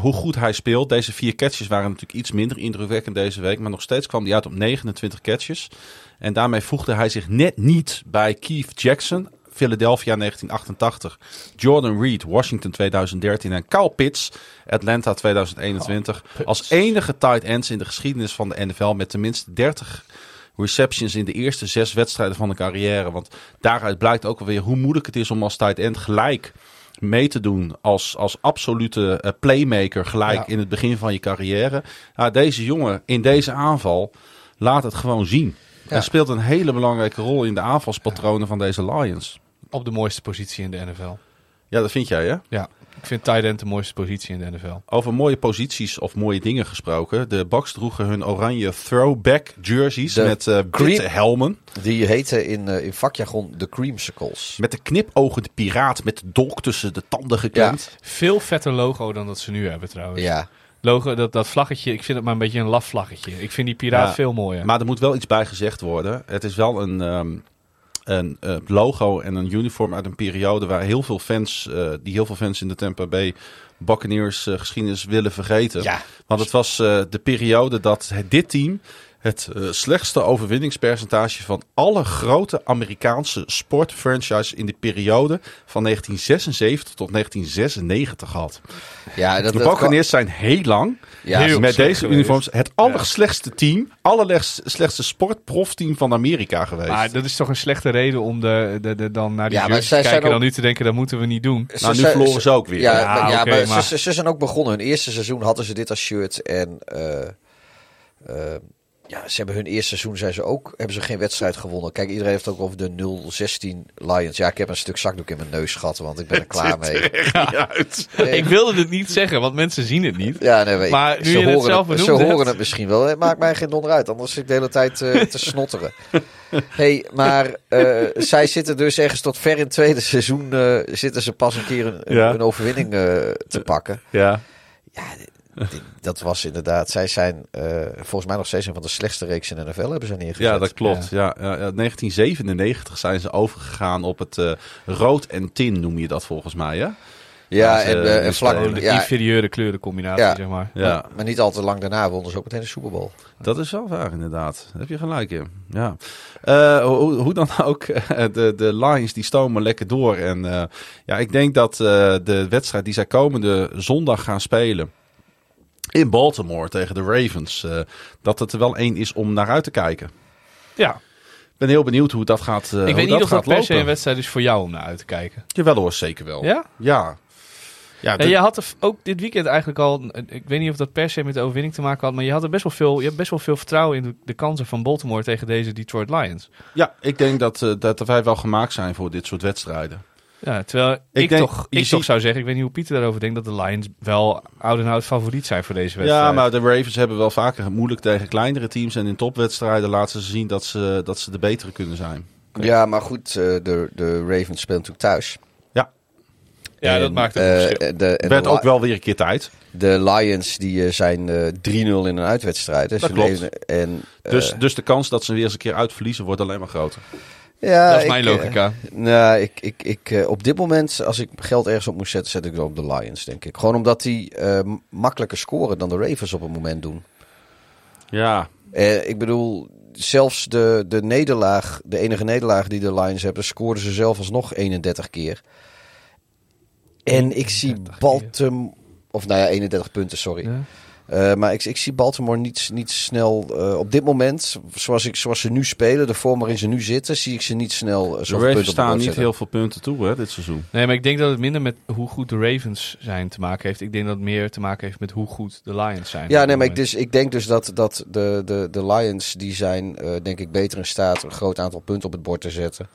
Speaker 4: hoe goed hij speelt. Deze vier catches waren natuurlijk iets minder indrukwekkend deze week. Maar nog steeds kwam hij uit op 29 catches. En daarmee voegde hij zich net niet bij Keith Jackson. Philadelphia 1988. Jordan Reed, Washington 2013. En Kyle Pitts, Atlanta 2021. als enige tight ends in de geschiedenis van de NFL met tenminste 30 receptions in de eerste zes wedstrijden van de carrière. Want daaruit blijkt ook alweer hoe moeilijk het is om als tight end gelijk mee te doen als, als absolute eh, playmaker gelijk
Speaker 6: Ja.
Speaker 4: in het begin van je carrière. Nou, deze jongen in deze aanval laat het gewoon zien. Hij speelt een hele belangrijke rol in de aanvalspatronen van deze Lions.
Speaker 6: Op de mooiste positie in de NFL.
Speaker 4: Ja, dat vind jij hè?
Speaker 6: Ja, ik vind tight end de mooiste positie in de NFL.
Speaker 4: Over mooie posities of mooie dingen gesproken. De Bucks droegen hun oranje throwback jerseys
Speaker 5: De
Speaker 4: met eh
Speaker 5: Cream-
Speaker 4: witte helmen.
Speaker 5: Die heten in, eh, in vakjargon de creamsicles.
Speaker 4: Met de knipogende piraat met de dolk tussen de tanden geklemd.
Speaker 6: Veel vetter logo dan dat ze nu hebben trouwens.
Speaker 5: Ja,
Speaker 6: Logo, dat, dat vlaggetje, ik vind het maar een beetje een laf vlaggetje. Ik vind die piraat
Speaker 4: Ja,
Speaker 6: veel mooier.
Speaker 4: Maar er moet wel iets bij gezegd worden. Het is wel een, ehm, een eh, logo en een uniform uit een periode waar heel veel fans, eh, die heel veel fans in de Tampa Bay Buccaneers eh, geschiedenis willen vergeten.
Speaker 5: Ja.
Speaker 4: Want het was de periode dat dit team het eh, slechtste overwinningspercentage van alle grote Amerikaanse sportfranchises in de periode van 1976 tot 1996 had.
Speaker 5: ja dat,
Speaker 4: De Buccaneers zijn heel lang
Speaker 5: Ja,
Speaker 6: Heel
Speaker 4: met deze
Speaker 6: geweest.
Speaker 4: uniforms het allerslechtste team, allerslechtste sportprofteam van Amerika geweest.
Speaker 6: Maar dat is toch een slechte reden om de, de, de, dan naar die
Speaker 5: Ja, maar
Speaker 6: jerseys
Speaker 5: zij
Speaker 6: te kijken
Speaker 5: zijn
Speaker 6: dan
Speaker 5: ook-
Speaker 6: nu te denken, dat moeten we niet doen.
Speaker 4: nou, nu
Speaker 5: zijn-
Speaker 4: verloren ze ook weer.
Speaker 5: Ja,
Speaker 6: Ja,
Speaker 5: maar, ja,
Speaker 6: oké,
Speaker 5: maar,
Speaker 6: maar-
Speaker 5: Ze, ze zijn ook begonnen. Hun eerste seizoen hadden ze dit als shirt. En eh, eh, ja, ze hebben hun eerste seizoen zijn ze ook, hebben ze geen wedstrijd gewonnen. Kijk, iedereen heeft ook over de 0-16 Lions. Ja, ik heb een stuk zakdoek in mijn neus gehad, want ik ben er klaar mee.
Speaker 4: uit.
Speaker 6: Ik wilde het niet zeggen, want mensen zien het niet.
Speaker 5: Ja, nee,
Speaker 6: Maar nu
Speaker 5: ze,
Speaker 6: je het
Speaker 5: horen
Speaker 6: zelf
Speaker 5: het, ze horen het misschien wel. Het maakt mij geen donder uit, anders zit ik de hele tijd eh, te snotteren. hey, maar eh, zij zitten dus ergens tot ver in het tweede seizoen... eh, zitten ze pas een keer een, een-
Speaker 4: Ja.
Speaker 5: een overwinning te pakken.
Speaker 4: Ja.
Speaker 5: Ja, dat was inderdaad... Zij zijn eh, volgens mij nog steeds een van de slechtste reeks in de NFL hebben ze neergezet.
Speaker 4: ja, dat klopt. Ja. Ja, ja, 1997 zijn ze overgegaan op het eh, rood en tin, noem je dat volgens mij, hè?
Speaker 5: Ja, en, eh, en
Speaker 4: die
Speaker 5: vlak...
Speaker 4: spelen.
Speaker 6: De
Speaker 5: Ja,
Speaker 6: inferieure kleurencombinatie,
Speaker 5: Ja.
Speaker 6: zeg maar.
Speaker 4: Ja,
Speaker 5: Maar niet al te lang daarna wonnen ze ook meteen de Super Bowl.
Speaker 4: dat is wel waar inderdaad. Daar heb je gelijk in. Ja. Eh, hoe, hoe dan ook, eh, de, de Lions die stomen lekker door. En eh, ja, ik denk dat eh, de wedstrijd die zij komende zondag gaan spelen in Baltimore tegen de Ravens, eh, dat het er wel één is om naar uit te kijken.
Speaker 6: Ja,
Speaker 4: Ik ben heel benieuwd hoe dat gaat uh,
Speaker 6: ik weet niet of dat per se een wedstrijd is voor jou om naar uit te kijken.
Speaker 4: Jawel hoor, zeker wel.
Speaker 6: Ja?
Speaker 4: Ja. Ja,
Speaker 6: Ja,
Speaker 4: de-
Speaker 6: je had ook dit weekend eigenlijk al, ik weet niet of dat per se met de overwinning te maken had, maar je had er best wel veel, je hebt best wel veel vertrouwen in de, de kansen van Baltimore tegen deze Detroit Lions.
Speaker 4: ja, ik denk dat, eh, dat wij wel gemaakt zijn voor dit soort wedstrijden.
Speaker 6: Ja, terwijl ik,
Speaker 4: denk-
Speaker 6: toch, ik toch
Speaker 4: ziet-
Speaker 6: zou zeggen, ik weet niet hoe Pieter daarover denkt, dat de Lions wel oud en oud favoriet zijn voor deze wedstrijd.
Speaker 4: Ja, maar de Ravens hebben wel vaker moeilijk tegen kleinere teams. En in topwedstrijden laten ze zien dat ze, dat ze de betere kunnen zijn.
Speaker 5: Ja, maar goed, eh, de, de Ravens spelen natuurlijk thuis.
Speaker 4: Ja,
Speaker 6: ja, dat maakt ook
Speaker 5: eh,
Speaker 6: een verschil.
Speaker 5: de, en
Speaker 4: werd
Speaker 5: de,
Speaker 4: ook wel weer een keer tijd.
Speaker 5: de Lions die eh, zijn eh 3-0 in een uitwedstrijd. hè.
Speaker 4: Dat
Speaker 5: Ze
Speaker 4: klopt.
Speaker 5: leven- En, eh,
Speaker 4: Dus, dus de kans dat ze weer eens een keer uitverliezen wordt alleen maar groter.
Speaker 5: Ja,
Speaker 6: dat is
Speaker 5: ik,
Speaker 6: mijn
Speaker 5: eh,
Speaker 6: logica.
Speaker 5: nou, ik, ik, ik, eh, op dit moment, als ik geld ergens op moet zetten, zet ik het op de Lions, denk ik. Gewoon omdat die eh, makkelijker scoren dan de Ravens op het moment doen.
Speaker 4: Ja,
Speaker 5: Eh, ik bedoel, zelfs de, de nederlaag, de enige nederlaag die de Lions hebben, scoorden ze zelf alsnog 31 keer. En ik zie
Speaker 6: 31
Speaker 5: Baltimore, of nou ja, 31 punten, sorry.
Speaker 6: Ja.
Speaker 5: Eh, maar ik, ik zie Baltimore niet, niet snel eh, op dit moment, zoals, ik, zoals ze nu spelen, de vorm waarin ze nu zitten, zie ik ze niet snel uh,
Speaker 4: De Ravens
Speaker 5: punten op de
Speaker 4: staan niet
Speaker 5: zetten.
Speaker 4: heel veel punten toe hè, dit seizoen.
Speaker 6: Nee, maar ik denk dat het minder met hoe goed de Ravens zijn te maken heeft. Ik denk dat het meer te maken heeft met hoe goed de Lions zijn.
Speaker 5: Ja, nee, maar ik, dus, ik denk dus dat, dat de, de, de Lions, die zijn eh, denk ik beter in staat een groot aantal punten op het bord te zetten.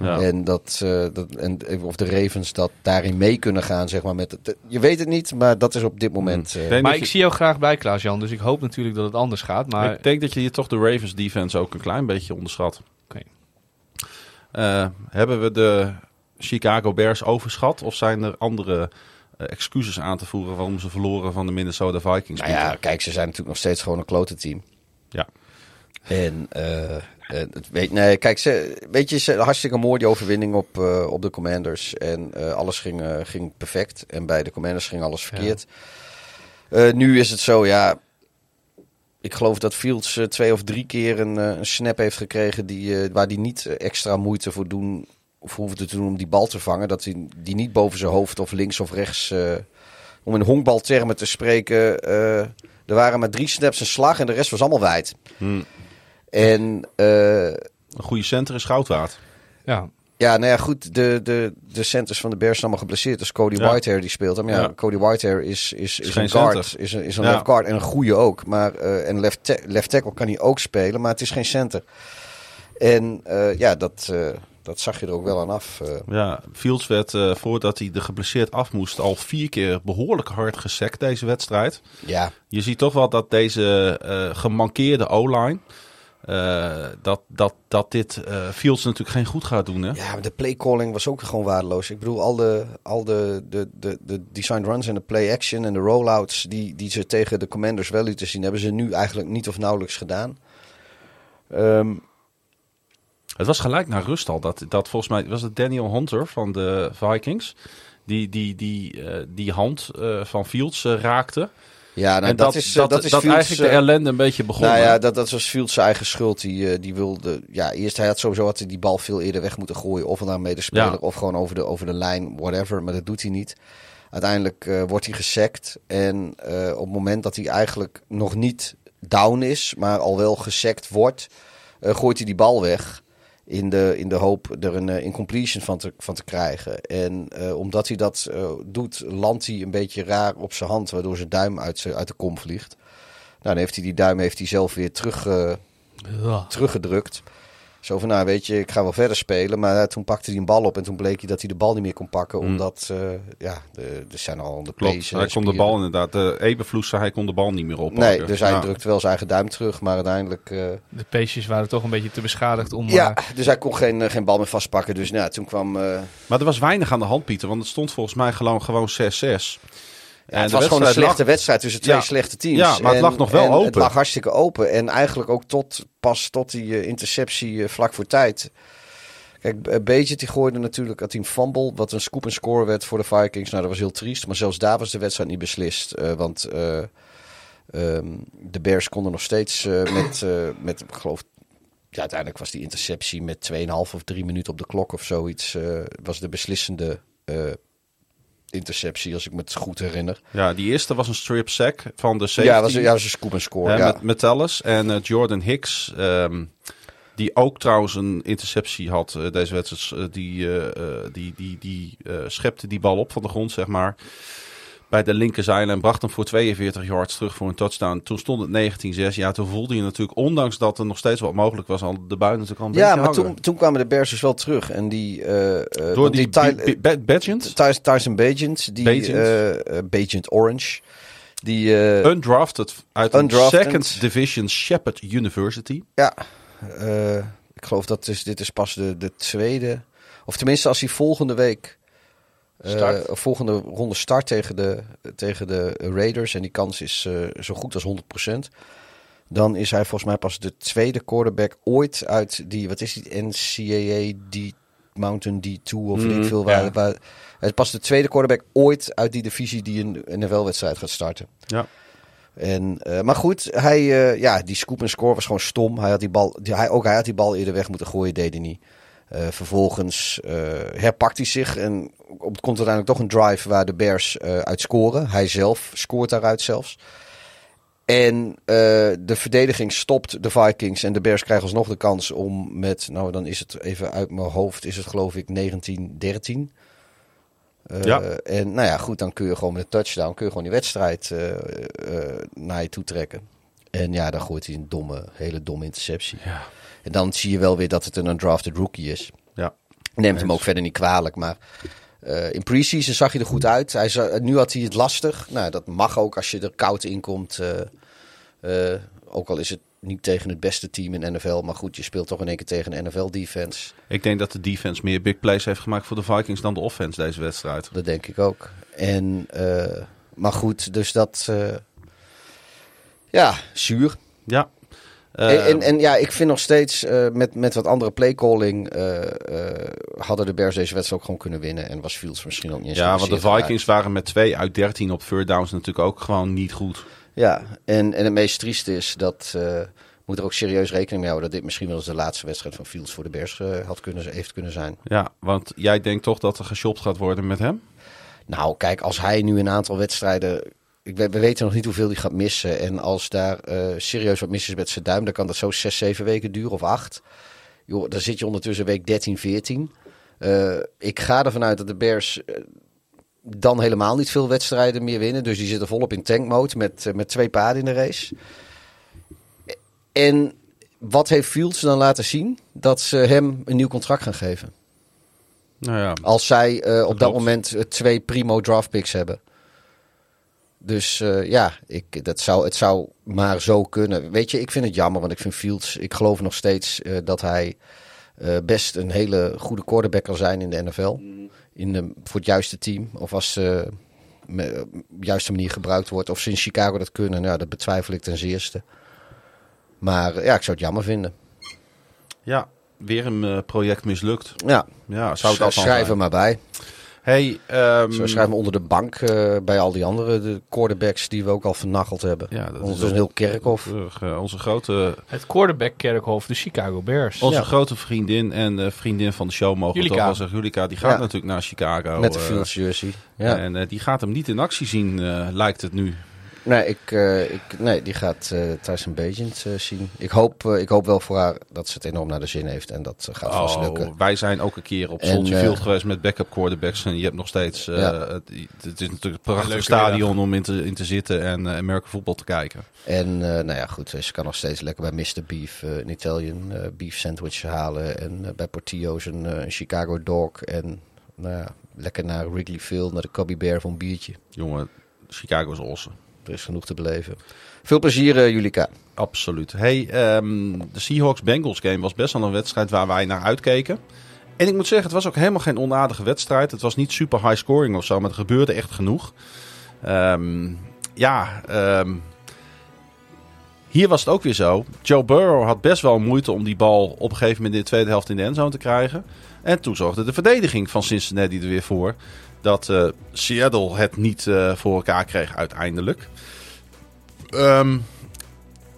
Speaker 4: Ja.
Speaker 5: En dat, eh, dat en, of de Ravens dat daarin mee kunnen gaan, zeg maar. Met het, je weet het niet, maar dat is op dit moment. eh,
Speaker 6: Maar ik
Speaker 4: je-
Speaker 6: zie jou graag bij, Klaas-Jan. Dus ik hoop natuurlijk dat het anders gaat. Maar
Speaker 4: Ik denk dat je hier toch de Ravens defense ook een klein beetje onderschat.
Speaker 6: Oké.
Speaker 4: Eh, hebben we de Chicago Bears overschat? Of zijn er andere eh, excuses aan te voeren waarom ze verloren van de Minnesota Vikings?
Speaker 5: nou ja, kijk, ze zijn natuurlijk nog steeds gewoon een klote team.
Speaker 4: Ja.
Speaker 5: En eh, eh, weet, nee, kijk, ze, weet je, ze, hartstikke mooi die overwinning op, eh, op de Commanders. En eh, alles ging, ging perfect. En bij de Commanders ging alles verkeerd. Nu is het zo, ja. Ik geloof dat Fields twee of drie keer een, een snap heeft gekregen die, waar hij niet extra moeite voor doen of hoefde te doen om die bal te vangen. Dat hij die niet boven zijn hoofd of links of rechts, om in honkbaltermen te spreken, er waren maar drie snaps en slag en de rest was allemaal wijd.
Speaker 4: Hmm.
Speaker 5: En eh,
Speaker 4: Een goede center is goud waard.
Speaker 6: ja,
Speaker 5: ja, nou ja, goed, de, de, de centers van de Bears zijn allemaal geblesseerd. Dus Cody
Speaker 4: Ja.
Speaker 5: Whitehair die speelt hem. Ja,
Speaker 4: Ja.
Speaker 5: Cody Whitehair is, is, is, een guard,
Speaker 4: center.
Speaker 5: is een, is een
Speaker 4: Ja.
Speaker 5: left guard en een goede ook. Maar, eh, en left, ta- left tackle kan hij ook spelen, maar het is geen center. En eh, ja, dat, eh, dat zag je er ook wel aan af.
Speaker 4: Ja, Fields werd eh, voordat hij er geblesseerd af moest al vier keer behoorlijk hard gesekt deze wedstrijd.
Speaker 5: ja,
Speaker 4: Je ziet toch wel dat deze eh, gemankeerde O-line, eh, dat, dat, dat dit eh, Fields natuurlijk geen goed gaat doen. Hè?
Speaker 5: Ja, maar de playcalling was ook gewoon waardeloos. Ik bedoel, al de, al de, de, de, de design runs en de play action en de rollouts die, die ze tegen de commanders wel lieten zien, hebben ze nu eigenlijk niet of nauwelijks gedaan. Ehm,
Speaker 4: Het was gelijk naar rust al. Dat, dat volgens mij was het Daniel Hunter van de Vikings. Die die, die, eh, die hand van Fields raakte.
Speaker 5: Ja, nou,
Speaker 4: en
Speaker 5: dat, is, eh, dat, is Fields,
Speaker 4: eigenlijk de
Speaker 5: eh,
Speaker 4: ellende een beetje begonnen.
Speaker 5: Nou ja, dat, dat was Fields zijn eigen schuld. Die, eh, die wilde, ja, eerst hij had sowieso had hij die bal veel eerder weg moeten gooien. Of naar een medespeler,
Speaker 4: Ja.
Speaker 5: of gewoon over de, over de lijn, whatever. Maar dat doet hij niet. Uiteindelijk wordt hij gesekt. En op het moment dat hij eigenlijk nog niet down is, maar al wel gesekt wordt, gooit hij die bal weg. In de, in de hoop er een eh, incompletion van te, van te krijgen. En eh, omdat hij dat eh, doet, landt hij een beetje raar op zijn hand, waardoor zijn duim uit, zijn- uit de kom vliegt. Nou, dan heeft hij die duim heeft hij zelf weer terug,
Speaker 6: Ja.
Speaker 5: teruggedrukt. Zo van, nou weet je, ik ga wel verder spelen. Maar eh, toen pakte hij een bal op en toen bleek hij dat hij de bal niet meer kon pakken.
Speaker 4: Mm.
Speaker 5: Omdat, eh, ja, de, er zijn al de
Speaker 4: Klopt,
Speaker 5: plays
Speaker 4: hij kon de bal inderdaad. De Ebenvloes zei hij kon de bal niet meer oppakken.
Speaker 5: Nee, dus hij
Speaker 4: Ja.
Speaker 5: drukt wel zijn eigen duim terug. Maar uiteindelijk, eh,
Speaker 6: De peesjes waren toch een beetje te beschadigd om...
Speaker 5: ja,
Speaker 6: eh,
Speaker 5: dus hij kon geen, eh, geen bal meer vastpakken. Dus nou, toen kwam... eh,
Speaker 4: Maar er was weinig aan de hand, Pieter. Want het stond volgens mij gewoon, gewoon 6-6.
Speaker 5: Ja, het was gewoon een slechte wedstrijd tussen twee
Speaker 4: Ja.
Speaker 5: slechte teams.
Speaker 4: Ja, maar het lag nog wel
Speaker 5: en
Speaker 4: open.
Speaker 5: Het lag hartstikke open. En eigenlijk ook tot, pas tot die eh, interceptie eh, vlak voor tijd. Kijk, eh, Beetje die gooide natuurlijk hij een fumble, wat een scoop en score werd voor de Vikings. Nou, dat was heel triest. Maar zelfs daar was de wedstrijd niet beslist. want eh, ehm, de Bears konden nog steeds met, met, ik geloof... Ja, uiteindelijk was die interceptie met 2,5 of 3 minuten op de klok of zoiets. was de beslissende interceptie, als ik me het goed herinner.
Speaker 4: Ja, die eerste was een strip sack van de safety.
Speaker 5: Ja, was, ja, was een scoop en score.
Speaker 4: Hè,
Speaker 5: ja.
Speaker 4: met Metellus en eh, Jordan Hicks. ehm, die ook trouwens een interceptie had eh, deze wedstrijd. eh, die, die, die, die schepte die bal op van de grond, zeg maar. Bij de linkerzijde en bracht hem voor 42 yards terug voor een touchdown. Toen stond het 19-6. Ja, toen voelde je natuurlijk, ondanks dat er nog steeds wat mogelijk was, al de buiten al een
Speaker 5: ja, maar
Speaker 4: hangen.
Speaker 5: toen, toen kwamen de Bears dus wel terug. En die... eh,
Speaker 4: Door die, die, Badgent,
Speaker 5: Tyson Bagent, die...
Speaker 4: Bagent.
Speaker 5: eh, Orange. Die... eh,
Speaker 4: undrafted uit
Speaker 5: Undrafted.
Speaker 4: een second division Shepherd University.
Speaker 5: Ja, ik geloof dat is, dit is pas de, de tweede. Of tenminste, als hij volgende week. Eh,
Speaker 6: Start.
Speaker 5: volgende ronde start tegen de, tegen de Raiders. En die kans is eh, zo goed als 100%. Dan is hij volgens mij pas de tweede quarterback ooit uit die. Wat is die? NCAA die Mountain D2 of weet ik veel. Waar,
Speaker 6: ja.
Speaker 5: waar, hij is pas de tweede quarterback ooit uit die divisie die een NFL-wedstrijd gaat starten.
Speaker 4: Ja.
Speaker 5: En, eh, maar goed, hij, ja, die scoop en score was gewoon stom. Hij had die bal, die, hij, ook hij had die bal eerder weg moeten gooien, deed hij niet. Eh, vervolgens eh, herpakt hij zich en op- komt uiteindelijk toch een drive waar de Bears eh, uit scoren. Hij zelf scoort daaruit zelfs. En de verdediging stopt de Vikings en de Bears krijgen alsnog de kans om met, nou dan is het even uit mijn hoofd, is het geloof ik 19-13. Eh,
Speaker 4: Ja.
Speaker 5: En nou ja, goed, dan kun je gewoon met een touchdown, kun je gewoon die wedstrijd naar je toe trekken. En ja, dan gooit hij een domme, hele domme interceptie.
Speaker 4: Ja.
Speaker 5: En dan zie je wel weer dat het een undrafted rookie is.
Speaker 4: Ja.
Speaker 5: Neemt hem ook verder niet kwalijk, maar eh, in preseason zag hij er goed uit. Hij nu had hij het lastig. Nou, dat mag ook als je er koud in komt. eh, eh, ook al is het niet tegen het beste team in NFL. Maar goed, je speelt toch in één keer tegen een NFL-defense.
Speaker 4: Ik denk dat de defense meer big plays heeft gemaakt voor de Vikings dan de offense deze wedstrijd.
Speaker 5: Dat denk ik ook. En, maar goed, dus dat... ja, zuur.
Speaker 4: Ja.
Speaker 5: En,
Speaker 4: Eh,
Speaker 5: en, en ja, ik vind nog steeds eh, met, met wat andere playcalling eh, hadden de Bears deze wedstrijd ook gewoon kunnen winnen. En was Fields misschien ook niet eens
Speaker 4: ja, want de. Vikings waren met 2 uit 13 op third downs natuurlijk ook gewoon niet goed.
Speaker 5: Ja, en, en het meest trieste is dat moet er ook serieus rekening mee houden dat dit misschien wel eens de laatste wedstrijd van Fields voor de Bears had kunnen, heeft kunnen zijn.
Speaker 4: Ja, want jij denkt toch dat er geshopt gaat worden met hem?
Speaker 5: Nou, kijk, als hij nu een aantal wedstrijden. Ik we weten nog niet hoeveel hij gaat missen. En als daar eh, serieus wat mis is met zijn duim, dan kan dat zo zes, zeven weken duren of acht. Joh, dan zit je ondertussen week 13, 14. Eh, ik ga ervan uit dat de Bears eh, dan helemaal niet veel wedstrijden meer winnen. Dus die zitten volop in tankmode met, met twee paarden in de race. En wat heeft Fields dan laten zien? Dat ze hem een nieuw contract gaan geven.
Speaker 4: Nou ja,
Speaker 5: Als zij op dat moment twee primo draft picks hebben. Dus eh, ja, ik, dat zou, het zou maar zo kunnen. Weet je, ik vind het jammer, want ik vind Fields... Ik geloof nog steeds eh, dat hij eh, best een hele goede quarterback kan zijn in de NFL. In de, voor het juiste team. Of als ze me- op de juiste manier gebruikt wordt. Of ze in Chicago dat kunnen, nou, dat betwijfel ik ten zeerste. Maar ja, ik zou het jammer vinden.
Speaker 4: ja weer een project mislukt.
Speaker 5: Ja,
Speaker 4: Ja, zou het afval
Speaker 5: schrijf er maar bij.
Speaker 4: Hey, ehm,
Speaker 5: Zo schrijven we onder de bank eh, bij al die andere de quarterbacks die we ook al vernacheld hebben.
Speaker 4: Ja, dat is
Speaker 5: Ondertussen
Speaker 4: ook-
Speaker 5: een heel kerkhof.
Speaker 4: eh, onze grote,
Speaker 6: Het quarterback kerkhof, de Chicago Bears.
Speaker 4: onze
Speaker 5: Ja.
Speaker 4: grote vriendin en eh, vriendin van de show mogen we
Speaker 6: Julika.
Speaker 4: toch wel zeggen. Julika, die gaat
Speaker 5: Ja.
Speaker 4: natuurlijk naar Chicago.
Speaker 5: Met de Fields jersey. Ja.
Speaker 4: En eh, die gaat hem niet in actie zien, eh, lijkt het nu.
Speaker 5: Nee, ik, eh, ik, nee, die gaat eh Tyson Bagent eh, zien. Ik hoop, ik hoop wel voor haar dat ze het enorm naar de zin heeft. En dat gaat vast lukken.
Speaker 4: Oh, wij zijn ook een keer op Soldier Field geweest met backup quarterbacks. En je hebt nog steeds... eh,
Speaker 5: Ja.
Speaker 4: het, het is natuurlijk een prachtig
Speaker 6: leuke
Speaker 4: stadion om in te, in te zitten en uh, American voetbal te kijken.
Speaker 5: En eh, nou ja, goed, ze kan nog steeds lekker bij Mr. Beef eh, een Italian eh, beef sandwich halen. En bij Portillo's een, een Chicago dog. En nou ja, lekker naar Wrigley Field, naar de Cubby Bear voor een biertje.
Speaker 4: Jongen, Chicago is awesome.
Speaker 5: Is genoeg te beleven. Veel plezier, eh, Julika.
Speaker 4: Absoluut. Hey, ehm, de Seahawks-Bengals game was best wel een wedstrijd waar wij naar uitkeken. En ik moet zeggen, het was ook helemaal geen onaardige wedstrijd. Het was niet super high scoring of zo, maar er gebeurde echt genoeg. Ehm, ja, ehm, hier was het ook weer zo. Joe Burrow had best wel moeite om die bal op een gegeven moment in de tweede helft in de endzone te krijgen. En toen zorgde de verdediging van Cincinnati er weer voor dat eh, Seattle het niet eh, voor elkaar kreeg uiteindelijk. Ehm,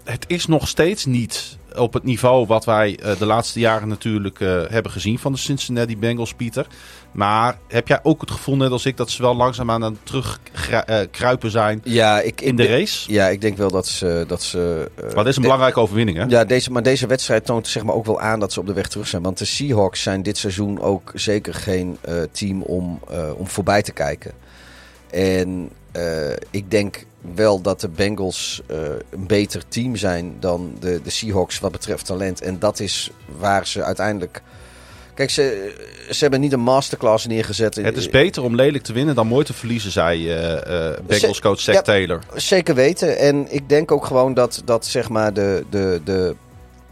Speaker 4: het is nog steeds niet op het niveau wat wij eh, de laatste jaren natuurlijk eh, hebben gezien van de Cincinnati Bengals, Pieter. Maar heb jij ook het gevoel, net als ik, dat ze wel langzaamaan aan het terugkruipen zijn
Speaker 5: Ja, ik,
Speaker 4: in de race?
Speaker 5: Ja, ik denk wel dat ze. Dat ze eh,
Speaker 4: Maar is een belangrijke overwinning, hè?
Speaker 5: Ja, deze, maar deze wedstrijd toont zeg maar ook wel aan dat ze op de weg terug zijn. Want de Seahawks zijn dit seizoen ook zeker geen eh, team om, eh, om voorbij te kijken. En eh, ik denk wel dat de Bengals eh, een beter team zijn dan de, de Seahawks wat betreft talent. En dat is waar ze uiteindelijk... Kijk, ze, ze hebben niet een masterclass neergezet.
Speaker 4: Het is beter om lelijk te winnen dan mooi te verliezen, zei eh, eh, Bengals coach Zach
Speaker 5: Ja.
Speaker 4: Taylor.
Speaker 5: Zeker weten. En ik denk ook gewoon dat, dat zeg maar de, de, de,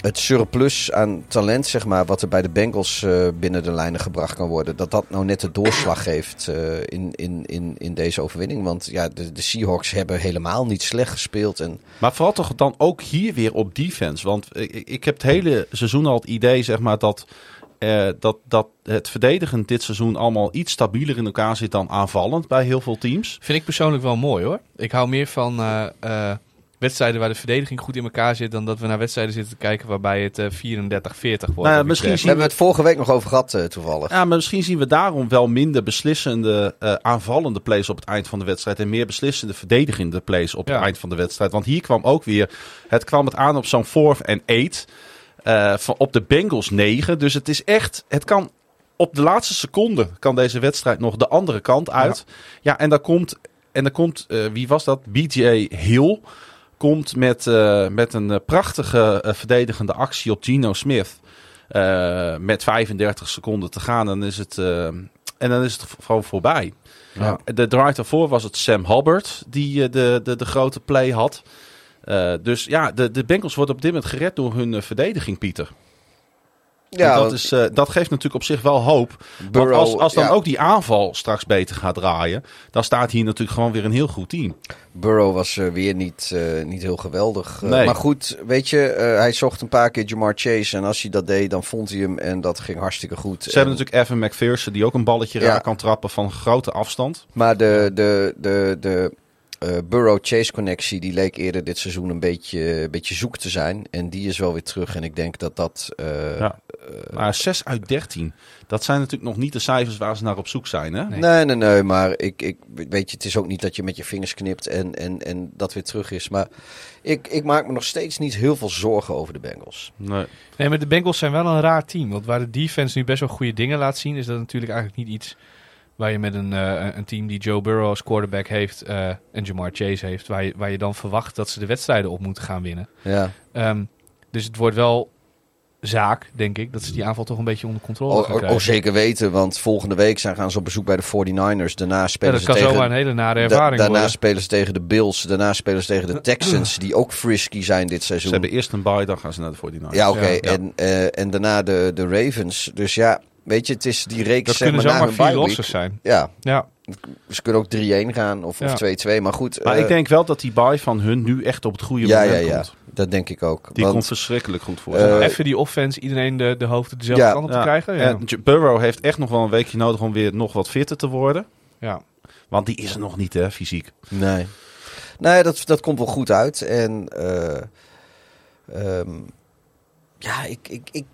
Speaker 5: het surplus aan talent, zeg maar, wat er bij de Bengals eh, binnen de lijnen gebracht kan worden, dat dat nou net de doorslag geeft eh, in, in, in, in deze overwinning. Want ja, de, de Seahawks hebben helemaal niet slecht gespeeld. En
Speaker 4: Maar vooral toch dan ook hier weer op defense. Want ik, ik heb het hele seizoen al het idee, zeg maar, dat, eh, dat, dat het verdedigen dit seizoen allemaal iets stabieler in elkaar zit dan aanvallend bij heel veel teams.
Speaker 6: Vind ik persoonlijk wel mooi hoor. Ik hou meer van eh, eh, wedstrijden waar de verdediging goed in elkaar zit, dan dat we naar wedstrijden zitten te kijken waarbij het eh, 34-40 wordt.
Speaker 4: Nou misschien
Speaker 6: dergelijks.
Speaker 5: We
Speaker 4: zien
Speaker 5: hebben het vorige week nog over gehad, eh, toevallig.
Speaker 4: Ja, maar misschien zien we daarom wel minder beslissende eh, aanvallende plays op het eind van de wedstrijd. En meer beslissende verdedigende plays op
Speaker 6: Ja.
Speaker 4: het eind van de wedstrijd. Want hier kwam ook weer, het kwam het aan op zo'n 4 en 8. eh, van op de Bengals 9. Dus het is echt, het kan op de laatste seconde kan deze wedstrijd nog de andere kant uit. Ja, en dan komt, en dan komt eh, wie was dat? BJ Hill. Komt met, eh, met een eh, prachtige eh, verdedigende actie op Geno Smith. Met 35 seconden te gaan. Dan is het, en dan is het gewoon voorbij.
Speaker 5: Ja.
Speaker 4: De drive daarvoor was het Sam Hubbard die de, de, de grote play had. Dus ja, de, de Bengals worden op dit moment gered door hun verdediging, Pieter.
Speaker 5: Ja,
Speaker 4: En dat, is, eh, dat geeft natuurlijk op zich wel hoop.
Speaker 5: Burrow,
Speaker 4: als, als dan
Speaker 5: ja.
Speaker 4: ook die aanval straks beter gaat draaien, dan staat hier natuurlijk gewoon weer een heel goed team.
Speaker 5: Burrow was eh, weer niet, eh, niet heel geweldig.
Speaker 4: Nee.
Speaker 5: Maar goed, weet je, hij zocht een paar keer Jamar Chase. En als hij dat deed, dan vond hij hem. En dat ging hartstikke goed.
Speaker 4: Ze hebben
Speaker 5: En-
Speaker 4: natuurlijk Evan McPherson, die ook een balletje
Speaker 5: Ja.
Speaker 4: raak kan trappen van grote afstand.
Speaker 5: Maar de, de, de, de eh, Burrow-Chase connectie, die leek eerder dit seizoen een beetje, een beetje zoek te zijn. En die is wel weer terug. En ik denk dat dat... eh,
Speaker 4: Ja. Maar 6 uit 13, dat zijn natuurlijk nog niet de cijfers waar ze naar op zoek zijn. Hè?
Speaker 5: Nee, nee, nee, maar ik, ik weet je, het is ook niet dat je met je vingers knipt en, en, en dat weer terug is. Maar ik, ik maak me nog steeds niet heel veel zorgen over de Bengals.
Speaker 4: Nee.
Speaker 6: Nee, maar de Bengals zijn wel een raar team. Want waar de defense nu best wel goede dingen laat zien, is dat natuurlijk eigenlijk niet iets waar je met een, eh, een team die Joe Burrow als quarterback heeft eh, en Jamar Chase heeft, waar je, waar je dan verwacht dat ze de wedstrijden op moeten gaan winnen.
Speaker 5: Ja.
Speaker 6: Ehm, dus het wordt wel zaak, denk ik, dat ze die aanval toch een beetje onder controle gaan
Speaker 5: oh,
Speaker 6: krijgen.
Speaker 5: oh, zeker weten, want volgende week zijn, gaan ze op bezoek bij de 49ers. Daarna
Speaker 6: Ja,
Speaker 5: spelen
Speaker 6: dat
Speaker 5: ze
Speaker 6: kan
Speaker 5: tegen...
Speaker 6: zomaar een hele nare
Speaker 5: da-
Speaker 6: ervaring
Speaker 5: daarna
Speaker 6: worden.
Speaker 5: spelen ze tegen de Bills. Daarna spelen ze tegen de Texans, die ook frisky zijn dit
Speaker 4: Ze
Speaker 5: seizoen.
Speaker 4: hebben eerst een bye, dan gaan ze naar de 49ers.
Speaker 5: Ja, oké.
Speaker 6: Ja.
Speaker 5: En, eh, en daarna de, de Ravens. Dus ja, weet je, het is die reeks
Speaker 6: Dat
Speaker 5: zeg
Speaker 6: kunnen
Speaker 5: maar,
Speaker 6: zomaar vier
Speaker 5: week.
Speaker 6: zijn.
Speaker 5: Ja,
Speaker 6: Ja,
Speaker 5: ze kunnen ook 3-1 gaan of,
Speaker 6: Ja.
Speaker 5: of 2-2. Maar goed,
Speaker 4: Maar
Speaker 5: eh,
Speaker 4: ik denk wel dat die bye van hun nu echt op het goede
Speaker 5: ja, ja,
Speaker 4: moment
Speaker 5: ja,
Speaker 4: komt.
Speaker 5: dat denk ik ook.
Speaker 4: Die
Speaker 5: Want-
Speaker 4: komt verschrikkelijk goed voor.
Speaker 5: Eh,
Speaker 6: even die offense, iedereen de, de hoofden dezelfde
Speaker 5: Ja,
Speaker 6: kant op
Speaker 4: Ja.
Speaker 6: te krijgen. Ja.
Speaker 4: En Burrow heeft echt nog wel een weekje nodig om weer nog wat fitter te worden.
Speaker 6: ja.
Speaker 4: Want die is er nog niet, hè, fysiek.
Speaker 5: Nee. Nee, dat, dat komt wel goed uit. En eh, ehm, ja, ik, ik, ik,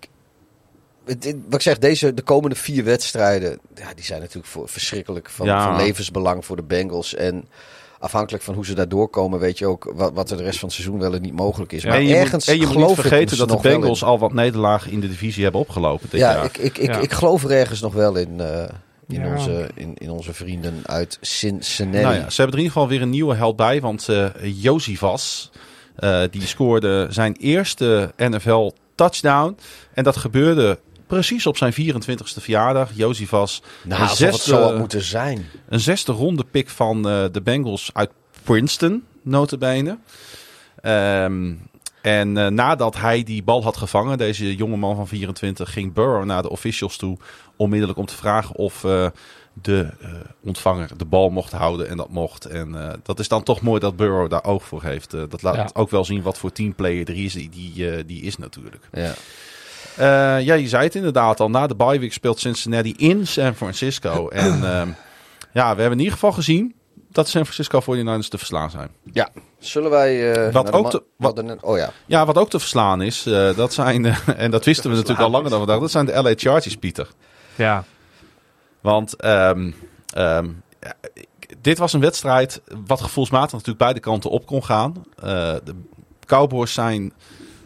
Speaker 5: het- het- wat ik zeg, deze, de komende vier wedstrijden, ja, die zijn natuurlijk voor, verschrikkelijk van,
Speaker 4: Ja.
Speaker 5: van levensbelang voor de Bengals. En afhankelijk van hoe ze daar doorkomen, weet je ook wat, wat er de rest van het seizoen wel en niet mogelijk is.
Speaker 6: Ja.
Speaker 5: Maar
Speaker 4: en je
Speaker 5: ergens
Speaker 4: moet, en je moet
Speaker 5: geloof
Speaker 4: niet vergeten
Speaker 5: er
Speaker 4: dat de. Bengals al wat nederlagen in de divisie hebben opgelopen dit
Speaker 5: Ja,
Speaker 4: jaar.
Speaker 5: ik, ik, ik,
Speaker 6: Ja.
Speaker 5: ik geloof er ergens nog wel in, eh, in,
Speaker 6: Ja.
Speaker 5: onze, in, in onze vrienden uit Cincinnati.
Speaker 4: Nou ja, ze hebben er in ieder geval weer een nieuwe held bij. Want eh Josivas, eh, die scoorde zijn eerste NFL touchdown. En dat gebeurde precies op zijn 24ste verjaardag. Josivas,
Speaker 5: nou,
Speaker 4: een, zesde,
Speaker 5: zo had moeten zijn.
Speaker 4: een zesde ronde pick van eh, de Bengals uit Princeton, notabene. Ehm en eh, nadat hij die bal had gevangen, deze jonge man van 24, ging Burrow naar de officials toe. Onmiddellijk om te vragen of eh, de eh, ontvanger de bal mocht houden. En dat mocht. En eh, dat is dan toch mooi dat Burrow daar oog voor heeft. Dat laat
Speaker 6: Ja.
Speaker 4: ook wel zien wat voor teamplayer er is. Die, die, eh, die is natuurlijk.
Speaker 5: Ja.
Speaker 4: Eh, ja, je zei het inderdaad al. Na de bye week speelt Cincinnati in San Francisco. en ehm, ja, we hebben in ieder geval gezien dat de San Francisco 49ers te verslaan zijn.
Speaker 5: Ja, zullen wij... eh,
Speaker 4: Wat ook te-
Speaker 5: wat oh ja.
Speaker 4: Ja, wat ook te verslaan is, eh, dat zijn, en dat wisten we natuurlijk al langer dan vandaag, dat zijn de LA Chargers, Pieter.
Speaker 6: ja.
Speaker 4: Want ehm, ehm, dit was een wedstrijd wat gevoelsmatig natuurlijk beide kanten op kon gaan. Eh, de Cowboys zijn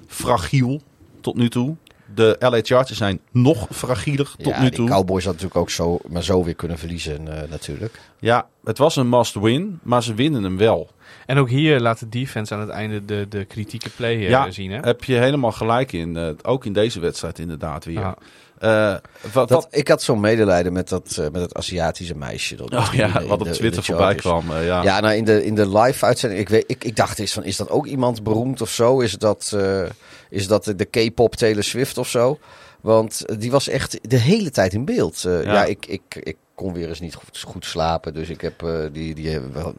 Speaker 4: fragiel tot nu toe. De LA Chargers zijn nog fragieler tot
Speaker 5: ja,
Speaker 4: nu toe.
Speaker 5: Cowboys had natuurlijk ook zo, maar zo weer kunnen verliezen eh, natuurlijk.
Speaker 4: Ja, het was een must-win, maar ze winnen hem wel.
Speaker 6: En ook hier laat de defense aan het einde de, de kritieke play eh,
Speaker 4: Ja,
Speaker 6: zien. Hè?
Speaker 4: Heb je helemaal gelijk in. eh, ook in deze wedstrijd inderdaad weer.
Speaker 6: Ja.
Speaker 4: Eh, wat,
Speaker 5: Dat,
Speaker 4: wat,
Speaker 5: ik had zo'n medelijden met dat, eh, met dat Aziatische meisje. Dat
Speaker 4: oh, ja,
Speaker 5: de- in
Speaker 4: wat op
Speaker 5: de-
Speaker 4: Twitter
Speaker 5: de
Speaker 4: voorbij kwam. ja.
Speaker 5: Ja, nou in de, in de live uitzending, ik, weet, ik, ik dacht eens van, is dat ook iemand beroemd of zo? Is dat, eh, is dat de K-pop Taylor Swift of zo? Want die was echt de hele tijd in beeld. Eh, ja,
Speaker 4: Ja.
Speaker 5: ik, ik, ik kon weer eens niet goed, goed slapen, dus ik heb eh, die, die wel,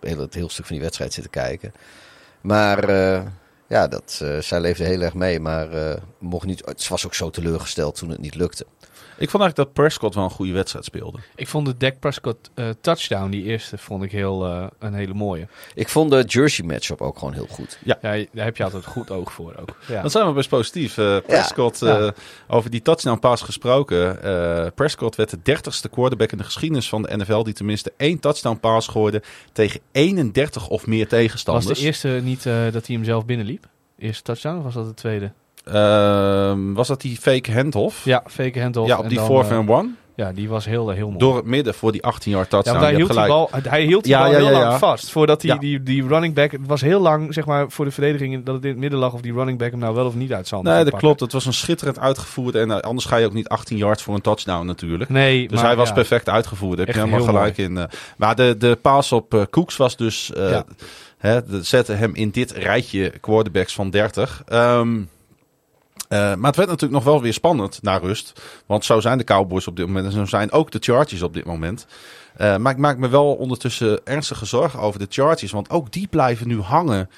Speaker 5: heel, het heel stuk van die wedstrijd zitten kijken. Maar eh, ja, dat, zij leefde heel erg mee, maar mocht niet, het was ook zo teleurgesteld toen het niet lukte.
Speaker 4: Ik vond eigenlijk dat Prescott wel een goede wedstrijd speelde.
Speaker 6: Ik vond de Dak Prescott eh, touchdown, die eerste, vond ik heel, eh, een hele mooie.
Speaker 5: Ik vond de jersey matchup ook gewoon heel goed.
Speaker 6: Ja, daar heb je altijd goed oog voor ook. Ja.
Speaker 4: Dat zijn we best positief. Eh, Prescott,
Speaker 6: Ja.
Speaker 4: eh, over die touchdown pass gesproken. eh, Prescott werd de dertigste quarterback in de geschiedenis van de NFL die tenminste één touchdown pass gooide tegen 31 of meer
Speaker 6: Was
Speaker 4: tegenstanders.
Speaker 6: de eerste niet eh, dat hij hem zelf binnenliep? Eerste touchdown of was dat de tweede?
Speaker 4: Ehm, was dat die fake handoff?
Speaker 6: Ja, fake handoff.
Speaker 4: Ja, op
Speaker 6: en
Speaker 4: die
Speaker 6: dan,
Speaker 4: 4
Speaker 6: eh,
Speaker 4: and one.
Speaker 6: Ja, die was heel, heel mooi.
Speaker 4: Door het midden voor die 18 yard
Speaker 6: ja,
Speaker 4: touchdown.
Speaker 6: want hij hield, die bal, hij hield die
Speaker 4: Ja,
Speaker 6: bal
Speaker 4: ja,
Speaker 6: heel
Speaker 4: ja,
Speaker 6: lang
Speaker 4: ja.
Speaker 6: vast. Voordat die,
Speaker 4: Ja.
Speaker 6: die, die running back... Het was heel lang, zeg maar, voor de verdediging... dat het in het midden lag of die running back hem nou wel of niet uit handen
Speaker 4: Nee, dat
Speaker 6: pakken.
Speaker 4: klopt. Het was een schitterend uitgevoerd. En eh, anders ga je ook niet 18 yards voor een touchdown natuurlijk.
Speaker 6: Nee,
Speaker 4: Dus
Speaker 6: maar
Speaker 4: hij was
Speaker 6: ja.
Speaker 4: perfect uitgevoerd. Daar heb je helemaal gelijk in. eh. maar de, de paas op eh, Cooks was dus... eh
Speaker 6: Ja.
Speaker 4: hè, de, zette hem in dit rijtje quarterbacks van 30. Ehm, eh, maar het werd natuurlijk nog wel weer spannend naar rust. Want zo zijn de Cowboys op dit moment. En zo zijn ook de Chargers op dit moment. Eh, maar ik maak me wel ondertussen ernstige zorgen over de Chargers. Want ook die blijven nu hangen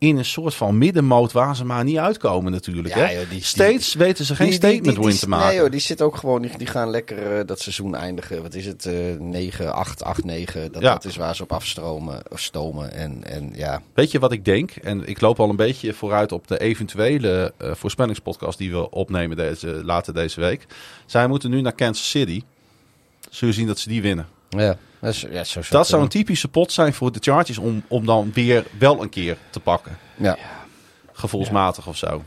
Speaker 4: in een soort van middenmoot waar ze maar niet uitkomen natuurlijk.
Speaker 5: Ja,
Speaker 4: hè?
Speaker 5: joh, die-
Speaker 4: Steeds weten ze geen
Speaker 5: Die-
Speaker 4: statement win te maken.
Speaker 5: Nee joh, die zitten ook gewoon, die, gaan lekker eh, dat seizoen eindigen. Wat is het? eh 9, 8, 8, 9. Dat,
Speaker 4: Ja.
Speaker 5: dat is waar ze op afstromen, of stomen. En, en ja,
Speaker 4: Weet je wat ik denk? En ik loop al een beetje vooruit op de eventuele eh, voorspellingspodcast die we opnemen deze, later deze week. Zij moeten nu naar Kansas City. Zul je zien dat ze die winnen.
Speaker 5: Ja, dat, is, ja zo
Speaker 4: Dat zou een typische pot zijn voor de Chargers om, om dan weer wel een keer te pakken.
Speaker 5: Ja.
Speaker 4: Gevoelsmatig of zo.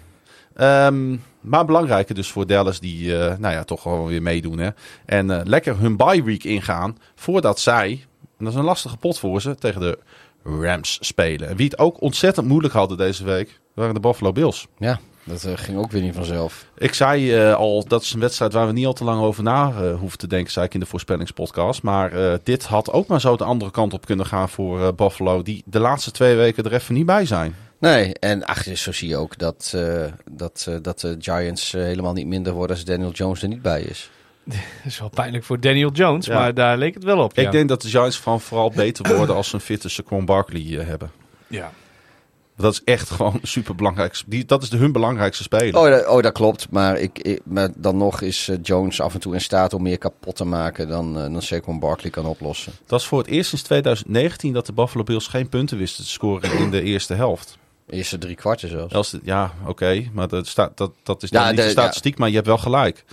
Speaker 4: Ehm, maar belangrijker dus voor Dallas die eh, nou ja, toch gewoon weer meedoen. Hè? En eh, lekker hun bye week ingaan voordat zij, en dat is een lastige pot voor ze, tegen de Rams spelen. En wie het ook ontzettend moeilijk hadden deze week, waren de Buffalo Bills.
Speaker 5: ja, dat eh, ging ook weer niet vanzelf.
Speaker 4: Ik zei eh, al, dat is een wedstrijd waar we niet al te lang over na eh, hoeven te denken, zei ik in de voorspellingspodcast. Maar eh, dit had ook maar zo de andere kant op kunnen gaan voor eh, Buffalo, die de laatste twee weken er even niet bij zijn.
Speaker 5: Nee, en ach, zo zie je ook dat, eh, dat, eh, dat de Giants helemaal niet minder worden als Daniel Jones er niet bij is.
Speaker 6: Dat is wel pijnlijk voor Daniel Jones,
Speaker 4: Ja.
Speaker 6: maar daar leek het wel op.
Speaker 4: Ik
Speaker 6: ja.
Speaker 4: denk dat de Giants van vooral beter worden als ze een fitte Saquon Barkley hebben.
Speaker 6: Ja.
Speaker 4: Dat is echt gewoon super belangrijk. Die, dat is de, hun belangrijkste speler.
Speaker 5: Oh, dat, oh, dat klopt. Maar, ik, ik, maar dan nog is eh, Jones af en toe in staat om meer kapot te maken dan, eh dan Saquon Barkley kan oplossen.
Speaker 4: Dat is voor het eerst sinds 2019 dat de Buffalo Bills geen punten wisten te scoren in de eerste helft.
Speaker 5: Eerste drie kwarten zelfs.
Speaker 4: Als ja, oké, maar dat, staat, dat, dat is
Speaker 5: Ja,
Speaker 4: niet
Speaker 5: de-
Speaker 4: de statistiek, maar je hebt wel gelijk.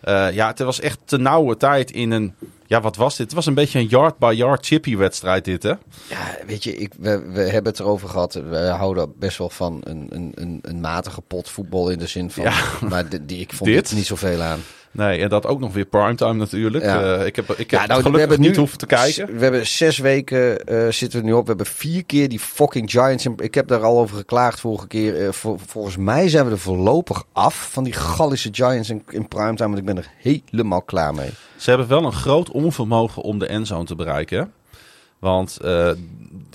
Speaker 4: Eh, ja, het was echt te nauwe tijd in een... Ja, wat was dit? Het was een beetje een yard-by-yard chippy wedstrijd dit, hè?
Speaker 5: Ja, weet je, ik, we, we hebben het erover gehad. We houden best wel van een, een, een, een matige pot voetbal in de zin van...
Speaker 4: Ja.
Speaker 5: Maar die, die, ik vond
Speaker 4: Dit?
Speaker 5: dit niet zoveel aan.
Speaker 4: Nee, en dat ook nog weer primetime natuurlijk.
Speaker 5: Ja.
Speaker 4: Eh, ik heb, ik heb
Speaker 5: Ja, nou, we
Speaker 4: gelukkig
Speaker 5: hebben
Speaker 4: niet
Speaker 5: nu-
Speaker 4: hoeven te kijken.
Speaker 5: We hebben zes weken eh, zitten we nu op. We hebben vier keer die fucking Giants. Ik heb daar al over geklaagd vorige keer. Eh, vol- volgens mij zijn we er voorlopig af van die Gallische Giants in, in primetime. Want ik ben er helemaal klaar mee.
Speaker 4: Ze hebben wel een groot onvermogen om de endzone te bereiken. hè? Want eh,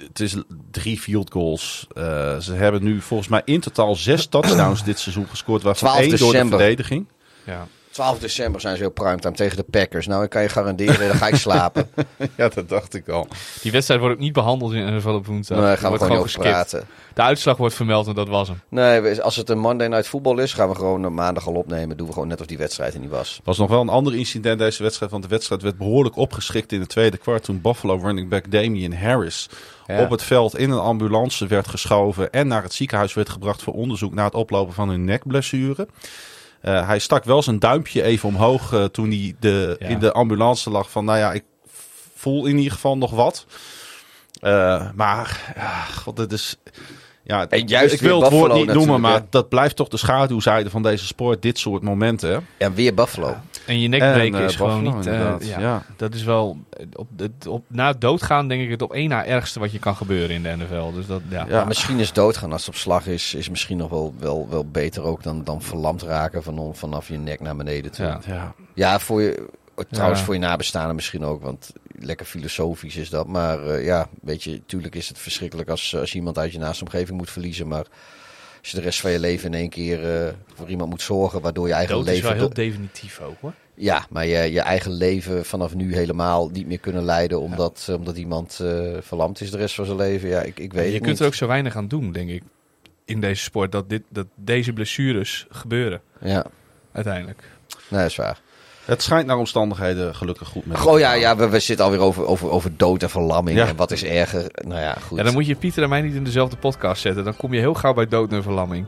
Speaker 4: het is drie field goals. Eh, ze hebben nu volgens mij in totaal zes touchdowns dit seizoen gescoord. Waarvan
Speaker 5: 12
Speaker 4: één door de verdediging.
Speaker 6: Ja.
Speaker 5: 12 december zijn ze op primetime tegen de Packers. Nou, ik kan je garanderen, dan ga ik slapen.
Speaker 4: Ja, dat dacht ik al.
Speaker 6: Die wedstrijd wordt ook niet behandeld in NFL op woensdag.
Speaker 5: Nee, daar gaan we
Speaker 6: wordt
Speaker 5: gewoon niet over
Speaker 6: geskipt.
Speaker 5: praten.
Speaker 6: De uitslag wordt vermeld en dat was hem.
Speaker 5: Nee, als het een Monday Night voetbal is, gaan we gewoon maandag al opnemen. Doen we gewoon net of die wedstrijd er niet was.
Speaker 4: Er was nog wel een ander incident deze wedstrijd. Want de wedstrijd werd behoorlijk opgeschikt in het tweede kwart. Toen Buffalo running back Damian Harris
Speaker 5: Ja.
Speaker 4: op het veld in een ambulance werd geschoven. En naar het ziekenhuis werd gebracht voor onderzoek naar het oplopen van een nekblessure. Eh, hij stak wel zijn duimpje even omhoog eh, toen hij de,
Speaker 6: Ja.
Speaker 4: in de ambulance lag. Van nou ja, ik voel in ieder geval nog wat. Eh, maar, ja, god, dit is... Ja,
Speaker 5: En juist
Speaker 4: ik wil het woord niet noemen, maar
Speaker 5: hè.
Speaker 4: dat blijft toch de schaduwzijde van deze sport. Dit soort momenten. hè?
Speaker 5: En weer Buffalo.
Speaker 6: En je nek
Speaker 4: En,
Speaker 6: breken
Speaker 4: eh,
Speaker 6: is gewoon
Speaker 4: Buffalo
Speaker 6: niet... eh, ja,
Speaker 4: ja.
Speaker 6: Dat is wel... eh, Op, het- op, na het doodgaan denk ik het op één na ergste wat je kan gebeuren in de NFL. Dus dat, ja.
Speaker 4: Ja.
Speaker 5: Maar misschien is doodgaan als het op slag is, is misschien nog wel, wel, wel beter ook dan, dan verlamd raken van, vanaf je nek naar beneden toe.
Speaker 6: Ja.
Speaker 5: Ja,
Speaker 4: Ja.
Speaker 5: voor je, trouwens
Speaker 6: Ja.
Speaker 5: voor je nabestaanden misschien ook, want lekker filosofisch is dat. Maar eh, ja, weet je, tuurlijk is het verschrikkelijk als, als je iemand uit je naaste omgeving moet verliezen. Maar als je de rest van je leven in één keer eh, voor iemand moet zorgen, waardoor je eigen
Speaker 6: Dood is
Speaker 5: leven...
Speaker 6: wel heel definitief ook hoor.
Speaker 5: Ja, maar je, je eigen leven vanaf nu helemaal niet meer kunnen leiden omdat, omdat iemand eh, verlamd is de rest van zijn leven. Ja, ik, ik weet
Speaker 6: je kunt
Speaker 5: niet.
Speaker 6: er ook zo weinig aan doen, denk ik. in deze sport dat, dit, dat deze blessures gebeuren.
Speaker 5: Ja,
Speaker 6: Uiteindelijk.
Speaker 5: nee, dat is waar.
Speaker 4: Het schijnt naar omstandigheden gelukkig goed met
Speaker 5: Goh, ja, ja we, we zitten alweer over, over, over dood en verlamming.
Speaker 4: Ja.
Speaker 5: En wat is erger? Nou ja, goed.
Speaker 6: Ja, dan moet je Pieter en mij niet in dezelfde podcast zetten. Dan kom je heel gauw bij dood en verlamming.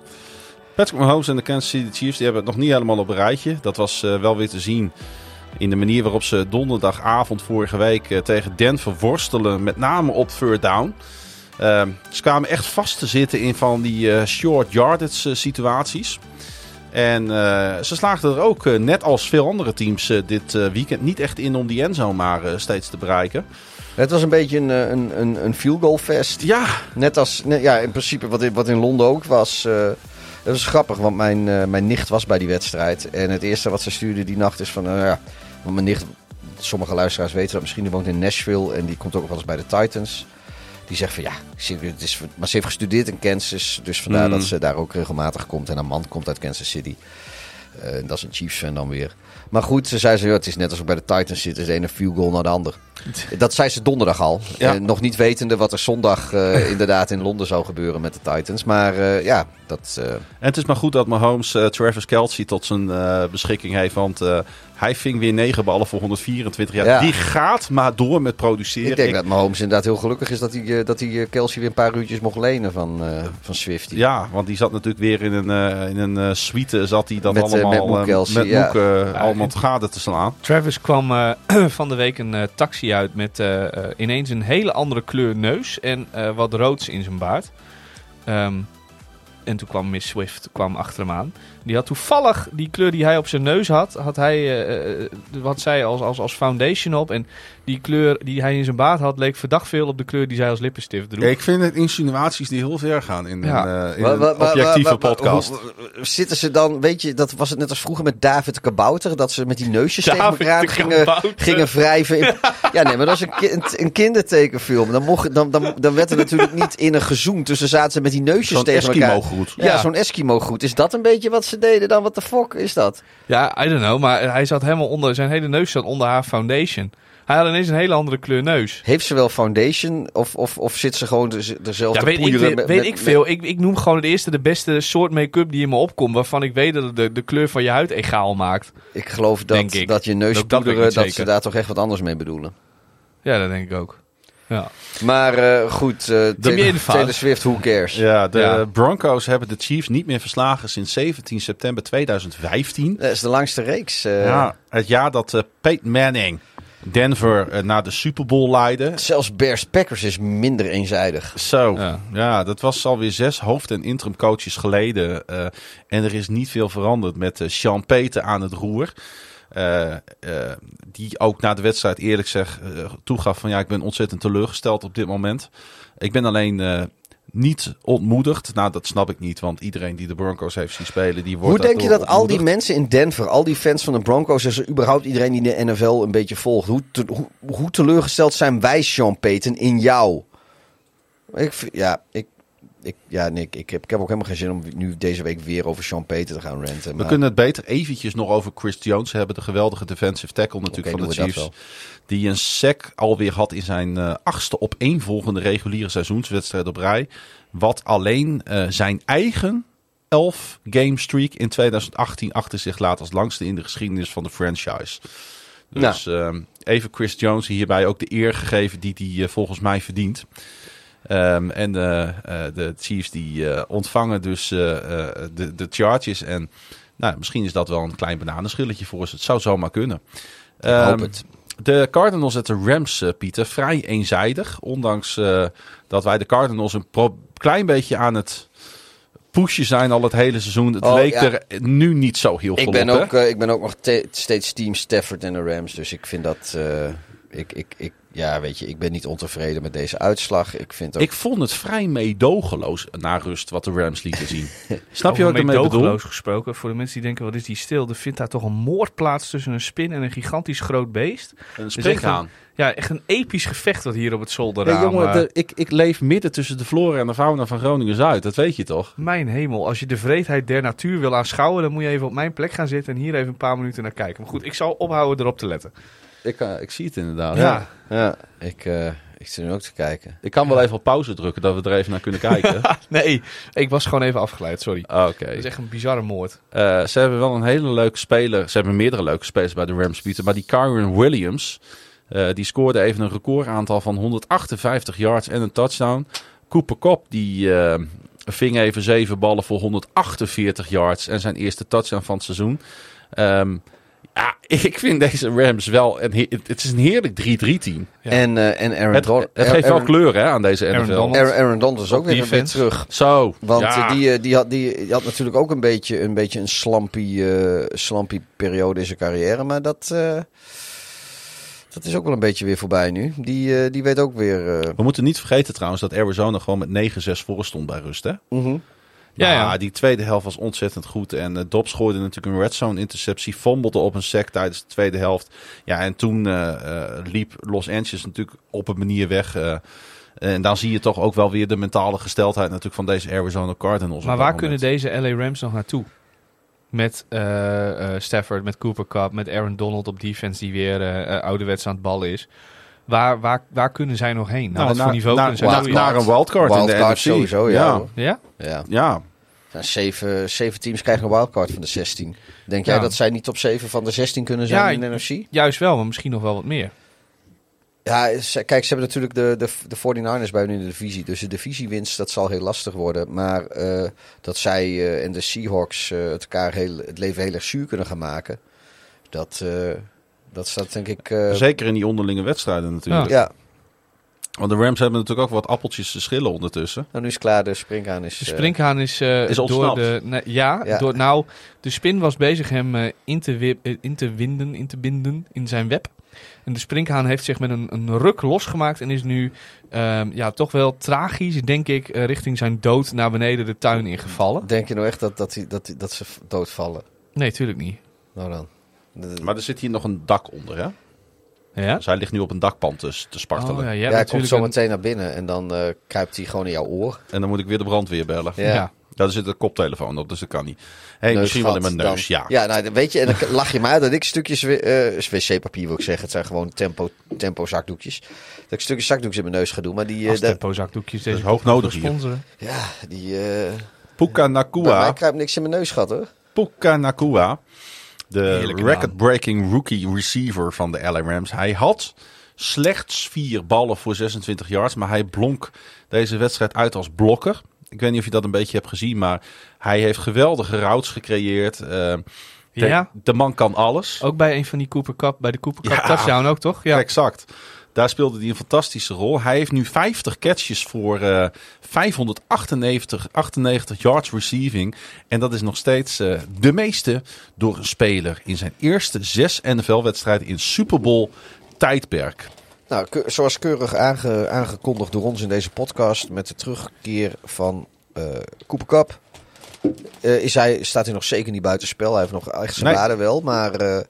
Speaker 4: Patrick Mahomes en de Kansas City Chiefs die hebben het nog niet helemaal op een rijtje. Dat was eh, wel weer te zien in de manier waarop ze donderdagavond vorige week eh, tegen Denver worstelen. Met name op third down. Ehm, ze kwamen echt vast te zitten in van die eh, short yardage situaties. En eh, ze slaagden er ook, eh, net als veel andere teams eh, dit weekend, niet echt in om die endzone maar steeds te bereiken.
Speaker 5: Het was een beetje een, een, een, een field goal fest.
Speaker 4: Ja,
Speaker 5: Net als, ja, in principe wat in, wat in Londen ook was. dat was grappig, want mijn, mijn nicht was bij die wedstrijd. En het eerste wat ze stuurde die nacht is van, ja, want mijn nicht, sommige luisteraars weten dat misschien, die woont in Nashville en die komt ook wel eens bij de Titans. Die zegt van ja, het is, maar ze heeft gestudeerd in Kansas, dus vandaar
Speaker 4: Mm.
Speaker 5: dat ze daar ook regelmatig komt. En haar man komt uit Kansas City. En dat is een Chiefs fan dan weer. Maar goed, ze zei ze, ja, het is net ik bij de Titans zit. Het is de ene field goal naar de ander. Dat zei ze donderdag al.
Speaker 4: Ja.
Speaker 5: Eh, nog niet wetende wat er zondag eh, inderdaad in Londen zou gebeuren met de Titans. Maar eh, ja, dat... eh,
Speaker 4: En het is maar goed dat Mahomes eh, Travis Kelsey tot zijn eh, beschikking heeft. Want eh, hij ving weer 9 ballen voor 124 jaar.
Speaker 5: Ja.
Speaker 4: Die gaat maar door met produceren.
Speaker 5: ik denk dat Mahomes inderdaad heel gelukkig is dat hij, eh, dat hij eh, Kelsey weer een paar uurtjes mocht lenen van, eh van Swifty.
Speaker 4: Ja, want die zat natuurlijk weer in een, eh, in een suite. Zat hij dat
Speaker 5: Met, eh,
Speaker 4: allemaal
Speaker 5: met Moek Kelsey,
Speaker 4: met
Speaker 5: ja.
Speaker 4: Moek,
Speaker 6: Ja,
Speaker 4: allemaal te gade te slaan.
Speaker 6: Travis kwam eh, van de week een eh, uit met eh, eh, ineens een hele andere kleur neus en eh, wat roods in zijn baard. Ehm, en toen kwam Miss Swift kwam achter hem aan. Die had toevallig die kleur die hij op zijn neus had, had hij, eh, eh, wat zij als, als, als foundation op. En die kleur die hij in zijn baard had, leek verdacht veel op de kleur die zij als lippenstift droeg.
Speaker 4: Ik vind het insinuaties die heel ver gaan in,
Speaker 6: Ja.
Speaker 4: een, eh, in objectieve podcast.
Speaker 5: hoe- Zitten ze dan, weet je, dat was het net als vroeger met David Kabouter, dat ze met die neusjes tegen elkaar gingen,
Speaker 6: Kabouter.
Speaker 5: gingen wrijven. in- ja, nee, maar dat is een, kind, een kindertekenfilm. Dan, mocht, dan, dan, dan werd er natuurlijk niet in een gezoend, dus dan zaten ze met die neusjes tegen elkaar.
Speaker 4: Eskimo-groet.
Speaker 5: Ja,
Speaker 6: Ja.
Speaker 5: zo'n Eskimo-groet. Is dat een beetje wat ze deden dan? Wat de fuck is dat?
Speaker 6: Ja, I don't know, maar hij zat helemaal onder, zijn hele neus zat onder haar foundation. Hij had ineens een hele andere kleur neus.
Speaker 5: Heeft ze wel foundation of, of, of zit ze gewoon de- dezelfde
Speaker 6: Ja, weet ik, weet,
Speaker 5: met-
Speaker 6: weet
Speaker 5: met-
Speaker 6: ik veel. Ik, ik noem gewoon het eerste de beste soort make-up die in me opkomt. Waarvan ik weet dat het de, de kleur van je huid egaal maakt.
Speaker 5: Ik geloof dat, dat je
Speaker 6: Ook dat
Speaker 5: ze daar toch echt wat anders mee bedoelen.
Speaker 6: Ja, dat denk ik ook. Ja.
Speaker 5: Maar eh, goed, eh Taylor, Swift, who cares?
Speaker 4: Ja, de
Speaker 6: Ja.
Speaker 4: Broncos hebben de Chiefs niet meer verslagen sinds 17 september 2015.
Speaker 5: Dat is de langste reeks. eh.
Speaker 4: Ja, het jaar dat eh, Peyton Manning Denver naar de Super Bowl leidde.
Speaker 5: Zelfs Bears Packers is minder eenzijdig.
Speaker 4: Zo,
Speaker 6: Ja.
Speaker 4: ja. dat was alweer zes hoofd- en interim coaches geleden. eh, en er is niet veel veranderd met Sean Peter aan het roer. Eh, eh, die ook na de wedstrijd eerlijk zeg eh, toegaf van ja, ik ben ontzettend teleurgesteld op dit moment. Ik ben alleen niet ontmoedigd. Nou, dat snap ik niet, want iedereen die de Broncos heeft zien spelen, die wordt
Speaker 5: Hoe denk je dat al die mensen in Denver, al die fans van de Broncos, dus überhaupt iedereen die de NFL een beetje volgt, hoe, te- hoe, hoe teleurgesteld zijn wij, Sean Payton, in jou? Ik, ja, ik, ik, ja, nee, ik, heb, ik heb ook helemaal geen zin om nu deze week weer over Sean Payton te gaan ranten.
Speaker 4: We
Speaker 5: maar-
Speaker 4: kunnen het beter eventjes nog over Chris Jones hebben. De geweldige defensive tackle natuurlijk van de Chiefs. Die een sack alweer had in zijn eh, achtste opeenvolgende reguliere seizoenswedstrijd op rij. Wat alleen eh, zijn eigen 11 game streak in 2018 achter zich laat als langste in de geschiedenis van de franchise. Dus ehm, even Chris Jones hierbij ook de eer gegeven die hij eh, volgens mij verdient. Ehm, en eh, eh, de Chiefs die eh, ontvangen dus eh, de, de Chargers. En nou, misschien is dat wel een klein bananenschilletje voor ze. Het zou zomaar kunnen.
Speaker 5: Ik hoop
Speaker 4: Ehm,
Speaker 5: het.
Speaker 4: de Cardinals en de Rams, Pieter, vrij eenzijdig. Ondanks dat wij de Cardinals een klein beetje aan het pushen zijn al het hele seizoen. Het
Speaker 5: Oh,
Speaker 4: leek
Speaker 5: ja.
Speaker 4: er nu niet zo heel veel
Speaker 5: Ik ben,
Speaker 4: op,
Speaker 5: ook, ik ben ook nog te- steeds team Stafford en de Rams. Dus ik vind dat. ik, ik, ik, ja, weet je, ik ben niet ontevreden met deze uitslag. Ik vind ook.
Speaker 4: Ik vond het vrij meedogenloos na rust wat de Rams lieten zien. Snap je wat ik ermee bedoel?
Speaker 6: meedogenloos gesproken. Voor de mensen die denken, wat is die stil? Er vindt daar toch een moord plaats tussen een spin en een gigantisch groot beest.
Speaker 4: Een springhaan.
Speaker 6: Ja, echt een episch gevecht wat hier op het zolder
Speaker 4: Ja, jongen, de- ik, ik leef midden tussen de flora en de fauna van Groningen-Zuid. Dat weet je toch?
Speaker 6: Mijn hemel, als je de vreedheid der natuur wil aanschouwen, dan moet je even op mijn plek gaan zitten en hier even een paar minuten naar kijken. Maar goed, ik zal ophouden erop te letten.
Speaker 4: Ik, eh, ik zie het inderdaad.
Speaker 6: Ja.
Speaker 5: Ja, ik, eh, Ik zit nu ook te kijken.
Speaker 4: Ik kan wel even op pauze drukken, dat we er even naar kunnen kijken.
Speaker 6: Nee, ik was gewoon even afgeleid, sorry.
Speaker 4: Ah, Oké.
Speaker 6: Dat is echt een bizarre moord.
Speaker 4: Eh, ze hebben wel een hele leuke speler. Ze hebben meerdere leuke spelers bij de Rams bieden. Maar die Kyron Williams, eh, die scoorde even een recordaantal van 158 yards en een touchdown. Cooper Cup, die eh, ving even zeven ballen voor 148 yards en zijn eerste touchdown van het seizoen. Ehm, ja, ik vind deze Rams wel... Een, he- het is een heerlijk 3-3 team.
Speaker 6: Ja.
Speaker 5: En, eh, en Aaron
Speaker 4: Het,
Speaker 5: Don-
Speaker 4: het geeft wel
Speaker 5: Aaron-
Speaker 4: kleur hè, aan deze
Speaker 6: Aaron
Speaker 4: NFL.
Speaker 6: Donald.
Speaker 5: Aaron, Aaron Donald is ook weer, weer terug.
Speaker 4: Zo,
Speaker 5: Want
Speaker 4: ja.
Speaker 5: eh, die, eh, die, had, die, die had natuurlijk ook een beetje een, beetje een slampy, eh, slampy periode in zijn carrière. Maar dat, eh, dat is ook wel een beetje weer voorbij nu. Die, eh, die weet ook weer... eh,
Speaker 4: We moeten niet vergeten trouwens dat Arizona gewoon met 9-6 voor stond bij rust. Hè?
Speaker 5: mhm.
Speaker 6: Ja,
Speaker 4: die tweede helft was ontzettend goed. En uh, Dobbs gooide natuurlijk een red zone interceptie. Fombelde op een sack tijdens de tweede helft. Ja, en toen eh, eh, liep Los Angeles natuurlijk op een manier weg. en dan zie je toch ook wel weer de mentale gesteldheid natuurlijk van deze Arizona Cardinals.
Speaker 6: Maar waar kunnen deze LA Rams nog naartoe? Met Stafford, met Cooper Cup, met Aaron Donald op defense die weer ouderwets aan het ballen is. Waar, waar, waar kunnen zij nog heen? Nou, wat voor niveau
Speaker 4: naar,
Speaker 6: kunnen zij
Speaker 4: naar, een wildcard, in de
Speaker 5: Wildcard
Speaker 4: NFC.
Speaker 5: sowieso, ja.
Speaker 4: Ja.
Speaker 6: Ja?
Speaker 5: ja. zeven, zeven teams krijgen een wildcard van de 16. Denk jij
Speaker 6: Ja.
Speaker 5: dat zij niet top 7 van de 16 kunnen zijn
Speaker 6: Ja,
Speaker 5: in de NFC?
Speaker 6: Juist wel, maar misschien nog wel wat meer.
Speaker 5: Ja, kijk, ze hebben natuurlijk de, de, de 49ers bij hun in de divisie. Dus de divisiewinst, dat zal heel lastig worden. Maar eh, dat zij eh, en de Seahawks eh, het elkaar heel, het leven heel erg zuur kunnen gaan maken. Dat, eh, dat staat denk ik... eh,
Speaker 4: Zeker in die onderlinge wedstrijden natuurlijk.
Speaker 5: ja,
Speaker 4: Want de Rams hebben natuurlijk ook wat appeltjes te schillen ondertussen.
Speaker 5: nou nu is het klaar. De springhaan is...
Speaker 6: De
Speaker 5: eh,
Speaker 6: springhaan is, eh,
Speaker 4: Is
Speaker 6: door
Speaker 4: ontsnapt.
Speaker 6: de... nee, ja,
Speaker 5: Ja.
Speaker 6: Door, nou, de spin was bezig hem in, te in te winden, in te binden in zijn web. En de springhaan heeft zich met een, een ruk losgemaakt en is nu ehm, ja, toch wel tragisch, denk ik, richting zijn dood naar beneden de tuin ingevallen.
Speaker 5: Denk je nou echt dat, dat, die, dat, die- dat ze doodvallen?
Speaker 6: Nee, tuurlijk niet.
Speaker 5: Nou dan. De-
Speaker 4: Maar er zit hier nog een dak onder, hè?
Speaker 6: Ja?
Speaker 4: Dus hij ligt nu op een dakpand te, te spartelen.
Speaker 6: Oh, ja,
Speaker 5: hij komt zo
Speaker 6: een-
Speaker 5: meteen naar binnen en dan eh, kruipt hij gewoon in jouw oor.
Speaker 4: En dan moet ik weer de brandweer bellen.
Speaker 5: Ja.
Speaker 6: Ja.
Speaker 4: Daar zit een koptelefoon op, dus dat kan niet. hey, misschien wel in mijn neus,
Speaker 5: dan.
Speaker 4: ja.
Speaker 5: Ja, nou, weet je, en dan lach je uit dat ik stukjes eh, wc-papier wil ik zeggen. Het zijn gewoon tempo, tempo zakdoekjes. Dat ik stukjes zakdoekjes in mijn neus ga doen. Maar die, eh,
Speaker 6: tempo zakdoekjes deze
Speaker 4: is hoog nodig hier.
Speaker 5: ja, die, eh
Speaker 4: Puka Nakua.
Speaker 5: kruipt niks in mijn neus gehad hoor.
Speaker 4: Puka Nakua. De record-breaking rookie receiver van de LA Rams. Hij had slechts vier ballen voor 26 yards. Maar hij blonk deze wedstrijd uit als blokker. Ik weet niet of je dat een beetje hebt gezien. Maar hij heeft geweldige routes gecreëerd. Eh, de,
Speaker 6: Ja,
Speaker 4: de man kan alles.
Speaker 6: ook bij een van die Cooper Cup, bij de Cooper Cup
Speaker 4: Ja.
Speaker 6: touchdown ook, toch? Ja.
Speaker 4: Exact. Daar speelde hij een fantastische rol. Hij heeft nu 50 catches voor eh 598 98 yards receiving. En dat is nog steeds eh, de meeste door een speler in zijn eerste zes NFL-wedstrijden in Super Bowl tijdperk.
Speaker 5: Nou, zoals keurig aange- aangekondigd door ons in deze podcast met de terugkeer van eh Cooper Cup. eh, is hij, staat hij nog zeker niet buitenspel. Hij heeft nog echt zijn
Speaker 4: Nee.
Speaker 5: waarde wel. Maar eh,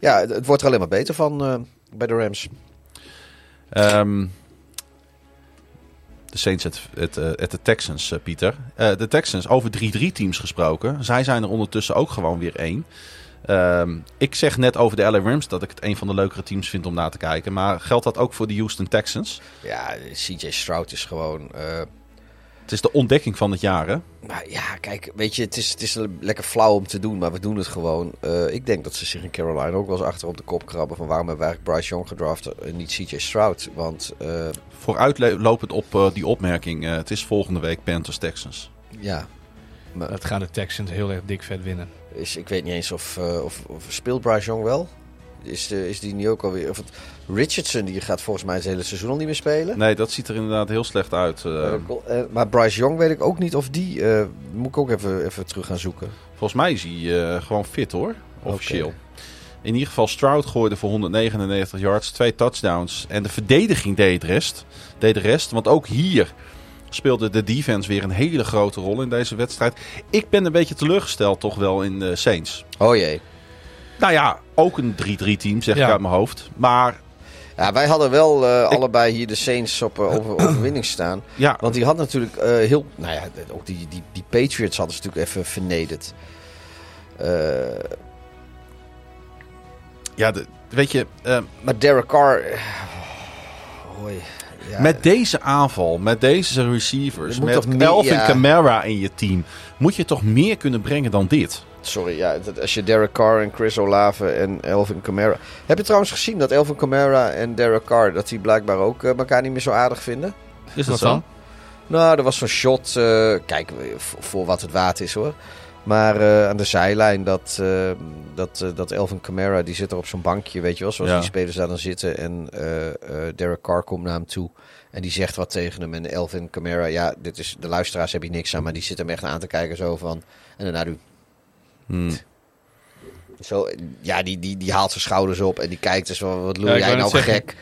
Speaker 5: ja, het, wordt er alleen maar beter van eh, bij de Rams.
Speaker 4: Ehm, de Saints het, het, eh, de Texans, eh, Pieter. Eh, de Texans, over 3-3 teams gesproken. Zij zijn er ondertussen ook gewoon weer één. Ehm, ik zeg net over de LA Rams dat ik het een van de leukere teams vind om naar te kijken. Maar geldt dat ook voor de Houston Texans?
Speaker 5: Ja, CJ Stroud is gewoon...
Speaker 4: Het is de ontdekking van het jaar, hè?
Speaker 5: Maar ja, kijk, weet je, het is, het is lekker flauw om te doen, maar we doen het gewoon. Eh, ik denk dat ze zich in Carolina ook wel eens achter op de kop krabben van waarom hebben we eigenlijk Bryce Young gedraft en niet CJ Stroud. Want eh,
Speaker 4: Vooruitlopend op eh, die opmerking, eh, het is volgende week Panthers Texans.
Speaker 5: ja, maar
Speaker 6: Dat gaan de Texans heel erg dik vet winnen.
Speaker 5: is, ik weet niet eens of, eh, of, of speelt Bryce Young wel. Is, de, is die niet ook alweer... Of het, Richardson die gaat volgens mij het hele seizoen al niet meer spelen.
Speaker 4: Nee, dat ziet er inderdaad heel slecht uit. eh.
Speaker 5: Eh, maar Bryce Young weet ik ook niet of die... eh, moet ik ook even, even terug gaan zoeken.
Speaker 4: volgens mij is hij eh, gewoon fit, hoor. Officieel. In ieder geval, Stroud gooide voor 199 yards, twee touchdowns. En de verdediging deed, het rest, deed de rest. Want ook hier speelde de defense weer een hele grote rol in deze wedstrijd. Ik ben een beetje teleurgesteld toch wel in de Saints.
Speaker 5: Oh jee.
Speaker 4: Nou ja, ook een 3-3 team, zeg
Speaker 6: Ja.
Speaker 4: ik uit mijn hoofd. Maar
Speaker 5: Ja, wij hadden wel eh, allebei hier de Saints op eh, over, overwinning staan.
Speaker 4: ja,
Speaker 5: Want die had natuurlijk eh, heel... Nou ja, ook die, die, die Patriots hadden ze natuurlijk even vernederd. Eh,
Speaker 4: ja de, weet je, eh,
Speaker 5: maar Derek Carr... eh, hoi. Ja.
Speaker 4: Met deze aanval, met deze receivers,
Speaker 5: Er
Speaker 4: met
Speaker 5: toch meer-
Speaker 4: Elvin
Speaker 5: ja.
Speaker 4: Kamara in je team, moet je toch meer kunnen brengen dan dit?
Speaker 5: Sorry, ja, dat, als je Derek Carr en Chris Olave en Elvin Kamara... Heb je trouwens gezien dat Elvin Kamara en Derek Carr... dat die blijkbaar ook eh, elkaar niet meer zo aardig vinden?
Speaker 4: Is dat zo?
Speaker 6: dan?
Speaker 5: Nou, er was zo'n shot, eh, kijk, voor, voor wat het waard is hoor. Maar eh, aan de zijlijn, dat, eh, dat, dat Elvin Kamara, die zit er op zo'n bankje, weet je wel. Zoals
Speaker 4: Ja.
Speaker 5: die spelers daar dan zitten. En eh, eh, Derek Carr komt naar hem toe. En die zegt wat tegen hem. En Elvin Kamara, ja, dit is, de luisteraars heb je niks aan. Maar die zit hem echt aan te kijken zo van. En daarna doe
Speaker 4: Hmm.
Speaker 5: zo, ja, die, die, die haalt zijn schouders op en die kijkt dus wat lul
Speaker 6: Ja, ik
Speaker 5: jij nou
Speaker 6: zeggen,
Speaker 5: gek?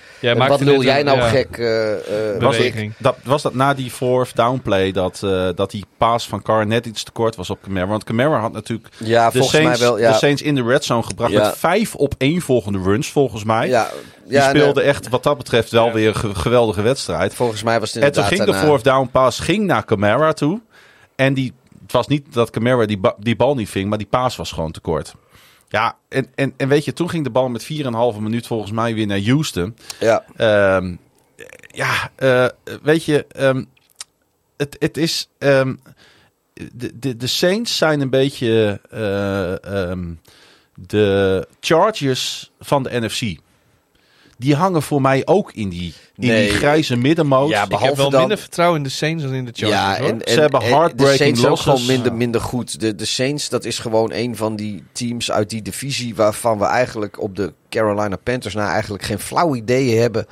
Speaker 5: Wat lul jij
Speaker 6: een-
Speaker 5: nou
Speaker 6: ja.
Speaker 5: gek? eh, eh,
Speaker 4: Was, dat, was dat na die fourth down play dat, eh, dat die paas van Carr net iets te kort was op Camara? Want Camara had natuurlijk
Speaker 5: Ja,
Speaker 4: de,
Speaker 5: volgens
Speaker 4: Saints,
Speaker 5: mij wel. Ja,
Speaker 4: de Saints in de red zone gebracht
Speaker 5: Ja.
Speaker 4: met vijf op één volgende runs volgens mij.
Speaker 5: ja,
Speaker 4: die
Speaker 5: ja,
Speaker 4: speelde
Speaker 5: nee,
Speaker 4: echt wat dat betreft wel weer een ge- geweldige wedstrijd.
Speaker 5: volgens mij was het
Speaker 4: En toen ging de fourth down pass ging naar Camara toe. En die, het was niet dat Camara die, ba- die bal niet ving, maar die paas was gewoon te kort. Ja, en, en, en weet je, toen ging de bal met 4,5 minuut volgens mij weer naar Houston.
Speaker 5: Ja,
Speaker 4: Ehm, ja, eh, weet je, ehm, het, het is. ehm, de, de, de Saints zijn een beetje eh, de Chargers van de NFC. Die hangen voor mij ook in die, in
Speaker 5: Nee.
Speaker 4: die grijze middenmoot.
Speaker 5: Ja,
Speaker 6: Ik heb
Speaker 5: Behalve
Speaker 6: wel
Speaker 5: dan-
Speaker 6: minder vertrouwen in de Saints dan in de Chargers.
Speaker 5: ja
Speaker 6: hoor.
Speaker 5: en, en,
Speaker 4: Ze hebben
Speaker 5: en
Speaker 4: heartbreaking
Speaker 5: de Saints ook gewoon minder, minder goed. De, de Saints, dat is gewoon een van die teams uit die divisie... waarvan we eigenlijk op de Carolina Panthers... nou eigenlijk geen flauw idee hebben...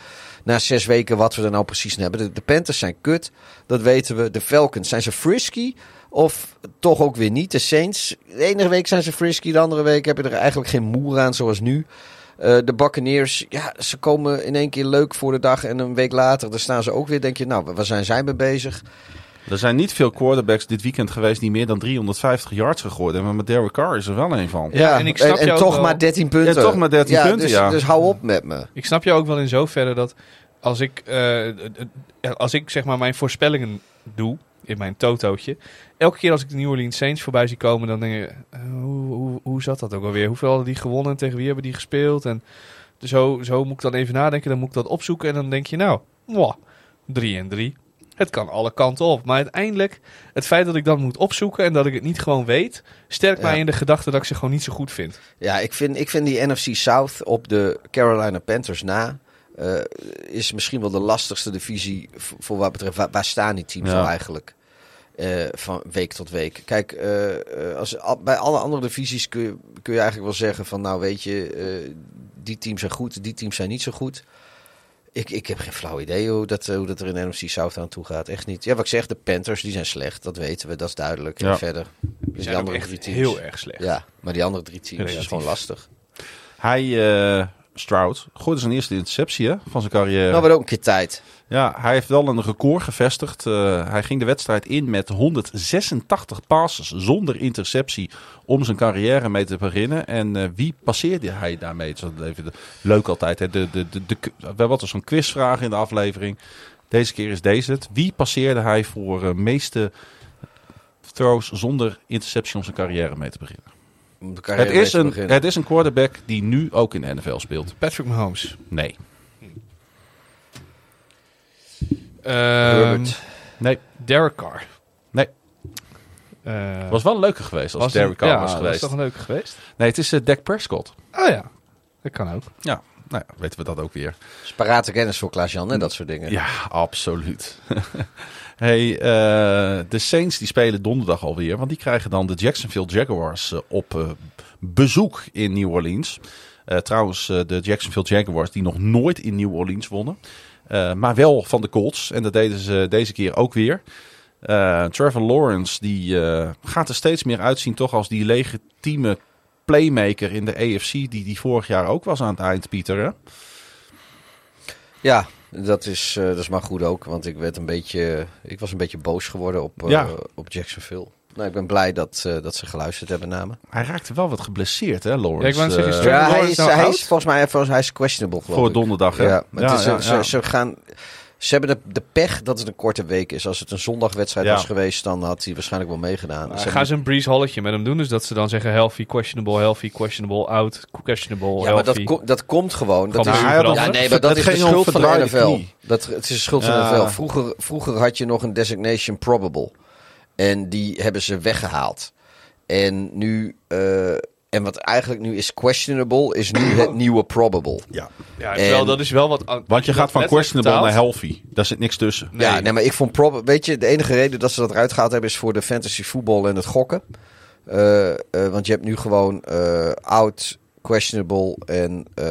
Speaker 5: na zes weken wat we er nou precies hebben. De, de Panthers zijn kut, dat weten we. De Falcons, zijn ze frisky... Of toch ook weer niet. De Saints, de ene week zijn ze frisky, de andere week heb je er eigenlijk geen moer aan zoals nu. Eh, de Buccaneers, ja, ze komen in één keer leuk voor de dag en een week later, dan staan ze ook weer. Denk je, nou, waar zijn zij mee bezig?
Speaker 4: Er zijn niet veel quarterbacks dit weekend geweest die meer dan 350 yards gegooid hebben. Maar Derek Carr is er wel een van.
Speaker 6: Ja, en ik snap
Speaker 5: en,
Speaker 6: je ook
Speaker 5: toch
Speaker 6: wel.
Speaker 5: maar 13 punten.
Speaker 4: Ja, toch maar 13 punten,
Speaker 5: dus,
Speaker 4: ja.
Speaker 5: Dus hou op met me.
Speaker 6: Ik snap je ook wel in zoverre dat als ik, eh, als ik zeg maar mijn voorspellingen doe in mijn totootje. Elke keer als ik de New Orleans Saints voorbij zie komen, dan denk ik, eh, hoe, hoe, hoe zat dat ook alweer? Hoeveel hadden die gewonnen? Tegen wie hebben die gespeeld? En zo, zo moet ik dan even nadenken. Dan moet ik dat opzoeken en dan denk je, nou, mwah, 3 en 3. Het kan alle kanten op. Maar uiteindelijk, het feit dat ik dat moet opzoeken en dat ik het niet gewoon weet, sterkt
Speaker 5: Ja.
Speaker 6: mij in de gedachte dat ik ze gewoon niet zo goed vind.
Speaker 5: Ja, ik vind, ik vind die NFC South op de Carolina Panthers na... eh, is misschien wel de lastigste divisie voor wat betreft... Waar, waar staan die teams
Speaker 4: Ja.
Speaker 5: nou eigenlijk? eh, van week tot week. Kijk, eh, als, al- bij alle andere divisies kun je, kun je eigenlijk wel zeggen van... Nou, weet je, die teams zijn goed, die teams zijn niet zo goed. Ik, ik heb geen flauw idee hoe dat, hoe dat er in NFC South aan toe gaat. Echt niet. Ja, wat ik zeg, de Panthers die zijn slecht. Dat weten we, dat is duidelijk.
Speaker 4: Ja.
Speaker 5: En verder.
Speaker 6: Die zijn
Speaker 5: andere drie teams.
Speaker 6: heel erg slecht.
Speaker 5: Ja, maar die andere drie teams is gewoon lastig.
Speaker 4: Hij, Stroud, gooide zijn eerste interceptie hè, van zijn carrière.
Speaker 5: Nou, wordt ook een keer tijd.
Speaker 4: Ja, hij heeft wel een record gevestigd. Eh, hij ging de wedstrijd in met 186 passes zonder interceptie om zijn carrière mee te beginnen. En eh, wie passeerde hij daarmee? Dat is even de- leuk altijd. Hè? De, de, de, de, we hebben altijd zo'n quizvraag in de aflevering. Deze keer is deze het. Wie passeerde hij voor eh meeste throws zonder interceptie om zijn carrière mee te beginnen?
Speaker 5: Om de
Speaker 4: Het is, een,
Speaker 5: beginnen.
Speaker 4: het is een quarterback die nu ook in de NFL speelt.
Speaker 6: Patrick Mahomes.
Speaker 4: Nee.
Speaker 6: Ehm.
Speaker 4: Nee.
Speaker 6: Derek Carr.
Speaker 4: Nee.
Speaker 6: Eh,
Speaker 4: Was wel leuker geweest als
Speaker 6: was
Speaker 4: Derek Carr
Speaker 6: ja,
Speaker 4: was geweest.
Speaker 6: toch een leuke geweest?
Speaker 4: Nee, het is eh, Dak Prescott.
Speaker 6: Oh ja, dat kan ook.
Speaker 4: Ja, nou ja, weten we dat ook weer.
Speaker 5: Dus parate kennis voor Klaas-Jan, hè, dat soort dingen.
Speaker 4: Ja, absoluut. hey, eh, de Saints die spelen donderdag alweer. Want die krijgen dan de Jacksonville Jaguars eh, op eh, bezoek in New Orleans. Trouwens, de Jacksonville Jaguars die nog nooit in New Orleans wonnen. Maar wel van de Colts. En dat deden ze deze keer ook weer. Trevor Lawrence die gaat er steeds meer uitzien toch als die legitieme playmaker in de AFC. Die die vorig jaar ook was aan het eind, Pieter. Hè?
Speaker 5: Ja, dat is, eh, dat is maar goed ook. Want ik, werd een beetje, ik was een beetje boos geworden op, eh,
Speaker 4: Ja.
Speaker 5: op Jacksonville. Nou, ik ben blij dat, eh, dat ze geluisterd hebben naar me.
Speaker 4: Hij raakte wel wat geblesseerd, hè, Lawrence?
Speaker 6: Ja, ik wou net zeggen, is Trevor
Speaker 5: Ja, hij is,
Speaker 6: nou
Speaker 5: hij is volgens mij volgens, hij is questionable geloof
Speaker 4: voor
Speaker 5: ik.
Speaker 4: donderdag, hè?
Speaker 5: Ja, maar het is,
Speaker 4: ja,
Speaker 5: ze,
Speaker 4: ja.
Speaker 5: ze gaan... Ze hebben de, de pech dat het een korte week is. Als het een zondagwedstrijd
Speaker 4: Ja.
Speaker 5: was geweest, dan had hij waarschijnlijk wel meegedaan. Ze
Speaker 6: gaan ze een Breeze Holletje met hem doen? Dus dat ze dan zeggen healthy, questionable, healthy, questionable, out, questionable,
Speaker 5: ja, maar dat, ko- dat komt gewoon. Dat is, ja, nee, maar dat is de schuld van de NFL. Dat, het is de schuld van de NFL. Vroeger, vroeger had je nog een designation probable. En die hebben ze weggehaald. En nu... eh, en wat eigenlijk nu is questionable, is nu het nieuwe probable.
Speaker 4: Ja.
Speaker 6: Ja,
Speaker 5: En-
Speaker 6: dat is wel wat...
Speaker 4: Want je gaat van questionable naar healthy. Daar zit niks tussen.
Speaker 6: Nee.
Speaker 5: Ja, nee, maar ik vond prob weet je, de enige reden dat ze dat eruit gehaald hebben is voor de fantasy voetbal en het gokken. Eh, eh, want je hebt nu gewoon eh out, questionable en eh,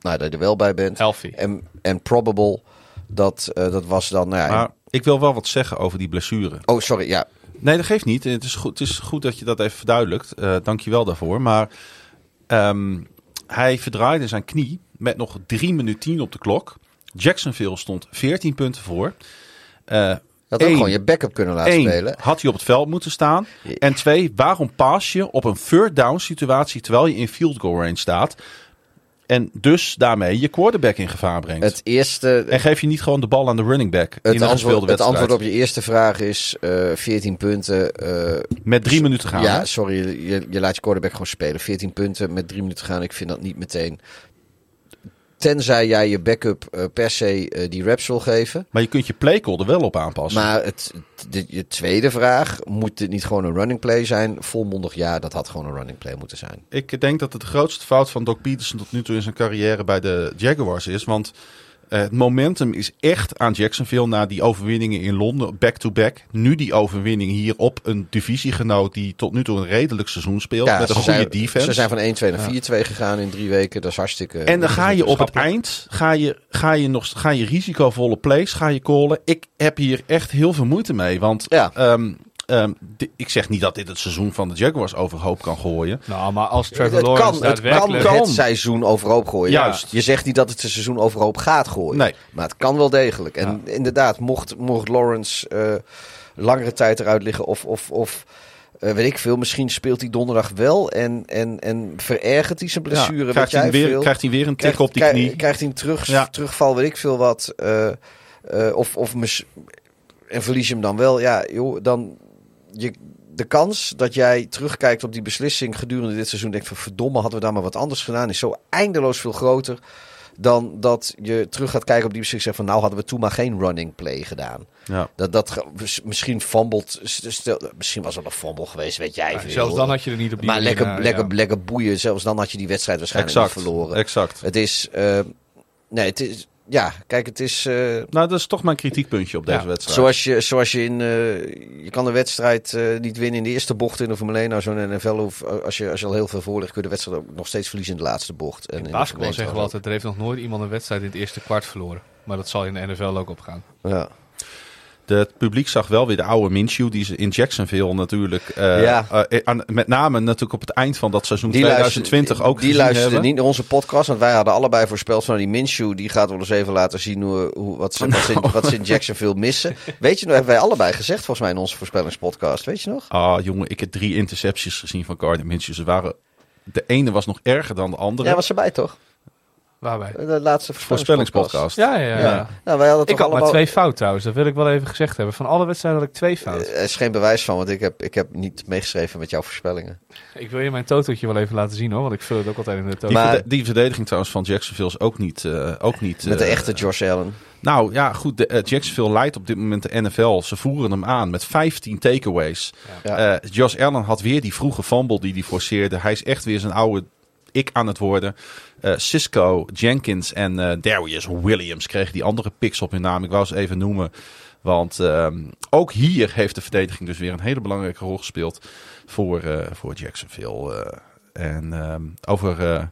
Speaker 5: nou, dat je er wel bij bent.
Speaker 6: Healthy.
Speaker 5: En, en probable, dat, eh, dat was dan. Nou ja,
Speaker 4: Maar ik wil wel wat zeggen over die blessure.
Speaker 5: Oh, sorry, ja.
Speaker 4: Nee, dat geeft niet. Het is goed, het is goed dat je dat even verduidelijkt. Eh Dank je wel daarvoor. Maar ehm, hij verdraaide zijn knie met nog 3 minuten 10 op de klok. Jacksonville stond 14 punten voor. Eh
Speaker 5: Je had ook gewoon je backup kunnen laten
Speaker 4: Eén,
Speaker 5: spelen.
Speaker 4: had hij op het veld moeten staan. En twee, waarom paas je op een third down situatie terwijl je in field goal range staat? En dus daarmee je quarterback in gevaar brengt.
Speaker 5: Het eerste,
Speaker 4: en geef je niet gewoon de bal aan de running back in
Speaker 5: het,
Speaker 4: een gespeelde
Speaker 5: antwoord, het antwoord op je eerste vraag is eh 14 punten. eh,
Speaker 4: Met drie minuten gaan.
Speaker 5: Ja,
Speaker 4: hè?
Speaker 5: sorry, je, je laat je quarterback gewoon spelen. 14 punten met drie minuten gaan. Ik vind dat niet meteen. Tenzij jij je backup eh, per se eh, die reps wil geven.
Speaker 4: Maar je kunt je playcall er wel op aanpassen.
Speaker 5: Maar het, de, je tweede vraag, moet dit niet gewoon een running play zijn? Volmondig ja, dat had gewoon een running play moeten zijn.
Speaker 4: Ik denk dat het de grootste fout van Doc Peterson tot nu toe in zijn carrière bij de Jaguars is. Want het momentum is echt aan Jacksonville na die overwinningen in Londen, back-to-back. Nu die overwinning hier op een divisiegenoot die tot nu toe een redelijk seizoen speelt. met een goede
Speaker 5: zijn,
Speaker 4: defense.
Speaker 5: Ze zijn van 1-2 naar 4-2 gegaan in drie weken. Dat is hartstikke...
Speaker 4: En dan ga je op het eind ga je, ga je nog ga je risicovolle plays ga je callen. Ik heb hier echt heel veel moeite mee. Want
Speaker 5: Ja.
Speaker 4: ehm, ehm, ik zeg niet dat dit het seizoen van de Jaguars overhoop kan gooien.
Speaker 6: Nou, maar als Trevor
Speaker 5: Het
Speaker 6: Lawrence
Speaker 5: kan, het kan
Speaker 6: daadwerkelijk...
Speaker 4: kan.
Speaker 5: het seizoen overhoop gooien.
Speaker 4: Juist.
Speaker 5: Je zegt niet dat het het seizoen overhoop gaat gooien.
Speaker 4: Nee.
Speaker 5: Maar het kan wel degelijk. En inderdaad, mocht, mocht Lawrence eh, langere tijd eruit liggen of... of, of eh, weet ik veel, misschien speelt hij donderdag wel en, en, en verergert hij zijn blessure.
Speaker 4: Ja, krijgt, hij weer,
Speaker 5: veel.
Speaker 4: krijgt hij weer een tik
Speaker 5: Krijgt-
Speaker 4: op die knie.
Speaker 5: Krijgt hij een terug,
Speaker 4: Ja.
Speaker 5: terugval, weet ik veel wat. eh, eh, of, of mis- en verlies je hem dan wel. Ja, joh, dan je, de kans dat jij terugkijkt op die beslissing gedurende dit seizoen. Denkt van verdomme, hadden we daar maar wat anders gedaan. Is zo eindeloos veel groter dan dat je terug gaat kijken op die beslissing. Van nou hadden we toen maar geen running play gedaan.
Speaker 4: Ja.
Speaker 5: Dat, dat misschien fumbled. Stel, misschien was er een fumble geweest, weet jij
Speaker 6: Ja,
Speaker 5: veel.
Speaker 6: zelfs dan had je er niet op die
Speaker 5: Maar
Speaker 6: manier
Speaker 5: lekker,
Speaker 6: naar,
Speaker 5: lekker,
Speaker 6: ja.
Speaker 5: lekker boeien. Zelfs dan had je die wedstrijd waarschijnlijk
Speaker 4: Exact.
Speaker 5: niet verloren.
Speaker 4: Exact.
Speaker 5: Het is. eh, nee, het is. Ja, kijk, het is. eh,
Speaker 4: Nou, dat is toch mijn kritiekpuntje op deze
Speaker 6: Ja.
Speaker 4: wedstrijd.
Speaker 5: zoals je, zoals je in. eh, je kan de wedstrijd eh, niet winnen in de eerste bocht in de Formule 1. Nou, zo'n NFL, hoef, als, je, als je al heel veel voor ligt, kun je de wedstrijd ook nog steeds verliezen in de laatste bocht. En
Speaker 6: In
Speaker 5: de
Speaker 6: basketbal
Speaker 5: Formule 1
Speaker 6: zeggen we altijd, er heeft nog nooit iemand een wedstrijd in het eerste kwart verloren. Maar dat zal in de NFL ook opgaan.
Speaker 5: Ja.
Speaker 4: Het publiek zag wel weer de oude Minshew die ze in Jacksonville natuurlijk... eh,
Speaker 5: Ja.
Speaker 4: eh, aan- met name natuurlijk op het eind van dat seizoen
Speaker 5: Die
Speaker 4: 2020
Speaker 5: luisterde-
Speaker 4: ook
Speaker 5: Die luisterde
Speaker 4: hebben.
Speaker 5: niet naar onze podcast, want wij hadden allebei voorspeld van die Minshew. Die gaat wel eens even laten zien hoe, hoe, wat, ze, wat, ze in, wat ze in Jacksonville missen. Weet je nog, hebben wij allebei gezegd volgens mij in onze voorspellingspodcast. Weet je nog?
Speaker 4: Ah, jongen, ik heb drie intercepties gezien van Gardner Minshew. Ze waren... De ene was nog erger dan de andere.
Speaker 5: Jij was erbij toch?
Speaker 6: Waarbij?
Speaker 5: De laatste
Speaker 4: Voorspellingspodcast.
Speaker 6: Ja, ja, ja.
Speaker 5: Ja. Nou, wij hadden
Speaker 6: Ik
Speaker 5: toch
Speaker 6: had
Speaker 5: allemaal...
Speaker 6: maar twee fout trouwens, dat wil ik wel even gezegd hebben. Van alle wedstrijden had ik twee fout.
Speaker 5: Er is geen bewijs van, want ik heb, ik heb niet meegeschreven met jouw voorspellingen.
Speaker 6: Ik wil je mijn totootje wel even laten zien hoor, want ik vul het ook altijd in de toto.
Speaker 4: Die,
Speaker 5: Maar-
Speaker 4: die verdediging trouwens van Jacksonville is ook niet... eh, ook niet
Speaker 5: Met de
Speaker 4: eh,
Speaker 5: echte Josh Allen.
Speaker 4: Nou ja, goed. De, eh, Jacksonville leidt op dit moment de NFL. Ze voeren hem aan met 15 takeaways.
Speaker 5: Ja.
Speaker 4: Eh, Josh Allen had weer die vroege fumble die hij forceerde. Hij is echt weer zijn oude ik aan het worden. Eh, Cisco, Jenkins en eh, Darius Williams kregen die andere picks op hun naam. Ik wou ze even noemen. Want ehm, ook hier heeft de verdediging dus weer een hele belangrijke rol gespeeld voor, eh, voor Jacksonville. en ehm, over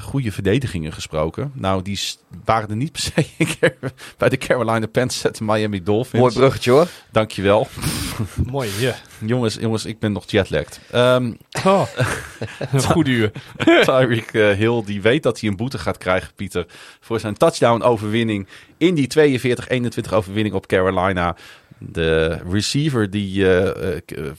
Speaker 4: goede verdedigingen gesproken. Nou, die waren er niet per se Car- bij de Carolina Panthers en de Miami Dolphins.
Speaker 5: Mooi bruggetje hoor.
Speaker 4: Dankjewel.
Speaker 6: Mooi, ja.
Speaker 4: jongens, jongens, ik ben nog jetlagged. Ehm
Speaker 6: Oh, een goed uur.
Speaker 4: Tyreek eh, Hill die weet dat hij een boete gaat krijgen, Pieter, voor zijn touchdown-overwinning in die 42-21 overwinning op Carolina. De receiver die eh, eh, eh,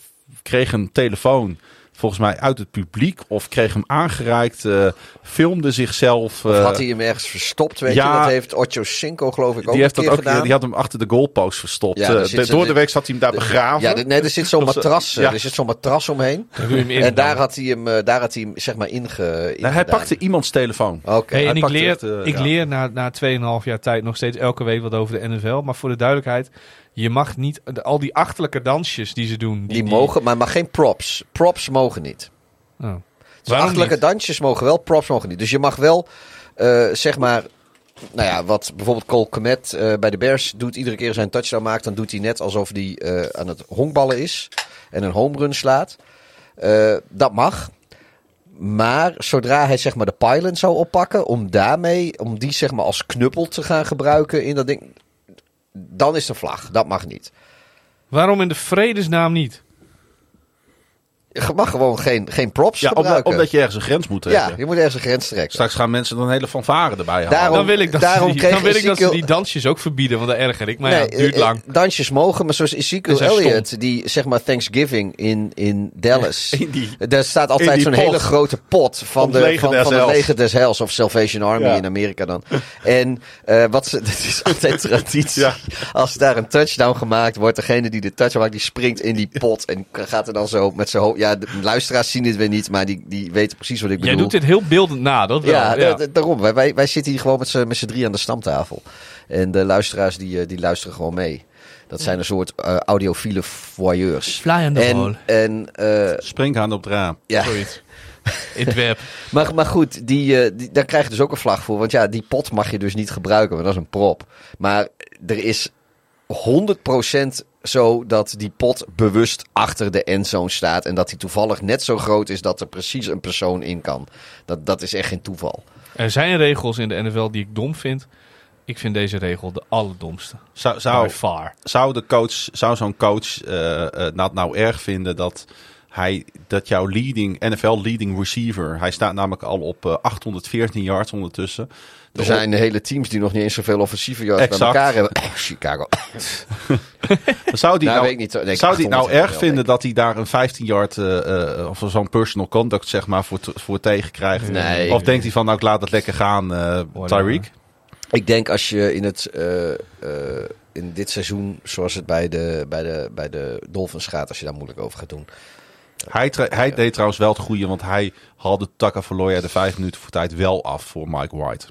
Speaker 4: kreeg een telefoon volgens mij uit het publiek of kreeg hem aangereikt, eh, filmde zichzelf.
Speaker 5: Of
Speaker 4: eh,
Speaker 5: had hij hem ergens verstopt, weet
Speaker 4: ja.
Speaker 5: je? Dat heeft Ocho Cinco geloof ik ook
Speaker 4: die, heeft
Speaker 5: een
Speaker 4: dat
Speaker 5: keer
Speaker 4: ook,
Speaker 5: gedaan.
Speaker 4: die had hem achter de goalpost verstopt.
Speaker 5: Ja,
Speaker 4: Eh, de- door de week zat hij hem daar begraven.
Speaker 5: Ja, de- nee, er zit zo'n matras, eh,
Speaker 4: ja.
Speaker 5: er zit zo'n matras omheen. En daar had hij hem, eh, daar had hij hem zeg maar inge,
Speaker 4: Nee, hij pakte iemands telefoon.
Speaker 5: Oké.
Speaker 6: Hey, en ik leer,
Speaker 4: echt, eh,
Speaker 6: ik
Speaker 4: ja.
Speaker 6: leer na, na 2,5 jaar tijd nog steeds elke week wat over de NFL. Maar voor de duidelijkheid, je mag niet... al die achterlijke dansjes die ze doen...
Speaker 5: Die mogen, maar, maar geen props. Props mogen niet.
Speaker 6: Oh.
Speaker 5: Dus achterlijke
Speaker 6: niet?
Speaker 5: dansjes mogen wel, props mogen niet. Dus je mag wel, eh, zeg maar, nou ja, wat bijvoorbeeld Cole Kmet eh, bij de Bears doet, iedere keer een touchdown maakt, dan doet hij net alsof hij eh, aan het honkballen is en een home run slaat. Dat mag. Maar zodra hij zeg maar de pylon zou oppakken, om daarmee, om die zeg maar als knuppel te gaan gebruiken in dat ding, dan is de vlag. Dat mag niet.
Speaker 6: Waarom in de vredesnaam niet?
Speaker 5: Je mag gewoon geen, geen props
Speaker 4: Ja, omdat,
Speaker 5: gebruiken.
Speaker 4: omdat je ergens een grens moet trekken.
Speaker 5: ja, je moet ergens een grens trekken.
Speaker 4: Straks gaan mensen dan een hele fanfare erbij halen.
Speaker 5: Daarom-
Speaker 6: Dan wil ik dat, ze
Speaker 5: daarom
Speaker 6: die,
Speaker 5: kreeg
Speaker 6: dan wil ik dat ze die dansjes ook verbieden, want dat erger ik. Maar ja, het duurt
Speaker 5: eh,
Speaker 6: lang.
Speaker 5: Dansjes mogen, maar zoals Ezekiel Elliott, die zeg maar Thanksgiving in, in Dallas.
Speaker 4: In die-
Speaker 5: Daar staat altijd zo'n hele grote pot van, de,
Speaker 4: het leger
Speaker 5: van,
Speaker 4: des
Speaker 5: van het leger des Hels of Salvation Army
Speaker 4: Ja.
Speaker 5: in Amerika dan. En eh, wat ze, het is altijd traditie.
Speaker 4: Ja.
Speaker 5: Als daar een touchdown gemaakt wordt, degene die de touchdown maakt, die springt in die pot en gaat er dan zo met zijn hoofd. Ja, de luisteraars zien dit weer niet, maar die, die weten precies wat ik bedoel.
Speaker 6: Jij doet dit heel beeldend na, dat wel.
Speaker 5: Ja,
Speaker 6: Ja,
Speaker 5: da- da- daarom. Wij, wij, wij zitten hier gewoon met z'n met z'n drie aan de stamtafel. En de luisteraars die, eh, die luisteren gewoon mee. Dat zijn een soort eh, audiofiele voyeurs.
Speaker 6: Fly on the wall.
Speaker 5: En, en eh,
Speaker 4: Springhaan op het raam.
Speaker 5: ja.
Speaker 6: Zoiets. In het web.
Speaker 5: Maar, maar goed, die, eh, die, daar krijg je dus ook een vlag voor. Want ja, die pot mag je dus niet gebruiken, want dat is een prop. Maar er is 100% zo dat die pot bewust achter de endzone staat. En dat die toevallig net zo groot is dat er precies een persoon in kan. Dat, dat is echt geen toeval.
Speaker 6: Er zijn regels in de NFL die ik dom vind. Ik vind deze regel de allerdomste.
Speaker 4: Zou,
Speaker 6: By
Speaker 4: zou,
Speaker 6: far.
Speaker 4: zou, de coach, zou zo'n coach eh eh, dat nou erg vinden dat, hij, dat jouw leading, NFL leading receiver, hij staat namelijk al op eh, 814 yards ondertussen.
Speaker 5: Er zijn hele teams die nog niet eens zoveel offensieve yards bij elkaar hebben. Chicago.
Speaker 4: Zou die
Speaker 5: Nou,
Speaker 4: nou,
Speaker 5: weet niet.
Speaker 4: Zou die nou
Speaker 5: 800
Speaker 4: erg vinden
Speaker 5: denk
Speaker 4: dat hij daar een 15 yard eh, eh, of zo'n personal conduct zeg maar voor, voor tegen krijgt?
Speaker 5: Nee.
Speaker 4: Of denkt hij van nou ik laat het lekker gaan, eh Tyreek?
Speaker 5: Ik denk als je in, het, in dit seizoen, zoals het bij de, bij, de, bij de Dolphins gaat, als je daar moeilijk over gaat doen.
Speaker 4: Hij, hij deed trouwens wel het goede, want hij haalde Tagovailoa de vijf minuten voor tijd wel af voor Mike White.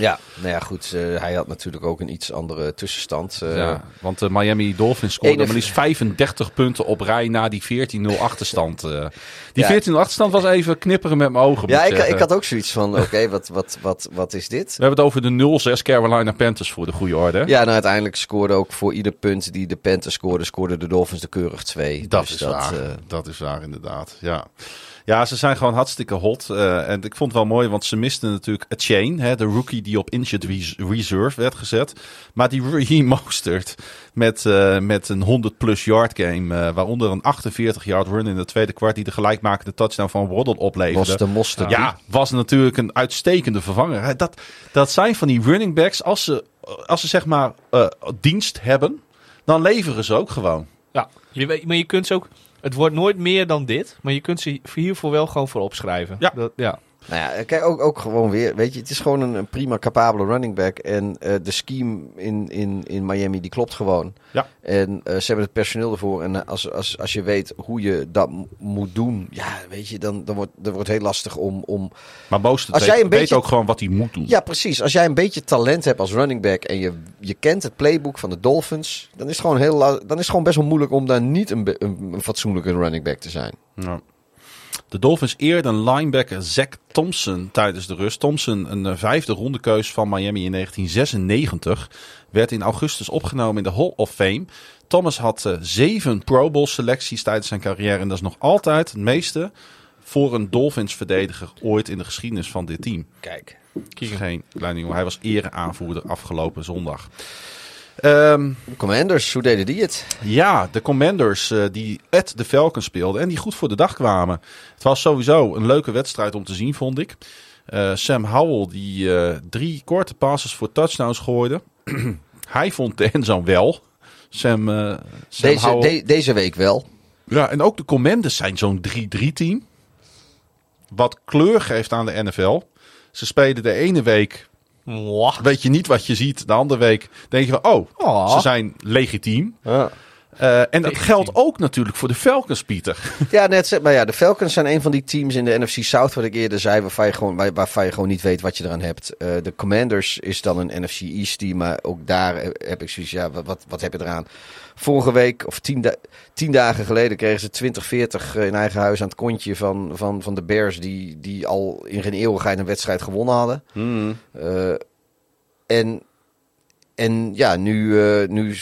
Speaker 5: Ja, nou ja, goed. eh, hij had natuurlijk ook een iets andere tussenstand. eh,
Speaker 4: ja, want de Miami Dolphins scoorde maar liefst 35 punten op rij na die 14-0 achterstand. eh. die
Speaker 5: Ja.
Speaker 4: 14-0 achterstand was even knipperen met mijn ogen.
Speaker 5: Ja, ik, ik had ook zoiets van, oké, wat, wat, wat, wat is dit?
Speaker 4: We hebben het over de 0-6 Carolina Panthers voor de goede orde.
Speaker 5: Ja, nou uiteindelijk scoorde ook voor ieder punt die de Panthers scoorden, scoorden de Dolphins de keurig twee.
Speaker 4: Dat
Speaker 5: Dus
Speaker 4: is waar.
Speaker 5: eh,
Speaker 4: dat is waar, inderdaad. Ja. Ja, ze zijn gewoon hartstikke hot. eh, en ik vond het wel mooi, want ze misten natuurlijk a chain. Hè, de rookie die op injured res- reserve werd gezet. Maar die Raheem Mostert met, eh, met een 100-plus yard game. eh, waaronder een 48-yard run in het tweede kwart. Die de gelijkmakende touchdown van Waddle opleverde.
Speaker 5: was de moster.
Speaker 4: Ja, was natuurlijk een uitstekende vervanger. Dat, dat zijn van die running backs, als ze, als ze zeg maar eh, dienst hebben, dan leveren ze ook gewoon.
Speaker 6: Ja, je weet, maar je kunt ze ook... Het wordt nooit meer dan dit, maar je kunt ze hiervoor wel gewoon voor opschrijven.
Speaker 4: Ja.
Speaker 6: Dat, ja.
Speaker 5: Nou ja, kijk, ook, ook gewoon weer, weet je, het is gewoon een, een prima capabele running back. En eh, de scheme in, in, in Miami, die klopt gewoon.
Speaker 4: Ja.
Speaker 5: En eh, ze hebben het personeel ervoor. En eh, als, als, als je weet hoe je dat moet doen, ja, weet je, dan, dan wordt het wordt heel lastig om, om...
Speaker 4: Maar Mostert
Speaker 5: Als
Speaker 4: weet,
Speaker 5: jij een
Speaker 4: weet
Speaker 5: beetje-
Speaker 4: ook gewoon wat hij moet doen.
Speaker 5: Ja, precies. Als jij een beetje talent hebt als running back en je, je kent het playbook van de Dolphins, dan is het gewoon, heel, dan is het gewoon best wel moeilijk om daar niet een, een, een fatsoenlijke running back te zijn.
Speaker 4: Ja. De Dolphins eerden linebacker Zach Thompson tijdens de rust. Thompson, een eh, vijfde rondekeus van Miami in 1996, werd in augustus opgenomen in de Hall of Fame. Thomas had eh, zeven Pro Bowl selecties tijdens zijn carrière. En dat is nog altijd het meeste voor een Dolphins verdediger ooit in de geschiedenis van dit team.
Speaker 5: Kijk.
Speaker 4: Kijk. Geen kleine jongen. Hij was ereaanvoerder afgelopen zondag. Ehm,
Speaker 5: Commanders, hoe deden die het?
Speaker 4: ja, de Commanders eh, die at de Falcons speelden en die goed voor de dag kwamen. Het was sowieso een leuke wedstrijd om te zien, vond ik. Eh, Sam Howell die eh, drie korte passes voor touchdowns gooide. Hij vond de endzone wel. Sam, Sam
Speaker 5: Deze,
Speaker 4: Howell.
Speaker 5: de- deze week wel.
Speaker 4: Ja, en ook de Commanders zijn zo'n 3-3 team. Wat kleur geeft aan de NFL. Ze spelen de ene week. Weet je niet wat je ziet. De andere week denk je van, oh,
Speaker 6: Oh.
Speaker 4: ze zijn legitiem.
Speaker 5: Ja.
Speaker 4: Eh, en dat geldt ook natuurlijk voor de Falcons, Pieter.
Speaker 5: Ja, net zo- maar ja, de Falcons zijn een van die teams in de NFC South, wat ik eerder zei, waarvan je gewoon, waar- waarvan je gewoon niet weet wat je eraan hebt. Eh, de Commanders is dan een NFC East team, maar ook daar heb ik zoiets, ja, wat, wat, wat heb je eraan? Vorige week, of tien, da- tien dagen geleden, kregen ze 20-40 in eigen huis aan het kontje van, van, van de Bears, die, die al in geen eeuwigheid een wedstrijd gewonnen hadden. Eh, en, en ja, nu, eh, nu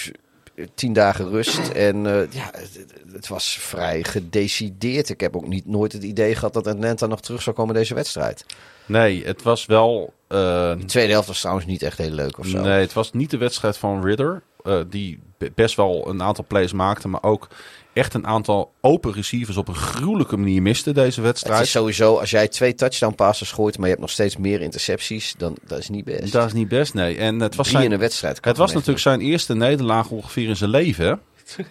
Speaker 5: tien dagen rust. En eh, ja, het, het was vrij gedecideerd. Ik heb ook niet nooit het idee gehad dat Atlanta nog terug zou komen deze wedstrijd.
Speaker 4: Nee, het was wel... eh,
Speaker 5: De tweede helft was trouwens niet echt heel leuk of zo.
Speaker 4: Nee, het was niet de wedstrijd van Ridder. Eh, die be- best wel een aantal plays maakte. Maar ook echt een aantal open receivers op een gruwelijke manier miste deze
Speaker 5: Het
Speaker 4: wedstrijd.
Speaker 5: is sowieso, als jij twee touchdown passes gooit, maar je hebt nog steeds meer intercepties, dan dat is niet best.
Speaker 4: Dat is niet best, nee. En het was,
Speaker 5: Drie in
Speaker 4: zijn,
Speaker 5: een wedstrijd.
Speaker 4: het was natuurlijk zijn eerste nederlaag ongeveer in zijn leven.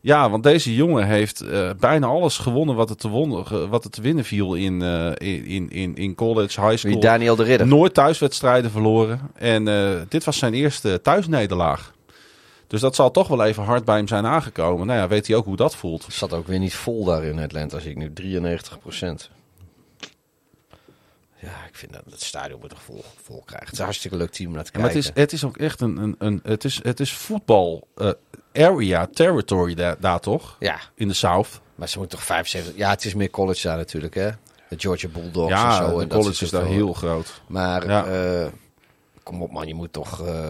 Speaker 4: ja, want deze jongen heeft eh, bijna alles gewonnen wat er te, wonnen, ge- wat er te winnen viel in, eh, in, in, in college, high school.
Speaker 5: Wie Daniel de Ridder.
Speaker 4: Nooit thuiswedstrijden verloren. En dit was zijn eerste thuisnederlaag. Dus dat zal toch wel even hard bij hem zijn aangekomen. Nou ja, weet hij ook hoe dat voelt.
Speaker 5: Het zat ook weer niet vol daar in Atlanta, zie ik nu. 93% Ja, ik vind dat het stadion moet toch vol, vol krijgen. Het is een hartstikke leuk team om naar te
Speaker 4: Ja, maar
Speaker 5: kijken.
Speaker 4: het is, het is ook echt een, een, een het is, het is voetbal eh, area, territory daar, daar toch?
Speaker 5: Ja,
Speaker 4: In de South.
Speaker 5: maar ze moeten toch 75... Ja, het is meer college daar natuurlijk, hè. De Georgia Bulldogs en
Speaker 4: ja,
Speaker 5: zo.
Speaker 4: de
Speaker 5: en dat
Speaker 4: college
Speaker 5: soort
Speaker 4: is daar heel groot.
Speaker 5: Maar
Speaker 4: Ja.
Speaker 5: eh, kom op man, je moet toch eh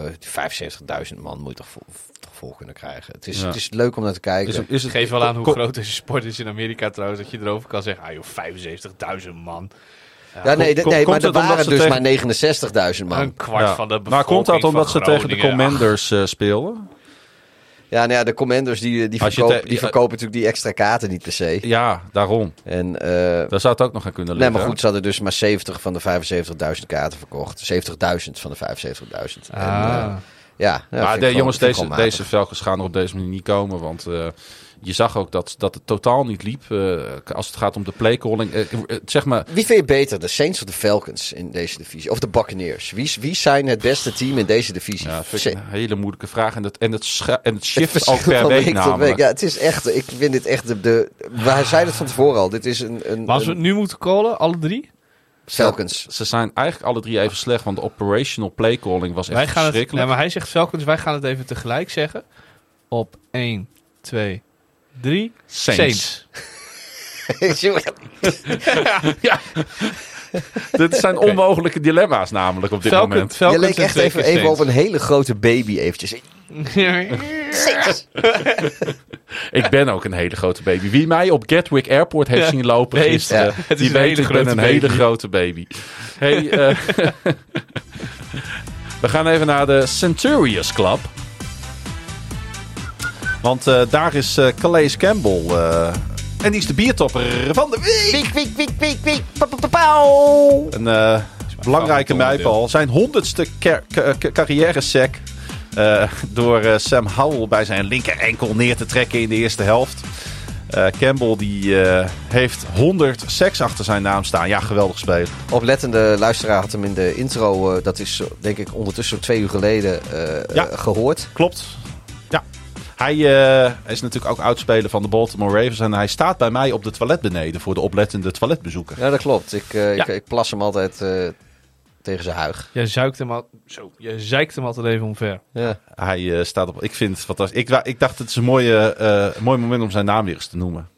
Speaker 5: 75.000 man moet je toch vol, toch vol kunnen krijgen. Het is,
Speaker 4: Ja.
Speaker 5: het is leuk om naar te kijken.
Speaker 4: Het- is het,
Speaker 6: Geef wel aan hoe groot deze sport is in Amerika trouwens. Dat je erover kan zeggen, ah joh, 75.000 man.
Speaker 5: ja, nee, nee maar er waren dus
Speaker 4: tegen-
Speaker 5: maar 69.000 man.
Speaker 6: Een kwart
Speaker 4: Ja.
Speaker 6: van de bevolking
Speaker 4: Maar komt dat omdat ze tegen de. Commanders eh, speelden?
Speaker 5: Ja, nou ja, de commanders die, die, verkopen,
Speaker 4: te-
Speaker 5: die verkopen natuurlijk die extra kaarten niet per se.
Speaker 4: Ja, daarom.
Speaker 5: En, eh,
Speaker 4: Daar zou het ook nog aan kunnen
Speaker 5: nee,
Speaker 4: liggen.
Speaker 5: maar goed, ze hadden dus maar 70 van de 75.000 kaarten verkocht. 70.000 van de 75.000. En,
Speaker 6: Ah.
Speaker 5: eh, ja, ja,
Speaker 4: maar de, jongens, deze, deze Falcons gaan er op deze manier niet komen. Want eh, je zag ook dat, dat het totaal niet liep. eh, als het gaat om de playcalling. Eh, eh, zeg maar,
Speaker 5: Wie vind je beter, de Saints of de Falcons in deze divisie? Of de Buccaneers? Wie, wie zijn het beste team in deze divisie?
Speaker 4: ja, vind
Speaker 5: Sa-
Speaker 4: ik een hele moeilijke vraag. En het, en het, scha- en het
Speaker 5: Het
Speaker 4: shift ook
Speaker 5: verschilt
Speaker 4: per week namelijk.
Speaker 5: Ja, het is echt, ik vind dit echt de, de wij zeiden het van tevoren al, dit is een, een,
Speaker 6: Maar als we het nu moeten callen, alle drie?
Speaker 5: Falcons.
Speaker 4: Ze zijn eigenlijk alle drie even slecht. Want de operational playcalling was echt
Speaker 6: Wij gaan het,
Speaker 4: verschrikkelijk.
Speaker 6: nee, maar hij zegt Falcons, wij gaan het even tegelijk zeggen. Op 1, 2, 3.
Speaker 4: Saints.
Speaker 6: Saints.
Speaker 4: Dit zijn onmogelijke dilemma's namelijk op dit
Speaker 6: Falcon,
Speaker 4: moment.
Speaker 5: Je leek echt even, even op een hele grote baby eventjes. Saints.
Speaker 4: Ik ben ook een hele grote baby. Wie mij op Gatwick Airport heeft
Speaker 6: Ja.
Speaker 4: zien lopen
Speaker 6: Weet,
Speaker 4: gisteren,
Speaker 6: ja. Het is
Speaker 4: die
Speaker 6: een
Speaker 4: weet
Speaker 6: hele
Speaker 4: ik ben
Speaker 6: grote
Speaker 4: een hele
Speaker 6: baby.
Speaker 4: grote baby. Hey, eh, we gaan even naar de Centurions Club. Want eh, daar is eh Calais Campbell. eh, en die is de biertopper van de week.
Speaker 5: Wiek, wiek, wiek, wiek, wiek. Pa, pa, pa, pauw.
Speaker 4: Een eh, belangrijke mijpal. Zijn honderdste car- ca- ca- carrière-sack. eh, door eh, Sam Howell bij zijn linker enkel neer te trekken in de eerste helft. Eh, Campbell die, eh, heeft 100 sacks achter zijn naam staan. Ja, geweldig spelen.
Speaker 5: Oplettende luisteraar had hem in de intro, eh, dat is denk ik ondertussen twee uur geleden eh,
Speaker 4: Ja.
Speaker 5: eh, gehoord.
Speaker 4: Klopt. Ja. Hij, eh, hij is natuurlijk ook oudspeler van de Baltimore Ravens. En hij staat bij mij op de toilet beneden voor de oplettende toiletbezoeker.
Speaker 5: Ja, dat klopt. Ik, eh,
Speaker 4: Ja.
Speaker 5: ik, ik plas hem altijd eh, tegen zijn huig.
Speaker 6: Jij zuikt hem al, zo, jij zeikt hem altijd even omver.
Speaker 5: Ja.
Speaker 4: Hij eh, staat op. Ik vind het fantastisch. Ik, ik dacht, het is een mooie, eh, mooi moment om zijn naam weer eens te noemen.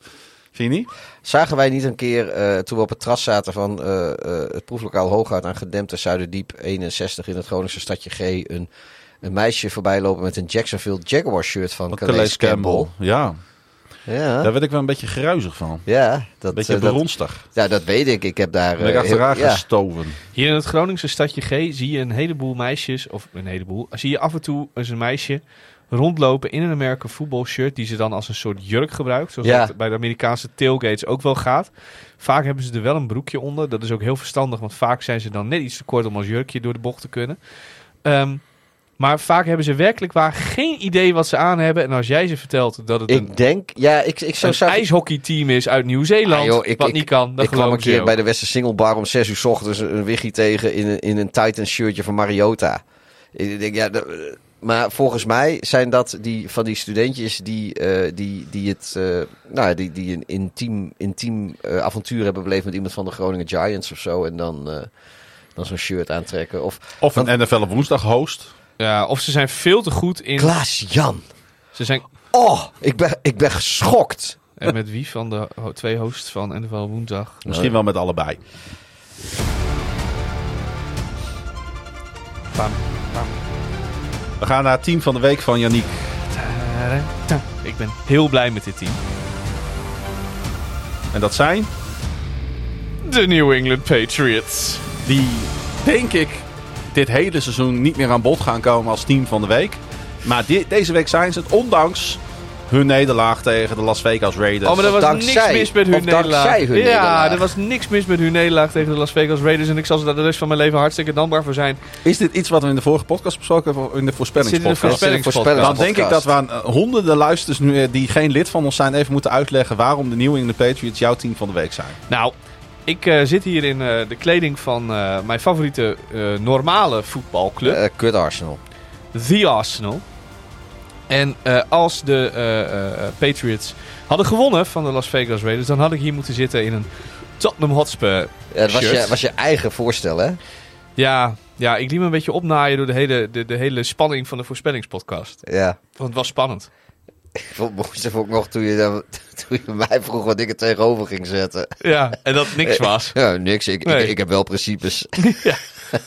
Speaker 4: Vind je niet?
Speaker 5: Zagen wij niet een keer, eh, toen we op het terras zaten van eh, eh, het proeflokaal Hoogoud aan Gedempte Zuiderdiep 61 in het Groningse stadje G, een, een meisje voorbij lopen met een Jacksonville Jaguar shirt van Calais,
Speaker 4: Calais
Speaker 5: Campbell.
Speaker 4: Ja,
Speaker 5: Ja,
Speaker 4: daar werd ik wel een beetje geruizig van.
Speaker 5: ja, dat,
Speaker 4: beetje
Speaker 5: eh, dat,
Speaker 4: beronstig.
Speaker 5: ja, dat weet ik. Ik heb daar...
Speaker 4: Ben ik
Speaker 5: eh,
Speaker 4: achteraan
Speaker 5: heel- ja.
Speaker 4: gestoven.
Speaker 6: Hier in het Groningse stadje G zie je een heleboel meisjes, of een heleboel, zie je af en toe eens een meisje rondlopen in een American voetbalshirt die ze dan als een soort jurk gebruikt, zoals
Speaker 5: Ja.
Speaker 6: dat bij de Amerikaanse tailgates ook wel gaat. Vaak hebben ze er wel een broekje onder, dat is ook heel verstandig, want vaak zijn ze dan net iets te kort om als jurkje door de bocht te kunnen. Ehm, Maar vaak hebben ze werkelijk waar geen idee wat ze aan hebben. En als jij ze vertelt dat het een,
Speaker 5: Ik denk, ja, ik, ik zou
Speaker 6: een ijshockeyteam is uit Nieuw-Zeeland,
Speaker 5: Ah,
Speaker 6: wat
Speaker 5: ik-
Speaker 6: niet kan, dan
Speaker 5: ik kwam
Speaker 6: geloof
Speaker 5: een keer
Speaker 6: ook.
Speaker 5: bij de Westen Single Bar om 6 uur 's ochtends een wiggy tegen in een, in een Titans shirtje van Mariota. Ik denk, ja, maar volgens mij zijn dat die, van die studentjes die, eh, die, die, het, eh, nou, die, die een intiem, intiem eh, avontuur hebben beleefd met iemand van de Groningen Giants of zo. En dan, eh, dan zo'n shirt aantrekken. Of
Speaker 4: Of een NFL op woensdag host.
Speaker 6: Ja, of ze zijn veel te goed in...
Speaker 5: Klaas Jan.
Speaker 6: Ze zijn...
Speaker 5: Oh, ik ben, ik ben geschokt.
Speaker 6: En met wie van de ho- twee hosts van NFL Woensdag?
Speaker 4: Misschien wel met allebei.
Speaker 6: Pam, pam,
Speaker 4: We gaan naar het team van de week van Yannick.
Speaker 6: Ik ben heel blij met dit team.
Speaker 4: En dat zijn
Speaker 6: De New England Patriots.
Speaker 4: die, denk ik, dit hele seizoen niet meer aan bod gaan komen als team van de week. Maar di- deze week zijn ze het, ondanks hun nederlaag tegen de Las Vegas Raiders.
Speaker 6: Oh, maar er was
Speaker 5: dankzij-
Speaker 6: niks mis met hun nederlaag.
Speaker 5: hun
Speaker 6: ja,
Speaker 5: nederlaag.
Speaker 6: er was niks mis met hun nederlaag tegen de Las Vegas Raiders. En ik zal ze daar de rest van mijn leven hartstikke dankbaar voor zijn.
Speaker 4: Is dit iets wat we in de vorige podcast besproken hebben? In de
Speaker 6: Zit in de
Speaker 4: voorspellingspodcast?
Speaker 6: voorspellingspodcast.
Speaker 4: Dan denk ik dat we aan eh, honderden luisters nu, eh, die geen lid van ons zijn even moeten uitleggen waarom de New England Patriots jouw team van de week zijn.
Speaker 6: Nou, ik eh, zit hier in eh, de kleding van eh, mijn favoriete normale voetbalclub.
Speaker 5: Kut Arsenal.
Speaker 6: The Arsenal. En als de Patriots hadden gewonnen van de Las Vegas Raiders, dan had ik hier moeten zitten in een Tottenham Hotspur
Speaker 5: dat was je, was je eigen voorstel, hè?
Speaker 6: Ja, ja, ik liet me een beetje opnaaien door de hele, de, de hele spanning van de voorspellingspodcast.
Speaker 5: Ja.
Speaker 6: Want het was spannend.
Speaker 5: Ik vond moest even ook nog toen je, dan- toen je mij vroeg wat ik er tegenover ging zetten.
Speaker 6: Ja, en dat niks was.
Speaker 5: Ja, niks. Ik,
Speaker 6: Nee.
Speaker 5: ik, ik heb wel principes.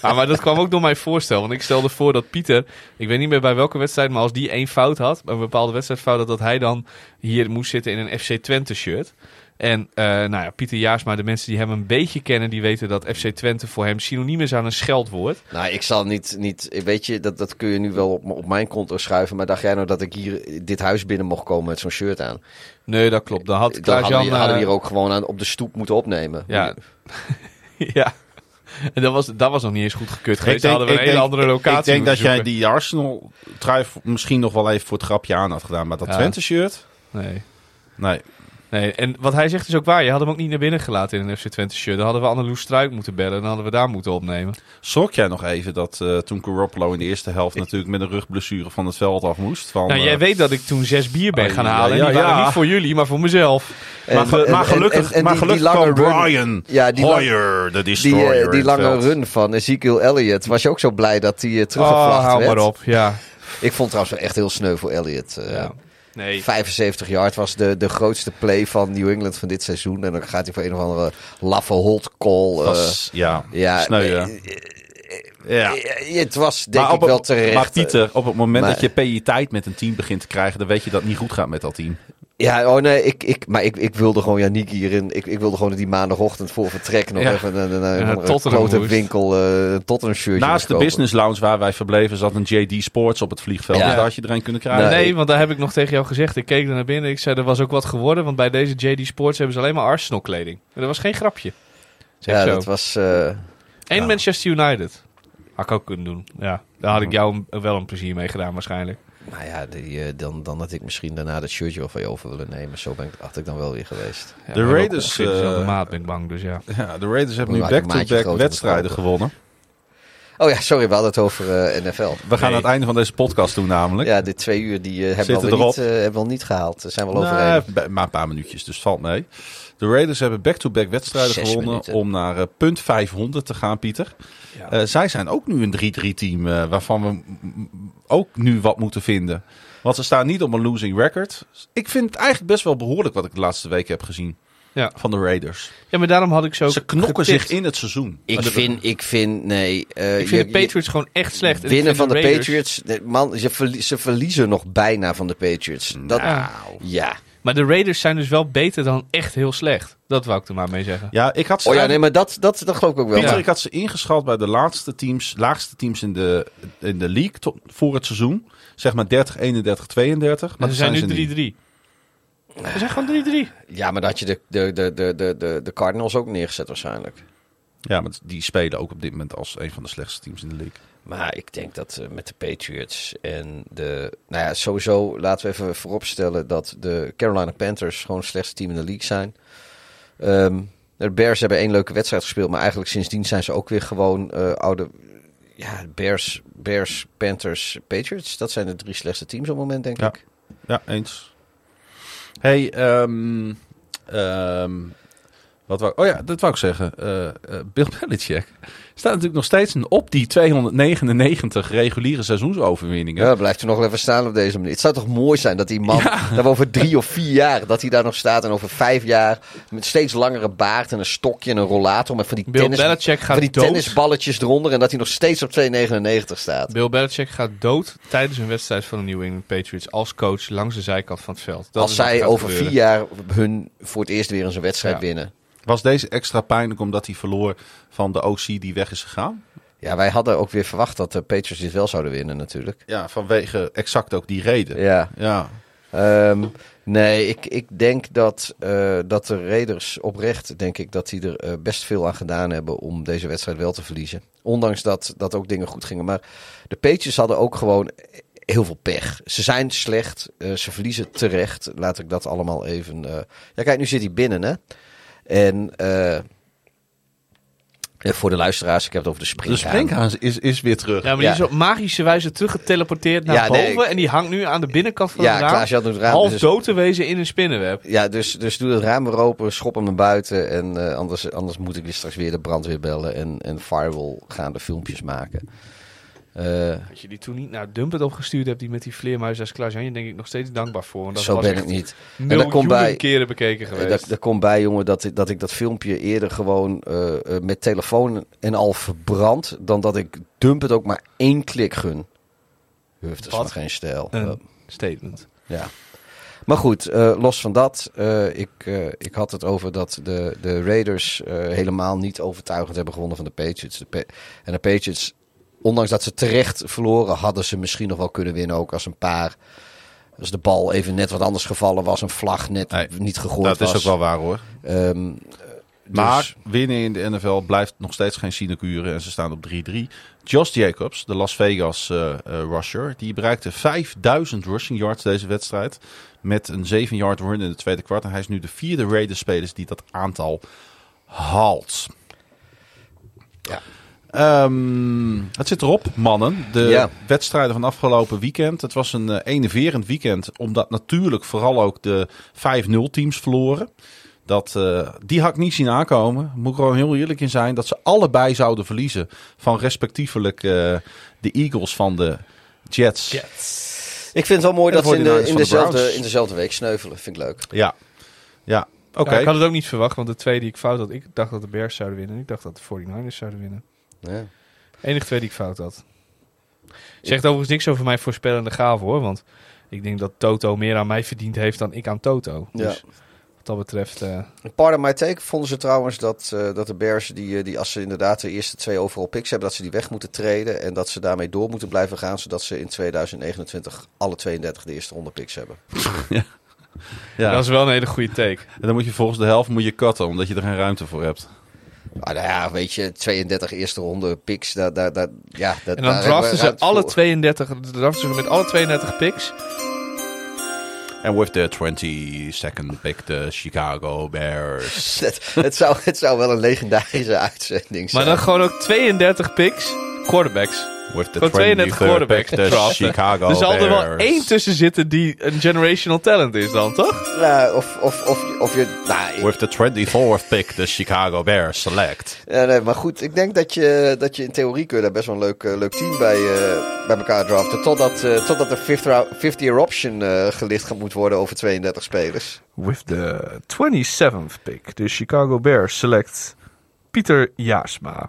Speaker 6: Ah, maar dat kwam ook door mijn voorstel. Want ik stelde voor dat Pieter, ik weet niet meer bij welke wedstrijd, maar als die één fout had, een bepaalde wedstrijdfout, had, dat hij dan hier moest zitten in een FC Twente shirt. En eh, nou ja, Pieter Jaarsma, de mensen die hem een beetje kennen, die weten dat FC Twente voor hem synoniem is aan een scheldwoord.
Speaker 5: nou, ik zal niet, niet weet je, dat, dat kun je nu wel op, op mijn konto schuiven. Maar dacht jij nou dat ik hier dit huis binnen mocht komen met zo'n shirt aan?
Speaker 6: Nee, dat klopt. Dan had
Speaker 5: Dan
Speaker 6: Klaas
Speaker 5: hadden we,
Speaker 6: Jan...
Speaker 5: hadden we
Speaker 6: eh,
Speaker 5: hier ook gewoon aan, op de stoep moeten opnemen.
Speaker 6: Ja. ja. En dat was, dat was nog niet eens goed gekeurd geweest.
Speaker 4: denk-
Speaker 6: hadden we een hele andere
Speaker 4: ik-
Speaker 6: locatie
Speaker 4: Ik denk dat jij die Arsenal trui misschien nog wel even voor het grapje aan had gedaan. Maar dat
Speaker 6: Ja.
Speaker 4: Twente shirt?
Speaker 6: Nee.
Speaker 4: Nee.
Speaker 6: Nee, en wat hij zegt is ook waar. Je had hem ook niet naar binnen gelaten in een FC Twente shirt. Dan hadden we Anneloes Struik moeten bellen. Dan hadden we daar moeten opnemen.
Speaker 4: Schrok jij nog even dat eh, toen Garoppolo in de eerste helft natuurlijk met een rugblessure van het veld af moest? Van,
Speaker 6: Nou,
Speaker 4: eh,
Speaker 6: jij weet dat ik toen zes bier ben
Speaker 4: Oh,
Speaker 6: gaan
Speaker 4: ja,
Speaker 6: halen. En
Speaker 4: ja,
Speaker 6: die waren
Speaker 4: ja.
Speaker 6: niet voor jullie, maar voor mezelf.
Speaker 4: maar,
Speaker 5: En-
Speaker 4: ge-
Speaker 5: en-
Speaker 4: maar
Speaker 5: en-
Speaker 4: gelukkig,
Speaker 5: en- en
Speaker 4: maar
Speaker 5: die-
Speaker 4: gelukkig
Speaker 5: die lange
Speaker 4: kwam
Speaker 5: run-
Speaker 4: Brian
Speaker 5: Ja, die lang-
Speaker 4: Hoyer, de
Speaker 5: Die,
Speaker 4: destroyer.
Speaker 5: eh, die lange
Speaker 4: veld.
Speaker 5: run van Ezekiel Elliott, was je ook zo blij dat hij uh,
Speaker 6: Oh,
Speaker 5: teruggevlacht
Speaker 6: hou
Speaker 5: werd?
Speaker 6: maar op. Ja.
Speaker 5: Ik vond het trouwens wel echt heel sneu voor Elliott. eh.
Speaker 6: ja. Nee.
Speaker 5: 75 yard was de, de grootste play van New England van dit seizoen. En dan gaat hij voor een of andere laffe hold call. eh,
Speaker 4: Was, ja,
Speaker 5: ja,
Speaker 4: sneu,
Speaker 5: eh,
Speaker 4: ja. ja.
Speaker 5: eh, Het was denk ik wel terecht.
Speaker 4: maar Pieter, op het moment
Speaker 5: Maar-
Speaker 4: dat je piëteit met een team begint te krijgen, dan weet je dat het niet goed gaat met dat team.
Speaker 5: Ja, oh nee, ik, ik, maar ik, ik wilde gewoon Yannick hierin. Ik, ik wilde gewoon die maandagochtend voor vertrek nog
Speaker 6: Ja.
Speaker 5: even een, een,
Speaker 6: Ja,
Speaker 5: een, grote winkel, eh, een Tottenham shirtje
Speaker 4: Naast de
Speaker 5: kopen.
Speaker 4: business lounge waar wij verbleven zat een JD Sports op het vliegveld.
Speaker 5: Ja.
Speaker 4: Dus daar had je er een kunnen krijgen.
Speaker 5: Nee.
Speaker 6: Nee, want daar heb ik nog tegen jou gezegd. Ik keek er naar binnen. Ik zei, er was ook wat geworden. Want bij deze JD Sports hebben ze alleen maar Arsenal kleding. En dat was geen grapje. Zeg
Speaker 5: Ja,
Speaker 6: zo.
Speaker 5: dat was... eh,
Speaker 6: En Manchester United. Had ik ook kunnen doen. Ja, daar had ik jou een- wel een plezier mee gedaan waarschijnlijk.
Speaker 5: Nou ja, die, eh, dan, dan had ik misschien daarna dat shirtje wel van je over willen nemen. Zo ben ik, had ik dan wel weer geweest.
Speaker 6: Ja,
Speaker 4: De
Speaker 6: ook
Speaker 4: Raiders, eh,
Speaker 6: maat ben ik bang, dus ja.
Speaker 4: Ja, de Raiders hebben nu back-to-back wedstrijden gewonnen.
Speaker 5: Oh ja, sorry, we hadden het over eh, NFL.
Speaker 4: We gaan
Speaker 6: Nee.
Speaker 4: aan het einde van deze podcast doen namelijk.
Speaker 5: Ja, dit twee uur die, eh, hebben, we niet, eh, hebben we al niet gehaald. Daar zijn we al overheen.
Speaker 4: be- maar een paar minuutjes, dus valt mee. De Raiders hebben back-to-back wedstrijden
Speaker 5: Zes
Speaker 4: gewonnen
Speaker 5: minuten.
Speaker 4: om naar punt 500 te gaan, Pieter.
Speaker 6: Ja.
Speaker 4: Zij zijn ook nu een 3-3 team eh, waarvan we ook nu wat moeten vinden. Want ze staan niet op een losing record. Ik vind het eigenlijk best wel behoorlijk wat ik de laatste week heb gezien
Speaker 6: Ja.
Speaker 4: van de Raiders.
Speaker 6: ja, maar daarom had ik zo
Speaker 4: Ze knokken
Speaker 6: getipt.
Speaker 4: zich in het seizoen.
Speaker 5: Ik vind, ik vind, nee. eh,
Speaker 6: Ik vind
Speaker 5: je-
Speaker 6: de Patriots gewoon echt slecht.
Speaker 5: Winnen van de, Patriots. Man, ze, verlie- ze verliezen nog bijna van de Patriots. Dat,
Speaker 6: Nou.
Speaker 5: ja.
Speaker 6: Maar de Raiders zijn dus wel beter dan echt heel slecht. Dat wou ik er maar mee zeggen.
Speaker 4: Ja, ik had ze
Speaker 5: Oh ja, nee, maar dat, dat, dat geloof ik ook wel.
Speaker 4: Pieter,
Speaker 6: Ja.
Speaker 4: ik had ze ingeschat bij de laatste teams, laagste teams in de, in de league tot, voor het seizoen. Zeg maar 30, 31, 32. Maar
Speaker 6: ze zijn
Speaker 4: dat
Speaker 6: nu
Speaker 4: ze niet.
Speaker 6: 3-3. Ze zijn gewoon 3-3.
Speaker 5: Ja, maar dat had je de, de, de, de, de, de, Cardinals ook neergezet waarschijnlijk.
Speaker 4: Ja, maar die spelen ook op dit moment als een van de slechtste teams in de league.
Speaker 5: Maar ik denk dat eh, met de Patriots en de... Nou ja, sowieso laten we even vooropstellen dat de Carolina Panthers gewoon het slechtste team in de league zijn. Ehm, de Bears hebben één leuke wedstrijd gespeeld, maar eigenlijk sindsdien zijn ze ook weer gewoon eh, oude... Ja, Bears, Bears, Panthers, Patriots. Dat zijn de drie slechtste teams op het moment, denk
Speaker 4: Ja.
Speaker 5: ik.
Speaker 4: Ja, eens. Hey, um, um, wat wou, oh ja, dat wou ik zeggen. Eh, eh, Bill Belichick staat natuurlijk nog steeds op die 299 reguliere seizoensoverwinningen.
Speaker 5: Ja, blijft er nog even staan op deze manier. Het zou toch mooi zijn dat die man, dat we over drie of vier jaar, dat hij daar nog staat. En over vijf jaar met steeds langere baard en een stokje en een rollator. Met van die,
Speaker 6: Bill
Speaker 5: tennis,
Speaker 6: Belichick gaat
Speaker 5: van die
Speaker 6: dood.
Speaker 5: tennisballetjes eronder. En dat hij nog steeds op 2,99 staat.
Speaker 6: Bill Belichick gaat dood tijdens een wedstrijd van de New England Patriots als coach langs de zijkant van het veld. Dat
Speaker 5: Als zij over
Speaker 6: gebeuren.
Speaker 5: vier jaar hun voor het eerst weer eens een wedstrijd
Speaker 6: Ja.
Speaker 5: winnen.
Speaker 4: Was deze extra pijnlijk omdat hij verloor van de OC die weg is gegaan?
Speaker 5: Ja, wij hadden ook weer verwacht dat de Patriots dit wel zouden winnen natuurlijk.
Speaker 4: Ja, vanwege exact ook die reden.
Speaker 5: Ja.
Speaker 4: Ja.
Speaker 5: Ehm, nee, ik, ik denk dat, eh, dat de Raiders oprecht, denk ik, dat die er eh, best veel aan gedaan hebben om deze wedstrijd wel te verliezen. Ondanks dat, dat ook dingen goed gingen. Maar de Patriots hadden ook gewoon heel veel pech. Ze zijn slecht, eh, ze verliezen terecht. Laat ik dat allemaal even... eh, Ja, kijk, nu zit hij binnen, hè. En eh, voor de luisteraars, ik heb het over de
Speaker 4: De
Speaker 5: springhaan.
Speaker 4: springhaan is, is weer terug.
Speaker 6: Ja, maar
Speaker 5: Ja.
Speaker 6: die is op magische wijze teruggeteleporteerd naar
Speaker 5: Ja, nee,
Speaker 6: boven.
Speaker 5: ik-
Speaker 6: En die hangt nu aan de binnenkant van
Speaker 5: Ja,
Speaker 6: het raam.
Speaker 5: Klaas, je had het raam,
Speaker 6: half
Speaker 5: dus-
Speaker 6: dood te wezen in een spinnenweb.
Speaker 5: Ja, dus, dus doe het raam weer open, schop hem naar buiten. En eh, anders, anders moet ik weer straks weer de brandweer bellen en, en Firewall gaan de filmpjes maken. Eh,
Speaker 6: Als je die toen niet naar Dumpet opgestuurd hebt, die met die vleermuis als Janje, denk ik nog steeds dankbaar voor. Want dat
Speaker 5: zo
Speaker 6: was
Speaker 5: ben ik niet. En daar komt bij,
Speaker 6: keren bekeken
Speaker 5: eh,
Speaker 6: geweest.
Speaker 5: daar komt bij, jongen, dat, ik- dat ik dat filmpje eerder gewoon eh, met telefoon en al verbrand. Dan dat ik Dumpet ook maar één klik gun. Dat is
Speaker 6: Wat?
Speaker 5: maar geen stijl.
Speaker 6: Een statement.
Speaker 5: Ja. Maar goed, los van dat. ik, ik had het over dat de, de Raiders helemaal niet overtuigend hebben gewonnen van de Patriots. De Pa- en de Patriots, ondanks dat ze terecht verloren, hadden ze misschien nog wel kunnen winnen. Ook als een paar. Als de bal even net wat anders gevallen was, een vlag net
Speaker 4: Nee,
Speaker 5: niet gegooid
Speaker 4: Dat
Speaker 5: was.
Speaker 4: is ook wel waar hoor.
Speaker 5: Ehm,
Speaker 4: Maar
Speaker 5: dus-
Speaker 4: winnen in de NFL blijft nog steeds geen sinecure en ze staan op 3-3. Josh Jacobs, de Las Vegas eh, eh, rusher, die bereikte 5000 rushing yards deze wedstrijd. Met een 7 yard run in de tweede kwart. En hij is nu de vierde Raiders spelers die dat aantal haalt.
Speaker 5: Ja.
Speaker 4: Ehm, het zit erop, mannen. De
Speaker 5: Ja.
Speaker 4: wedstrijden van afgelopen weekend. Het was een enerverend weekend. Omdat natuurlijk vooral ook de 5-0 teams verloren. Dat, eh, die had ik niet zien aankomen. Moet ik gewoon heel eerlijk in zijn. Dat ze allebei zouden verliezen. Van respectievelijk eh, de Eagles van de Jets.
Speaker 5: ik vind het wel mooi dat ze in, de,
Speaker 4: 49ers
Speaker 5: in,
Speaker 4: van de
Speaker 5: dezelfde, in dezelfde week sneuvelen. Vind ik leuk.
Speaker 4: Ja, ja. oké.
Speaker 6: Ja, ik had het ook niet verwacht, want de twee die ik fout had, ik dacht dat de Bears zouden winnen. Ik dacht dat de 49ers zouden winnen.
Speaker 5: Ja.
Speaker 6: Enige twee die ik fout had. Zegt overigens niks over mijn voorspellende gave hoor, want ik denk dat Toto meer aan mij verdiend heeft dan ik aan Toto.
Speaker 5: Ja.
Speaker 6: Dus wat dat betreft, eh,
Speaker 5: Pardon my take vonden ze trouwens dat, eh, dat de Bears, die, eh, die als ze inderdaad de eerste twee overal picks hebben, dat ze die weg moeten treden. En dat ze daarmee door moeten blijven gaan, zodat ze in 2029 alle 32 de eerste ronde picks hebben.
Speaker 4: ja.
Speaker 6: dat is wel een hele goede take.
Speaker 4: En dan moet je volgens de helft moet je cutten, omdat je er geen ruimte voor hebt.
Speaker 5: Maar nou ja, weet je, 32 eerste ronde picks, daar, daar, daar, ja, dat,
Speaker 6: En dan draften ze alle
Speaker 5: voor.
Speaker 6: 32, draften ze met alle 32 picks.
Speaker 4: En with the 22nd pick, de Chicago Bears.
Speaker 5: Het, het, zou, het zou wel een legendarische uitzending
Speaker 6: Maar
Speaker 5: zijn.
Speaker 6: dan gewoon ook 32 picks, quarterbacks.
Speaker 4: With the
Speaker 6: Gewoon 32
Speaker 4: 23rd
Speaker 6: quarterbacks
Speaker 4: pick, de. Chicago
Speaker 6: Er zal er wel één tussen zitten die een generational talent is dan, toch?
Speaker 5: Nou, of, of, of, je- of je... Nou,
Speaker 4: With the 24th pick, de Chicago Bears select.
Speaker 5: Ja, nee, maar goed, ik denk dat je, dat je in theorie kun je daar best wel een leuk, eh, leuk team bij, eh, bij elkaar draften. Totdat, eh, totdat de fifth, rou- fifth year option eh, gelicht gaat moet worden over 32 spelers.
Speaker 6: With the 27th pick, de Chicago Bears select Pieter Jaasma.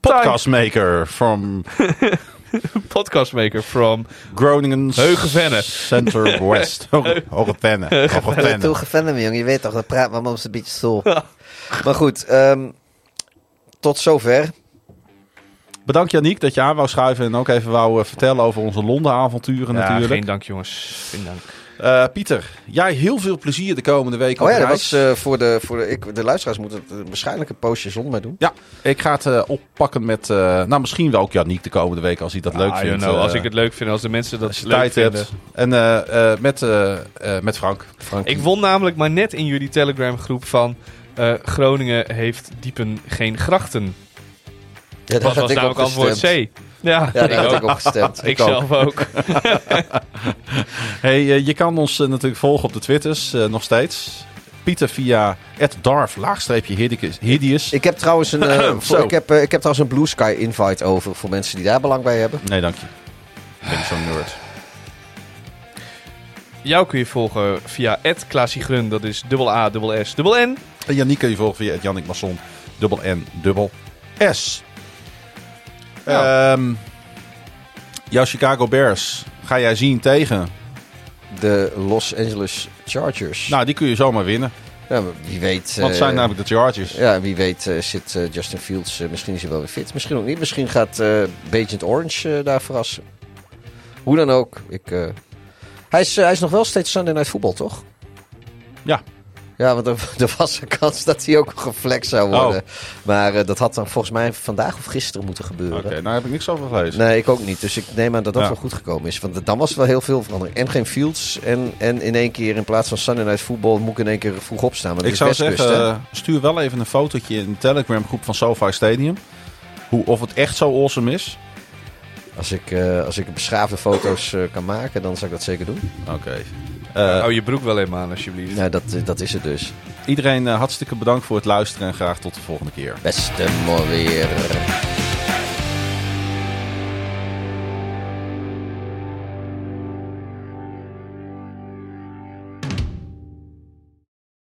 Speaker 4: Podcastmaker from
Speaker 6: Podcastmaker from
Speaker 4: Groningen
Speaker 6: Heugenvenne.
Speaker 4: Center West. Hogevenne.
Speaker 5: Toegevennen me, jongen. Je weet toch, dat praat maar ons een beetje stoel. maar goed, ehm, tot zover.
Speaker 4: Bedankt Janiek dat je aan wou schuiven en ook even wou eh, vertellen over onze Londen avonturen
Speaker 6: Ja,
Speaker 4: natuurlijk.
Speaker 6: geen dank jongens. Geen dank.
Speaker 4: Eh, Pieter, jij heel veel plezier de komende week
Speaker 5: Oh
Speaker 4: op
Speaker 5: ja, dat was eh, voor, de, voor de, ik, de luisteraars moeten het eh, waarschijnlijk een poosje zonder mij doen.
Speaker 4: Ja, ik ga het oppakken met, eh, nou misschien wel ook Janiek de komende week als hij dat leuk
Speaker 6: Ah,
Speaker 4: vindt.
Speaker 6: you know, als ik het leuk vind, als de mensen dat
Speaker 4: als je
Speaker 6: leuk
Speaker 4: tijd
Speaker 6: vinden.
Speaker 4: hebt. En eh, eh, met, met Frank.
Speaker 5: Frank.
Speaker 6: Ik won namelijk maar net in jullie Telegram groep van eh, Groningen heeft diepen geen grachten.
Speaker 5: ja,
Speaker 6: Dat was
Speaker 5: ik
Speaker 6: namelijk antwoord. C. Ja,
Speaker 5: Ja,
Speaker 6: ik
Speaker 5: had
Speaker 6: ook.
Speaker 5: ik op gestemd.
Speaker 6: Ik
Speaker 5: ook.
Speaker 6: zelf ook.
Speaker 4: Hey, eh, je kan ons eh, natuurlijk volgen op de Twitters, eh, nog steeds. Pieter via Darf, laagstreepje Hideous.
Speaker 5: Ik heb trouwens een, voor, ik heb, ik heb trouwens een Blue Sky invite over voor mensen die daar belang bij hebben.
Speaker 4: Nee, dank je. Ik ben zo'n nerd.
Speaker 6: Jou kun je volgen via @klaasiegrun, dat is dubbel A, dubbel S, dubbel N.
Speaker 4: En Janiek kun je volgen via Jannik Masson, dubbel N, dubbel S.
Speaker 6: Ja.
Speaker 4: Ehm, jouw Chicago Bears ga jij zien tegen?
Speaker 5: De Los Angeles Chargers.
Speaker 4: Nou, die kun je zomaar winnen.
Speaker 5: Ja, wie weet.
Speaker 4: Want het
Speaker 5: eh,
Speaker 4: zijn namelijk de Chargers.
Speaker 5: Ja, wie weet eh, zit eh, Justin Fields. misschien is hij wel weer fit. Misschien ook niet. Misschien gaat Agent Orange daar verrassen. Hoe dan ook. Ik, hij, is, hij is nog wel steeds Sunday Night Football, toch?
Speaker 4: Ja.
Speaker 5: Ja, want er, er was een kans dat hij ook geflex zou worden.
Speaker 4: Oh.
Speaker 5: Maar eh, dat had dan volgens mij vandaag of gisteren moeten gebeuren.
Speaker 4: Oké, nou heb ik niks over gelezen.
Speaker 5: Nee, ik ook niet. Dus ik neem aan dat dat
Speaker 4: Ja.
Speaker 5: wel goed gekomen is. Want dan was er wel heel veel verandering. En geen Fields. En, en in één keer in plaats van Sunday Night Football moet ik in één keer vroeg opstaan. Want
Speaker 4: Ik zou
Speaker 5: Westkust,
Speaker 4: zeggen, eh, stuur wel even een fotootje in de Telegram groep van SoFi Stadium. Hoe, of het echt zo awesome is.
Speaker 5: Als ik, eh, als ik beschaafde foto's kan maken, dan zou ik dat zeker doen.
Speaker 4: Oké.
Speaker 6: Hou je broek wel even aan, alsjeblieft.
Speaker 5: Ja, dat, dat is het dus.
Speaker 4: iedereen eh, hartstikke bedankt voor het luisteren en graag tot de volgende keer.
Speaker 5: Beste mooi weer.